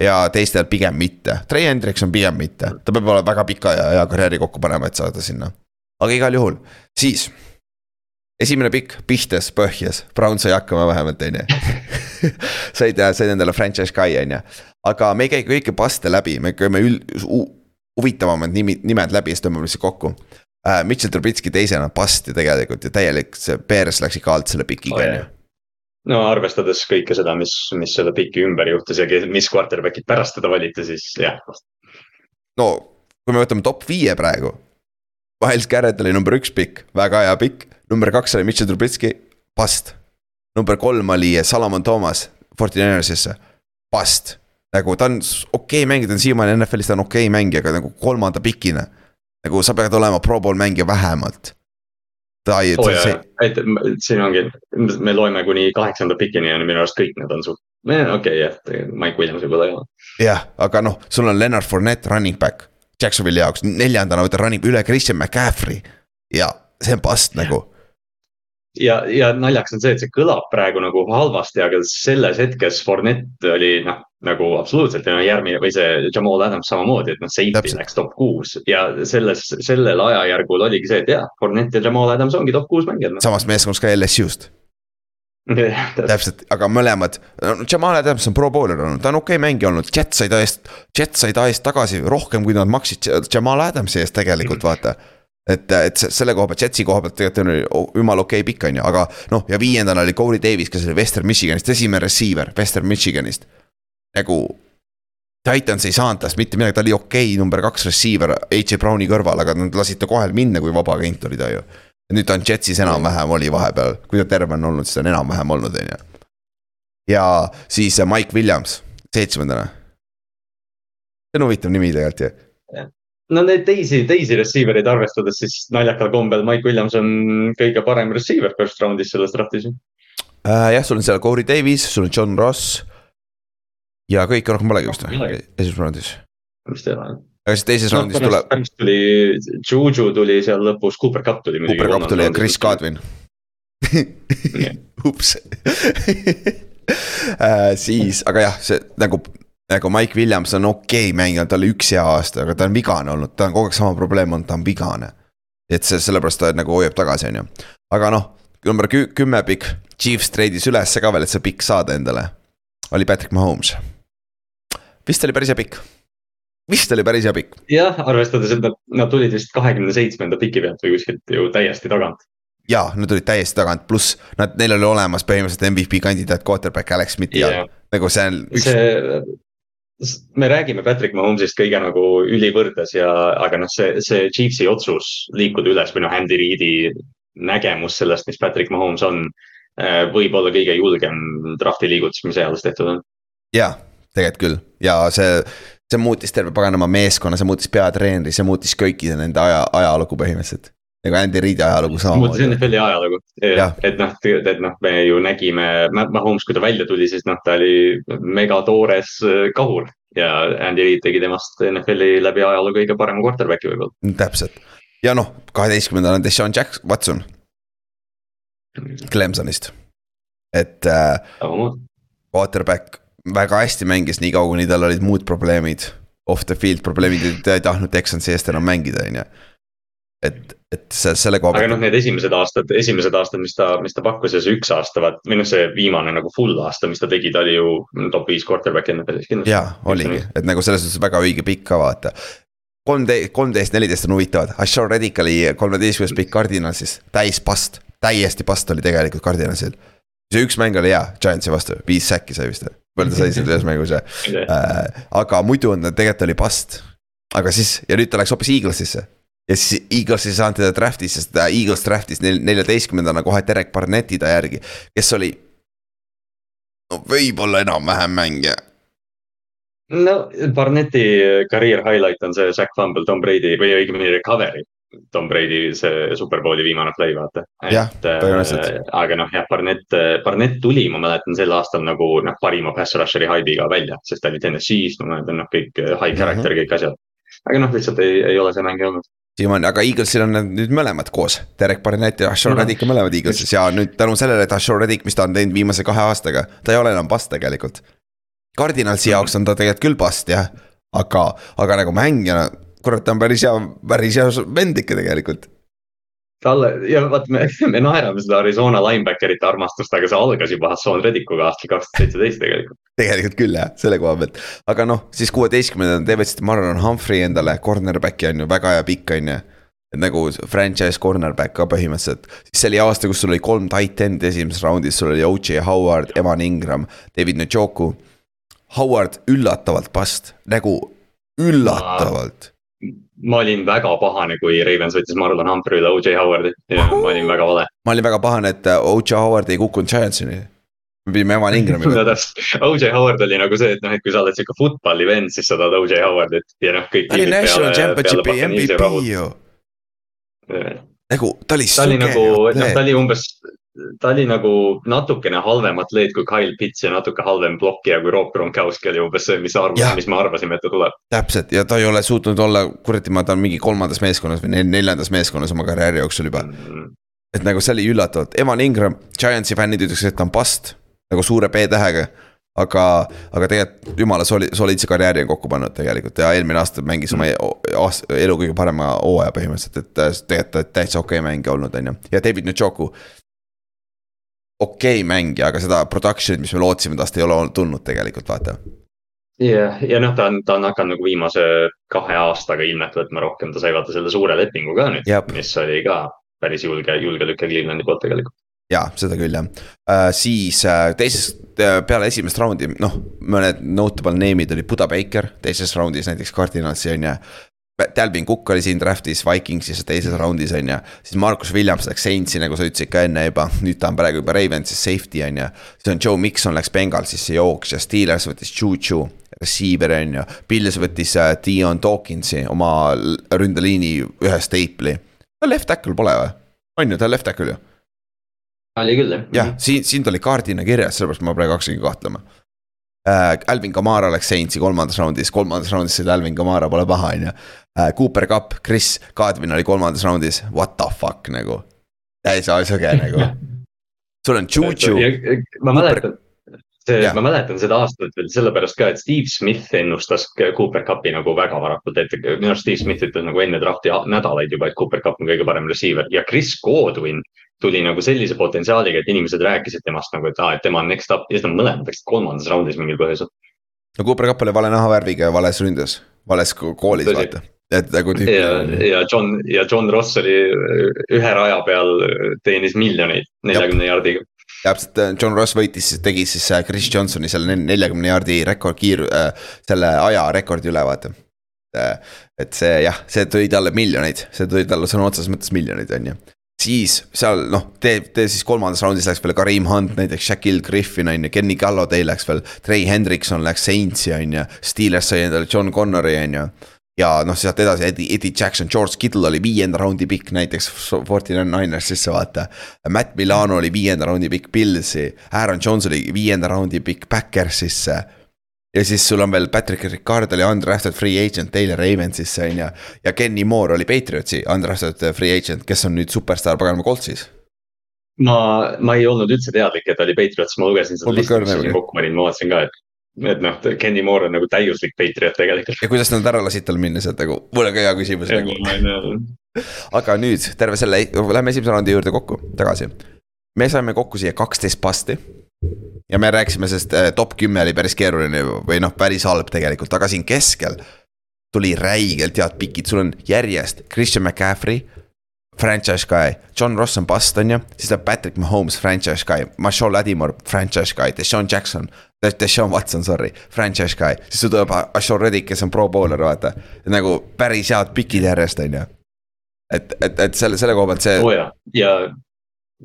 ja teistel pigem mitte, Trey Hendricks on pigem mitte, ta peab olema väga pika ja hea karjääri kokku panema, et saada sinna. aga igal juhul, siis. esimene pikk pihtas põhjas, Brown sai hakkama vähemalt, on ju. said, said endale franchise guy, on ju. aga me ei käi kõiki paste läbi, me käime üld-, huvitavamad nimi, nimed läbi ja siis tõmbame lihtsalt kokku uh,. Mitchell Trubitski teisena past ju tegelikult ju täielik, see Bears läks ikka alt selle pikiga, on ju. no arvestades kõike seda, mis, mis selle piki ümber juhtus ja mis quarterback'id pärast teda valiti, siis jah. no kui me võtame top viie praegu. Miles Garrett oli number üks pikk, väga hea pikk, number kaks oli Mitchell Trubitski, past. number kolm oli Salomon Thomas, Fortinarisesse, past. Nagu ta on okei okay mängija, ta on siiamaani NFL-is, ta on okei okay mängija, aga nagu kolmanda pikina. nagu sa pead olema pro bowl mängija vähemalt. ta ei oh,, jaa, et siin ongi, me loeme kuni kaheksanda pikini ja minu arust kõik need on suht, okei jah, Mike Williams võib-olla ei ole. jah, aga noh, sul on Leonard Fournette running back Jacksonville'i jaoks, neljandana võtta running üle Christian McCaffrey ja see on past nagu ja, ja naljakas on see, et see kõlab praegu nagu halvasti, aga selles hetkes Fournette oli noh, nagu absoluutselt ja järgmine või see Jamal Adams samamoodi, et noh, safety läks top kuus ja selles, sellel ajajärgul oligi see, et jah, Fournette ja Jamal Adams ongi top kuus mängijad no.. samas meeskonnas ka LSU-st, täpselt, aga mõlemad, Jamal Adams on pro bowler olnud, ta on okei okay mängija olnud, Jets sai ta eest, Jets sai ta eest tagasi rohkem, kui nad maksid Jamal Adamsi eest tegelikult vaata. et, et se- selle koha pealt, Jetsi koha pealt tegelikult oli o- jumala okei okay pikk on ju, aga noh, ja viiendana oli Corey Davis, kes oli Western Michiganist, esimene receiver Western Michiganist. Nagu Titans ei saanud tast mitte midagi, ta oli okei okay, number kaks receiver AJ Browni kõrval, aga nad lasid ta kohe minna, kui vaba agent oli ta ju. nüüd ta on Jetsis enam-vähem oli vahepeal, kui ta terve on olnud, siis ta on enam-vähem olnud, on ju. ja siis äh, Mike Williams, seitsmendana. see on huvitav nimi tegelikult ju. no neid teisi, teisi receiver eid arvestades, siis naljakal kombel Mike Williams on kõige parem receiver first round'is selles draft'is. Äh, jah, sul on seal Corey Davis, sul on John Ross. Ja kõike rohkem polegi vist või esimeses raundis. vist ei ole. aga siis teises raundis tuleb pärast tuli, Juju tuli seal lõpus, Cooper Cup tuli. Cooper Cup tuli ja Chris. Godwin. ups. siis, aga jah, see nagu, nagu Mike Williams on okei okay mängija, tal üks hea aasta, aga ta on vigane olnud, ta on kogu aeg sama probleem olnud, ta on vigane. et see sellepärast ta nagu hoiab tagasi, on ju, aga noh, number kü- kümme pikk, Chiefs treidis ülesse ka veel, et see pikk saada endale. oli Patrick Mahomes. Vist oli päris hea pikk, vist oli päris hea pikk, jah, arvestades, et nad, nad tulid vist kahekümne seitsmenda piki pealt või kuskilt ju täiesti tagant. jaa, nad olid täiesti tagant, pluss nad, neil oli olemas põhimõtteliselt MVP kandidaat quarterback Alex Smithi all Jah. nagu see on üks see, me räägime Patrick Mahomes'ist kõige nagu ülivõrdes ja, aga noh, see, see Chiefsi otsus liikuda üles või noh, Andy Reid'i nägemus sellest, mis Patrick Mahomes on, võib olla kõige julgem drafti liigutus, mis eales tehtud on. jaa, tegelikult küll ja see, see muutis terve paganama meeskonna, see muutis peatreeneri, see muutis kõikide nende aja, ajalugu põhimõtteliselt. nagu Andy Reid'i ajalugu muutus samamoodi. NFL-i ajalugu, et noh, et noh, me ju nägime, Mahomes, kui ta välja tuli, siis noh, ta oli megatoores äh, kahur ja Andy Reid tegi temast NFL-i läbi ajaloo kõige parema quarterback'i võib-olla. täpselt ja noh, kaheteistkümnendal on Deshaun Jackson, Watson Clemsonist. et äh, quarterback väga hästi mängis, niikaua kuni tal olid muud probleemid. Off the field probleemid, ta ei tahtnud Texansi eest enam mängida, on ju. et, et see selle koha aga noh, pealt, need esimesed aastad, esimesed aastad, mis ta, mis ta pakkus ja see üks aasta, vaat või noh, see viimane nagu full aasta, mis ta tegi, ta oli ju top viis quarterback NFL-is kindlasti. jaa, oligi, et nagu selles suhtes väga õige pikk ka vaata. kolmteist, kolmteist, neliteist on huvitavad, Ashore Reddick oli kolmeteistkümnes pikk Cardinalsis, täis past, täiesti past oli tegelikult Cardinalsil. See üks mäng oli hea, Giantsi vastu, viis säkki sai vist, palju ta sai seal ühes mängus ja äh,. aga muidu on tegelikult oli past. aga siis ja nüüd ta läks hoopis Eaglesisse. ja siis Eagles ei saanud teda draft'is, sest ta Eagles draft'is nel- neljateistkümnendana kohe Derek Barnetti ta järgi, kes oli. no võib-olla enam-vähem mängija no Barnetti career highlight on see Zack Fumble Tom Brady või õigemini recovery. Tom Brady see superbowli viimane play, vaata. jah, põhimõtteliselt. aga noh, jah, Barnett, Barnett tuli, ma mäletan sel aastal nagu noh, parima pass rusher'i haibiga välja, sest ta oli TNS-is, ma mäletan noh, kõik high character mm, -hmm. kõik asjad. aga noh, lihtsalt ei, ei ole see mäng olnud siiamaani, aga Eaglesil on nüüd mõlemad koos, Derek Barnett ja Ashore Reddick on mõlemad Eaglesis ja nüüd tänu sellele, et Ashore Reddick, mis ta on teinud viimase kahe aastaga, ta ei ole enam bast tegelikult. Cardinalsi jaoks on ta tegelikult küll bast jah, aga, aga nagu mängijana, kurat, ta on päris hea, päris hea vend ikka tegelikult talle ja vaat me, me naerame seda Arizona linebacker'ite armastust, aga see algas juba Hassan Redikuga aastal kaks tuhat seitseteist tegelikult. tegelikult küll jah, selle koha pealt, aga noh, siis kuueteistkümnendal te võtsite Marlon Humphrey endale, cornerback'i on ju väga hea pikk, on ju. et nagu franchise cornerback ka põhimõtteliselt, siis see oli aasta, kus sul oli kolm tight end'i esimeses raundis, sul oli O.J. Howard, Evan Ingram, David Njoku. Howard üllatavalt past, nagu üllatavalt ma olin väga pahane, kui Ravens võttis Marlon Humphrey üle O.J. Howardi ja ma olin väga vale. ma olin väga pahane, et äh, O.J. Howard ei kukkunud Giantsini. me pidime Evan Ingrami no täpselt, O.J. Howard oli nagu see, et noh, et kui sa oled sihuke football'i vend, siis sa tahad O.J. Howardit ja noh, kõik. ta oli national championship'i MVP ju. nagu ta oli. ta oli nagu, noh, ta oli umbes ta oli nagu natukene halvem atleet kui Kyle Pitts ja natuke halvem blokkija kui Rob Gronkowski oli umbes see, mis arvas, mis me arvasime, et ta tuleb. täpselt ja ta ei ole suutnud olla, kuradi, ma ta on mingi kolmandas meeskonnas või neljandas meeskonnas oma karjääri jooksul juba mm. -hmm. et nagu see oli üllatavalt, Evan Ingram, Giantsi fännid ütleks, et ta on past nagu suure B-tähega aga, aga tegelikult jumala soli-, soliidse karjääri on kokku pannud tegelikult ja eelmine aasta mängis oma mm. aasta, elu kõige parema hooaja põhimõtteliselt, et tegelikult täitsa okei okay mängija olnud, on ju. ja David Njoku, okei okay mängija, aga seda production'it, mis me lootsime tast, ei ole tulnud tegelikult, vaata. jah, ja noh, ta on, ta on hakanud nagu viimase kahe aastaga ilmet võtma rohkem, ta sai vaata selle suure lepingu ka nüüd, mis oli ka päris julge, julge lüke Clevelandi poolt tegelikult jaa, seda küll jah äh,, siis äh, teises äh,, peale esimest raundi, noh, mõned notable name'id oli Buda Baker teises raundis näiteks Cardinalsi on ju. Dalvin Cook oli siin draft'is Vikingsis teises raundis on ju, siis Markus Williams läks Saintsi, nagu sa ütlesid ka enne juba, nüüd ta on praegu juba Ravensis safety on ju. siis on Joe Mikson läks Bengalsisse jooks ja Steelers võttis Juju, receiver on ju, Pils võttis äh, Dion Dawkinsi oma ründeliini ühe staple'i. Left tackle pole või, on ju, ta on left tackle ju oli küll jah. jah, siin, siin ta oli kaardina kirjas, sellepärast ma praegu hakkasingi kahtlema äh,. Alvin Kamara läks Saintsi kolmandas raundis, kolmandas raundis sai Alvin Kamara, pole paha, on ju äh,. Cooper Cup, Chris Kadvin oli kolmandas raundis, what the fuck nagu. täitsa sõge nagu. sul on Juju. ma mäletan see, ma mäletan seda aastat veel sellepärast ka, et Steve Smith ennustas Cooper Cupi nagu väga varakult, et minu arust Steve Smith ütles nagu enne drafti nädalaid juba, et Cooper Cup on kõige parem receiver ja Chris Godwin tuli nagu sellise potentsiaaliga, et inimesed rääkisid temast nagu, et aa, et tema on next up ja siis nad mõlemad läksid kolmandas raundis mingil põhjusel. no Cooper Cup oli vale nahavärviga ja vales ründes, vales koolis Tõsi. vaata et nagu tüüp. ja, ja John ja John Ross oli ühe raja peal, teenis miljoneid neljakümne jardiga. täpselt, John Ross võitis, tegi siis äh, Chris Johnsoni selle neljakümne jardi rekord, kiir- äh,, selle aja rekordi üle, vaata. Äh, et see jah, see tõi talle miljoneid, see tõi talle sõna otseses mõttes miljoneid, on ju siis seal noh, tee, tee siis kolmandas raundis läks veel Karim Hunt näiteks, Shaquille Griffin on ju, Kenny Galladay läks veel. Trey Hendrikson läks Saintsi on ju, Steelers sai endale John Connori on ju. ja noh, sealt edasi Eddie, Eddie Jackson, George Kittle oli viienda raundi pikk näiteks Forty Ninersisse vaata. Matt Milano oli viienda raundi pikk Pillsi, Aaron Jones oli viienda raundi pikk Backersisse ja siis sul on veel Patrick Ricard oli undrafted free agent Taylor Ravensisse on ju. ja Kenny Moore oli Patriotsi undrafted free agent, kes on nüüd superstaar paganama Coltsis. ma, ma ei olnud üldse teadlik, et ta oli Patriots, ma lugesin seda listi, kokku panin, ma vaatasin ka, et. et noh, Kenny Moore on nagu täiuslik Patriot tegelikult. ja kuidas nad ära lasid tal minna sealt nagu, mul on ka hea küsimus nagu. aga nüüd terve selle, lähme esimese raundi juurde kokku, tagasi. me saime kokku siia kaksteist pasti ja me rääkisime, sest äh, top kümme oli päris keeruline või noh, päris halb tegelikult, aga siin keskel tuli räigelt head pikid, sul on järjest Christian McCaffrey, franchise guy, John Ross on bust on ju, siis tuleb Patrick Mahomes, franchise guy, Marshall Ladimore, franchise guy, Deshaun Jackson. Deshaun Watson, sorry, franchise guy, siis sul tuleb Ashore Reddick, kes on pro bowler, vaata. nagu päris head pikid järjest, on ju. et, et, et selle, selle koha pealt see. oo oh jaa, ja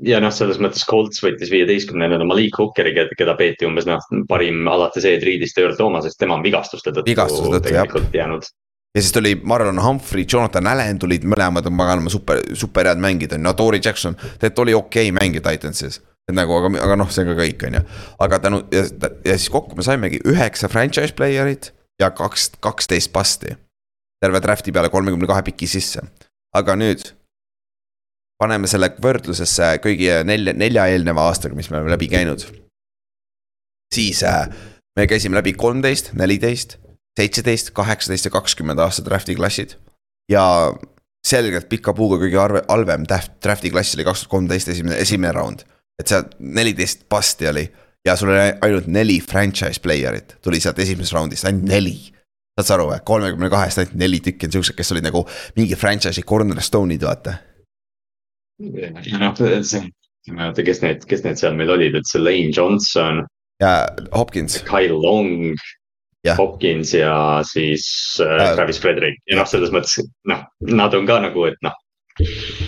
ja noh, selles mõttes Colts võttis viieteistkümnendal Malik Hookeri, keda peeti umbes noh, parim alates Ed Reedist ja Earl Thomasest, tema on vigastuste tõttu vigastuste tõttu jah. jäänud, ja siis tuli Marlon Humphrey, Jonathan Allan tulid mõlemad on paganama super, super head mängida, on ju, no Tori Jackson, tegelikult oli okei okay mängija Titansis. et nagu, aga, aga noh, see on ka kõik, on ju, aga tänu ja, ja siis kokku me saimegi üheksa franchise player'it ja kaks, kaksteist pasti. terve draft'i peale kolmekümne kahe piki sisse, aga nüüd. Paneme selle võrdlusesse kõigi nelja, nelja eelneva aastaga, mis me oleme läbi käinud. siis äh, me käisime läbi kolmteist, neliteist seitseteist, kaheksateist ja kakskümmend aasta draft'i klassid. ja selgelt pika puuga kõige arve, halvem draft'i klass oli kaks tuhat kolmteist esimene, esimene round. et seal neliteist pasti oli ja sul oli ainult neli franchise player'it tuli sealt esimesest round'ist, ainult neli. saad sa aru või, kolmekümne kahest ainult neli tükki on siuksed, kes olid nagu mingi franchise'i cornerstone'id, vaata. Noh, see, ma ei mäleta, kes need, kes need seal meil olid, et see Lane Johnson. ja Hopkins. Kyle Long yeah. Hopkins ja siis äh, Travis Frederick ja noh, selles mõttes noh, nad on ka nagu, et noh.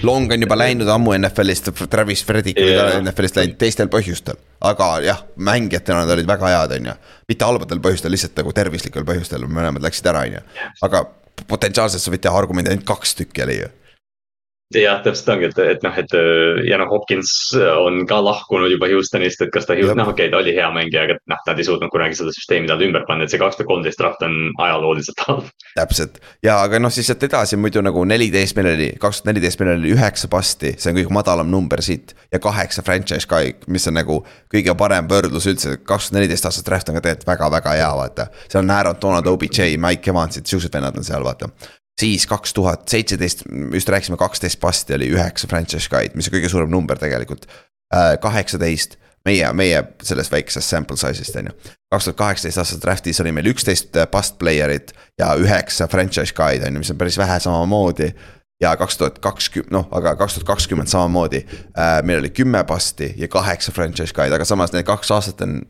Long on juba läinud ammu NFL-ist, Travis Frederick on yeah. NFL-ist läinud teistel põhjustel. aga jah, mängijatena nad olid väga head, on ju. mitte halbadel põhjustel, lihtsalt nagu tervislikel põhjustel, mõlemad läksid ära, on ju. aga potentsiaalselt sa võid teha argumendi ainult kaks tükki oli ju jah, täpselt ongi, et, et noh, et ja noh, Hopkins on ka lahkunud juba Houstonist, et kas ta, noh okei okay,, ta oli hea mängija, aga noh, nad ei suutnud kunagi seda süsteemi talle ümber panna, et see kaks tuhat kolmteist draft on ajalooliselt halb. täpselt ja, aga noh, siis sealt edasi muidu nagu neliteist meil oli, kaks tuhat neliteist meil oli üheksa pasti, see on kõige madalam number siit. ja kaheksa franchise ka, mis on nagu kõige parem võrdlus üldse, kaks tuhat neliteist aastast draft on ka tegelikult väga-väga hea, vaata. seal on Aaron Donald, OBJ, Mike Evansid, siuksed vennad on seal, vaata siis kaks tuhat seitseteist, just rääkisime, kaksteist pasti oli üheksa franchise guide, mis on kõige suurem number tegelikult. Äh, kaheksateist meie, meie sellest väiksest sample size'ist on ju. kaks tuhat kaheksateist aastal draft'is oli meil üksteist past äh, player'it ja üheksa franchise guide on ju, mis on päris vähe samamoodi. ja kaks tuhat kakskümmend, noh, aga kaks tuhat kakskümmend samamoodi äh,. meil oli kümme pasti ja kaheksa franchise guide, aga samas need kaks aastat on.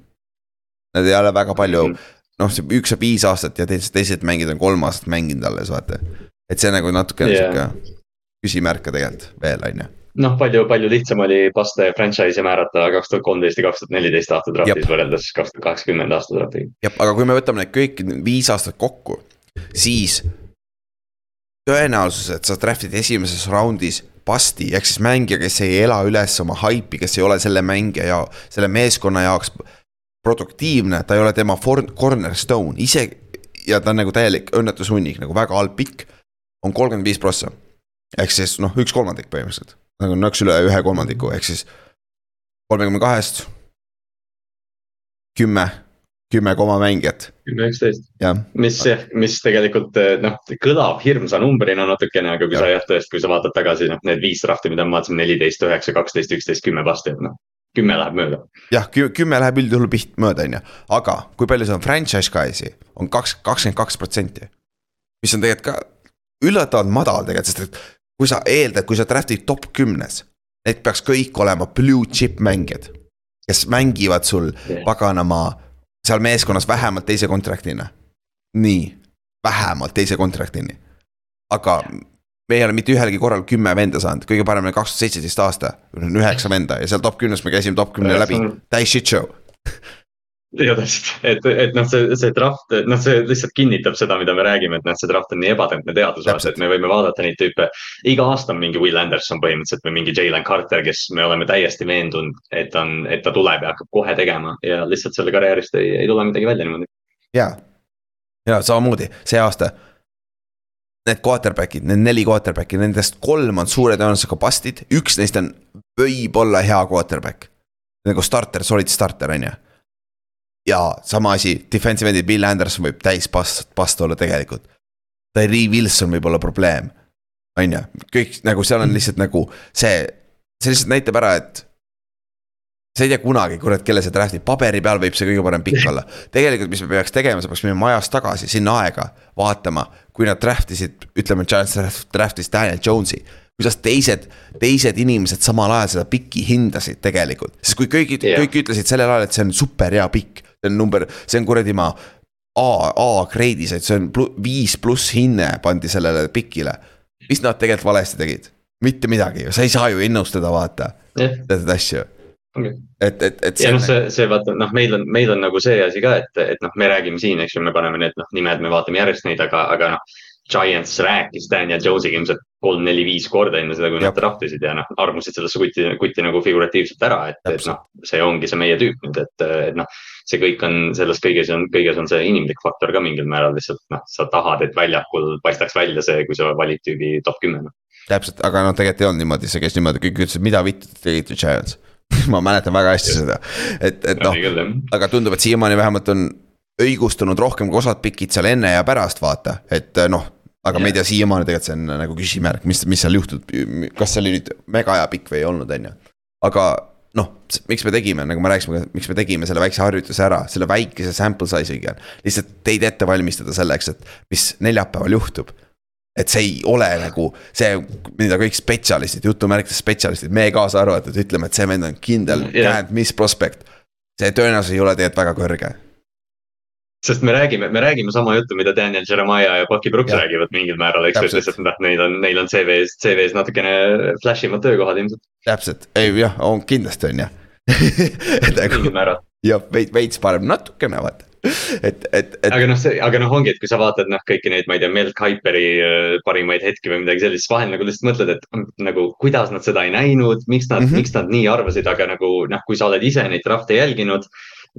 Need ei ole väga palju mm -hmm noh, see üks saab viis aastat ja teised, teised mängijad on kolm aastat mänginud alles, vaata. et see nagu natukene yeah. sihuke küsimärk ka tegelikult veel, on ju noh, palju, palju lihtsam oli Paste franchise'i määrata kaks tuhat kolmteist ja kaks tuhat neliteist aasta draftis võrreldes kaks tuhat kakskümmend aasta draftiga. jah, aga kui me võtame need kõik viis aastat kokku, siis. tõenäosus, et sa draft'id esimeses raundis Pasti ehk siis mängija, kes ei ela üles oma haipi, kes ei ole selle mängija ja selle meeskonna jaoks produktiivne, ta ei ole tema for-, cornerstone, ise ja ta on nagu täielik õnnetushunnik, nagu väga halb pikk. on kolmkümmend viis prossa, ehk siis noh, üks kolmandik põhimõtteliselt, nagu nõks üle ühe kolmandiku, ehk siis kolmekümne kahest. kümme, kümme koma mängijat. kümme, üksteist. mis, mis tegelikult noh, kõlab hirmsa numbrina natukene, aga kui ja. sa jah, tõesti, kui sa vaatad tagasi, noh, need viis drafti, mida me vaatasime, neliteist, üheksa, kaksteist, üksteist, kümme vasti, et noh kümme läheb mööda. jah, kümme läheb üldjuhul piht mööda, on ju, aga kui palju see on franchise guy'si, on kaks, kakskümmend kaks protsenti. mis on tegelikult ka üllatavalt madal tegelikult, sest et kui sa eeldad, kui sa draft'id top kümnes. Need peaks kõik olema blue chip mängijad, kes mängivad sul yeah. paganama seal meeskonnas vähemalt teise contract'ina. nii, vähemalt teise contract'ini. aga me ei ole mitte ühelgi korral kümme venda saanud, kõige parem oli kaks tuhat seitseteist aasta, üheksa venda ja seal top kümnes me käisime top kümne läbi, täis shit show. Ja täpselt, et, et noh, see, see draft, noh, see lihtsalt kinnitab seda, mida me räägime, et noh, see draft on nii ebatäpne teadus, et me võime vaadata neid tüüpe. iga aasta on mingi Will Anderson põhimõtteliselt või mingi Jalen Carter, kes me oleme täiesti veendunud, et on, et ta tuleb ja hakkab kohe tegema ja lihtsalt selle karjäärist ei, ei tule midagi välja niimoodi. ja, ja samamoodi. See aasta need quarterback'id, need neli quarterback'i, nendest kolm on suure tõenäosusega bust'id, üks neist on, võib olla hea quarterback. nagu starter, solid starter, on ju. ja sama asi, defensive end'id, Bill Anderson võib täis bust, bust olla tegelikult. Tyree Wilson võib olla probleem, on ju, kõik nagu seal on lihtsalt nagu see, see lihtsalt näitab ära, et sa ei tea kunagi, kurat, kelle sa draft'id, paberi peal võib see kõige parem pikk olla. tegelikult, mis me peaks tegema, sa peaks minema ajas tagasi sinna aega, vaatama, kui nad draft isid, ütleme, Giants draft'is Daniel Jones'i. kuidas teised, teised inimesed samal ajal seda pikki hindasid tegelikult, sest kui kõik yeah., kõik ütlesid sellel ajal, et see on super hea pikk. see on number, see on kuradi ma A, A-kreidis, et see on plu, viis pluss hinne pandi sellele pikile. mis nad tegelikult valesti tegid? mitte midagi ju, sa ei saa ju ennustada, vaata yeah., teatud asju okay.. et, et, et. ja noh, see, see vaata noh, meil on, meil on nagu see asi ka, et, et noh, me räägime siin, eks ju, me paneme need noh, nimed, me vaatame järjest neid, aga, aga noh. Giants rääkis Daniel Jones'iga ilmselt kolm-neli-viis korda enne seda, kui nad draft isid ja noh, armusid sellesse kutti, kutti nagu figuratiivselt ära, et, et noh. see ongi see meie tüüp nüüd, et, et noh, see kõik on, selles kõiges on, kõiges on see inimlik faktor ka mingil määral lihtsalt noh, sa tahad, et väljakul paistaks välja see, kui sa valid tüübi top kümme noh. täpselt, aga no tegelikult ei olnud niimoodi, see käis niimoodi, kõik ütlesid, mida vittu te tegite Giants. ma mäletan väga hästi seda, et, et noh aga tundub, et siiamaani vähemalt on õigustunud rohkem kui osad pikid seal enne ja pärast vaata, et noh. aga me ei tea siiamaani tegelikult see on nagu küsimärk, mis, mis seal juhtub, kas see oli nüüd mega hea pikk või ei olnud, on ju. aga noh, miks me tegime, nagu me rääkisime, miks me tegime selle väikse harjutuse ära, selle väikese sample size'iga. lihtsalt teid ette valmistada selleks, et mis neljapäeval juhtub et see ei ole nagu see, mida kõik spetsialistid, jutumärkides spetsialistid, meie kaasa arvatud, ütleme, et see vend on kindel Jah. can't miss prospect. see tõenäosus ei ole tegelikult väga kõrge. sest me räägime, me räägime sama juttu, mida Daniel Jeremiah ja Bucky Brooks ja. räägivad mingil määral, eks ju, lihtsalt noh, neil on, neil on CV-s, CV-s natukene flash imad töökohad ilmselt täpselt, ei jah, on kindlasti on jah. et nagu jah, veits, veits parem, natukene vaata, et, et, et aga noh, see, aga noh, ongi, et kui sa vaatad noh, kõiki neid, ma ei tea, Mel Kiperi äh, parimaid hetki või midagi sellist, siis vahel nagu lihtsalt mõtled, et mm, nagu kuidas nad seda ei näinud, miks nad mm. -hmm. miks nad nii arvasid, aga nagu noh, kui sa oled ise neid draft'e jälginud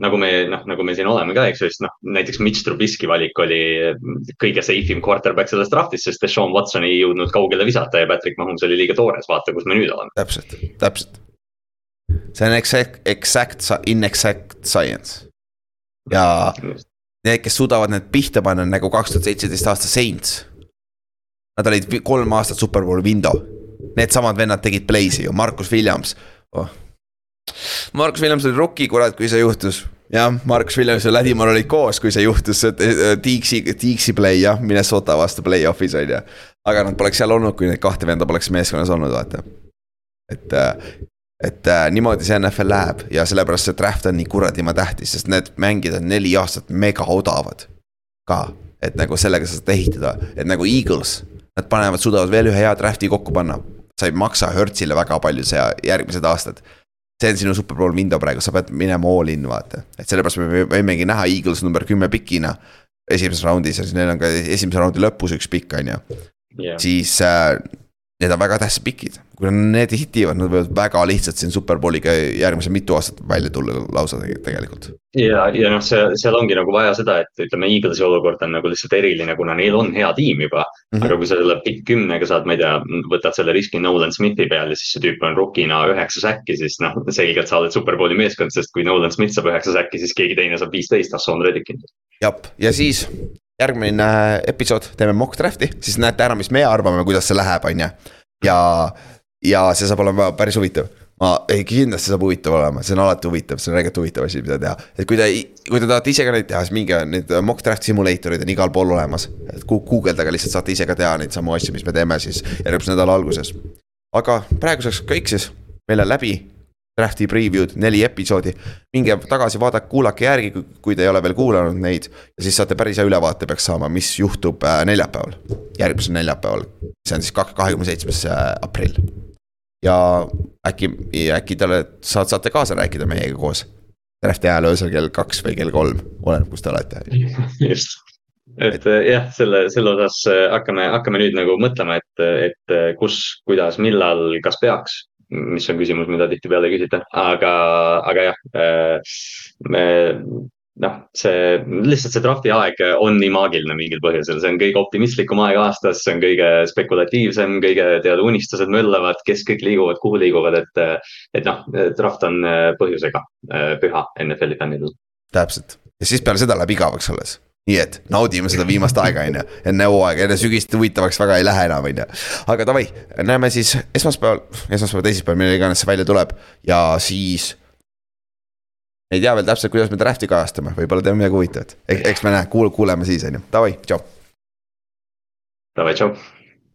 nagu me noh, nagu me siin oleme ka, eks ju, siis noh, näiteks Mitch Trubisky valik oli kõige safe im quarterback sellest draft'ist, sest Deshaun Watson ei jõudnud kaugele visata ja Patrick Mahomes oli liiga toores, vaata, kus me nüüd oleme. täpselt, täpselt. see on exact, exact, inexact science. Ja need, kes suudavad need pihta panna, on nagu kaks tuhat seitseteist aasta Saints. Nad olid kolm aastat superbowli window. Needsamad vennad tegid play'si ju, Markus Williams oh.. Markus Williams oli rookie, kurat, kui see juhtus. jah, Markus Williams ja Lädimaal olid koos, kui see juhtus, Tiiksi, Tiiksi play jah, Minnesota vastu play-off'is on ju. aga nad poleks seal olnud, kui neid kahte venda poleks meeskonnas olnud, vaata. et, et äh, niimoodi see NFL läheb ja sellepärast see draft on nii kuradima tähtis, sest need mängijad on neli aastat mega odavad ka. et nagu sellega sa saad ehitada, et nagu Eagles, nad panevad, suudavad veel ühe hea draft'i kokku panna. sa ei maksa Hertzile väga palju see järgmised aastad. see on sinu superbowl window praegu, sa pead minema all in vaata, et sellepärast me võimegi näha Eagles number kümme pikina. esimeses raundis ja siis neil on ka esimese raundi lõpus üks pikk, on ju siis äh, need on väga tähtsad pikid. kui nad need hitivad, nad võivad väga lihtsalt siin superbowliga järgmise mitu aastat välja tulla lausa tege- tegelikult. ja, ja noh, see, seal ongi nagu vaja seda, et ütleme, Eaglesi olukord on nagu lihtsalt eriline, kuna neil on hea tiim juba mm. -hmm. aga kui sa selle pikk kümnega saad, ma ei tea, võtad selle riski Nolan Smithi peal ja siis see tüüp on rookina üheksa säkki, siis noh, selgelt sa oled superbowli meeskond, sest kui Nolan Smith saab üheksa säkki, siis keegi teine saab viisteist, Hassan Reddick ilmselt. jah, ja siis järgmine äh, episood teeme mock draft'i, siis näete ära, mis meie arvame, kuidas see läheb, on ju. ja, ja see saab olema päris huvitav. ma, ei kindlasti saab huvitav olema, see on alati huvitav, see on tegelikult huvitav asi, mida teha. et kui te, kui te tahate ise ka neid teha, siis minge need mock draft simulator'id on igal pool olemas. et gu- guugeldage lihtsalt saate ise ka teha neid samu asju, mis me teeme siis järgmise nädala alguses. aga praeguseks kõik siis, meil on läbi draft'i preview'd, neli episoodi. minge tagasi, vaadake, kuulake järgi, kui te ei ole veel kuulanud neid. ja siis saate päris hea ülevaate peaks saama, mis juhtub äh, neljapäeval, järgmisel neljapäeval. see on siis kahekümne seitsmes äh, aprill. ja äkki, äkki te olete, saad, saate kaasa rääkida meiega koos. draft'i ajal öösel kell kaks või kell kolm, oleneb, kus te olete. just, et eh, jah, selle, selle osas hakkame, hakkame nüüd nagu mõtlema, et, et kus, kuidas, millal, kas peaks. Mis on küsimus, mida tihtipeale ei küsita, aga, aga jah, me noh, see lihtsalt see draft'i aeg on nii maagiline mingil põhjusel, see on kõige optimistlikum aeg aastas, see on kõige spekulatiivsem, kõige teada unistused möllavad, kes kõik liiguvad, kuhu liiguvad, et. et noh, draft on põhjusega eh, püha NFL-i fännidel. täpselt ja siis peale seda läheb igavaks alles. Nii et naudime seda viimast aega, on ju, enne hooaega, enne sügist huvitavaks väga ei lähe enam, on ju. aga davai, näeme siis esmaspäeval, esmaspäeval, teisipäeval, millal iganes see välja tuleb ja siis. ei tea veel täpselt, kuidas me draft'i kajastame, võib-olla teeme midagi huvitavat, eks me näe, kuule, kuuleme siis, on ju, davai, tšau. Davai, tšau.